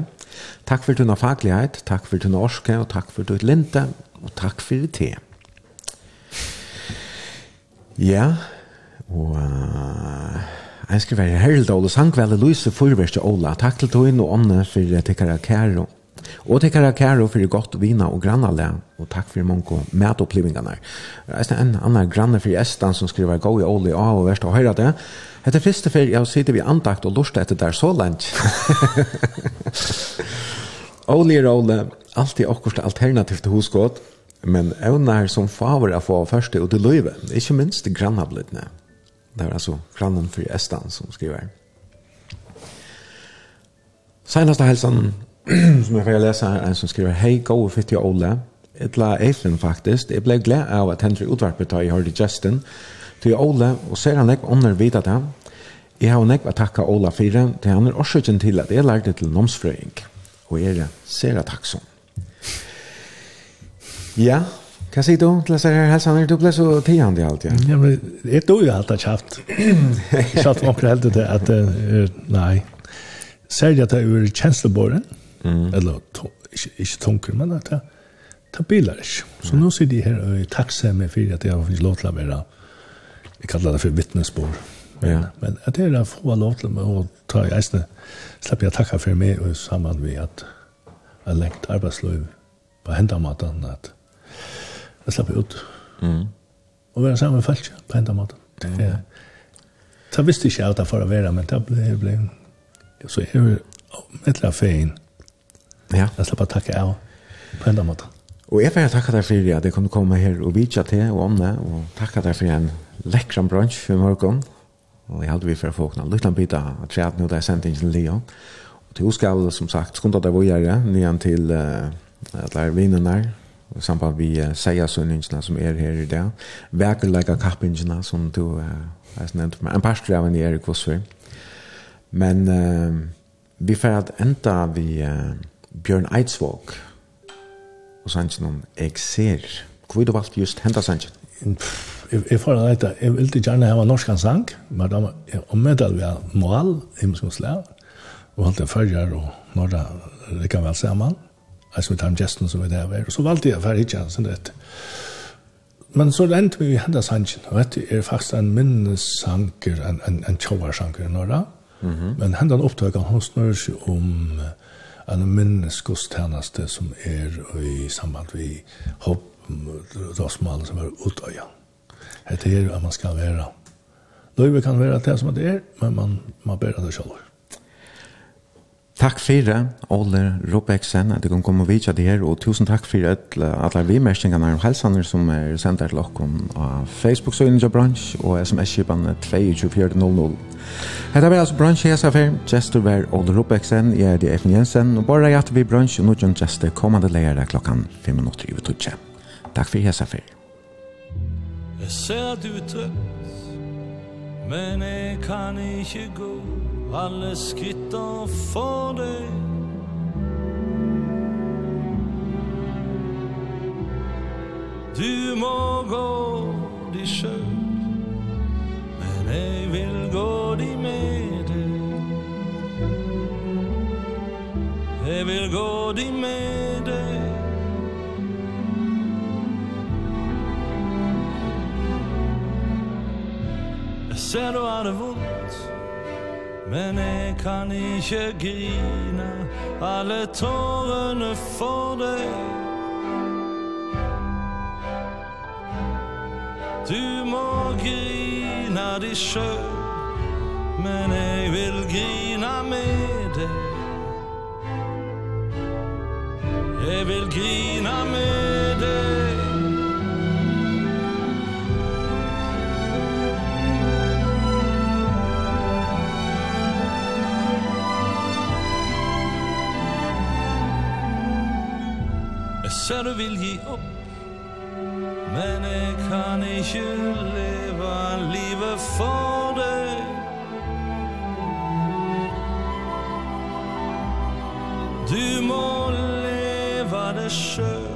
Takk for tunne faglighet, takk for tunne orske, og takk for tunne linte, og takk for te. Ja, og... Uh, Jeg skal være herrelde Ole Sangvelde Louise Forverste Ola. Takk til togene og ånden for tekkere kære. Og tekkere kære for godt vina og grannale. Og takk for mange medopplivingene. Det er en annen granne for Estan som skriver «Gå i Ole A og verst å høre det». Hette første for jeg sitter vi andakt og lortet etter der så langt. <laughs> Ole er Ole, alltid akkurat alternativt til hosgått. Men evner som favor å få første og til løyve, ikke minst grannavlidene. Det er altså grannen for Estan som skriver. Senaste hälsan <clears throat> som jag får läsa här en som skriver Hej, gå och fitt jag Olle. Etla Eifen faktisk. Jeg ble glad av at Henry utvarpet da jeg hørte Justin. til Ole, og ser han ikke under när vidat. Jeg har nekva takka Ola Fyre, til han er årsøkjen til at jeg lærte til nomsfrøying, og jeg er sera takksom. Ja, Hva sier du til disse her helsene? Du ble så tiende alt, ja. Ja, men jeg tog jo alt av kjapt. Jeg sa til helt det at, nei, særlig at det er ur Mm. eller ikke tunker, men at det ta bilar ikke. Så nu sitter jeg her og er takksamme for at jeg har fått lov til å være, jeg kallar det for vittnesbord. Men, Ja. Men at jeg har få lov til å ta i eisene, slapp jeg takka for meg og sammen med at jeg lengt arbeidsløy på hendamaten, at jeg slapp ut. Mm. Og være sammen med folk på en måte. Mm. Det, jeg visste ikke alt det for å være, men det ble, ble så jeg er etter feien. Ja. Jeg slapp å takke av på en måte. Og jeg vil takke deg for at jeg kunne komme her og vidtja til og om det, og takke deg for en lekkran brunch i morgen. Og jeg hadde vi for å få noen lytte bit av treet nå da jeg sendte inn til Leon. Og til skal, som sagt, skundet deg vågjere, nyan til uh, at det er vinen der, i samband vi uh, säger sönningena som är här idag. Verkliga kappingarna som du uh, har nämnt med. En par pastor även i Erik Vossfjör. Men uh, vi får att ända vi uh, Björn Eidsvåg och sannsyn om jag ser. Hvor du valgt just hända sannsyn? Jeg får det etter. jeg vil ikke gjerne ha norsk sang, men da ommeddel vi mål, i muskonslær, og alt det følger og når det kan vel sammen. man alltså med gesten som vi där var. Så valde jag för hitcha sen det. Men så rent vi i Hendersanchen, och det är faktiskt en minnesanker, en, en, en tjovarsanker norra. Men han opptøkken han snør seg om en minneskostjeneste som er i samband vi hopp, rasmalen som er utøya. Det er at man skal være. Løyve kan være det som det er, men man, man ber det selv. Takk fyrir, Ole Robeksen, at du kan komme og vidtja det her, og tusen takk fyrir alle vimerskingene og helsene som er sendt her til dere av Facebook-søgning av bransj og sms-kipene 22400. Hetta var altså bransj i SFR, gestur var Ole Robeksen, jeg er Efen Jensen, og bare hjertet vi bransj, og nå gjør gestur kommande leire klokkan 5 minutter i ututje. Takk fyrir SFR. Jeg ser du er trøtt Men jeg kan ikke gå alle skritter for deg Du må gå de sjøl Men jeg vil gå de med deg Jeg vil gå ser du har det vondt? Men jeg kan ikke grine. Alle tårene for deg. Du må grina di sjøl Men jeg vil grina med deg. Jeg vil grina med deg. Kjære vil gi opp Men jeg kan ikke leve livet for deg. Du må leve det selv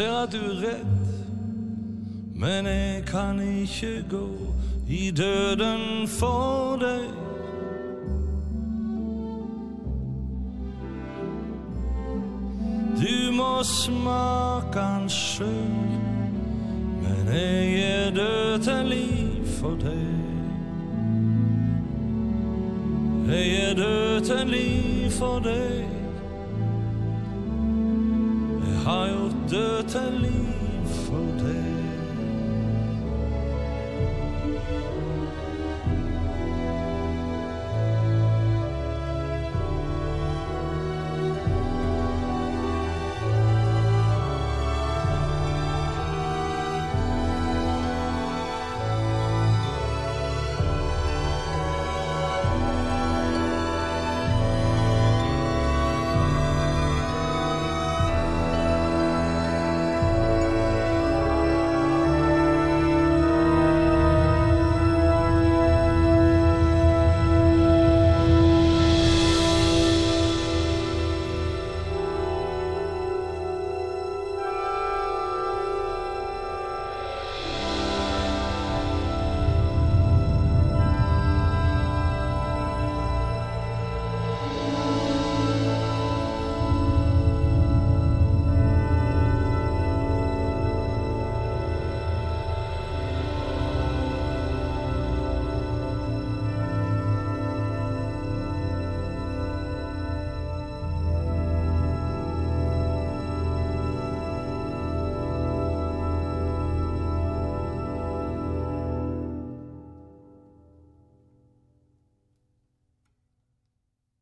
ser at du er redd Men jeg kan ikke gå i døden for deg. Du må smake en sjøl Men jeg er død til liv for deg. Jeg er død til liv for deg.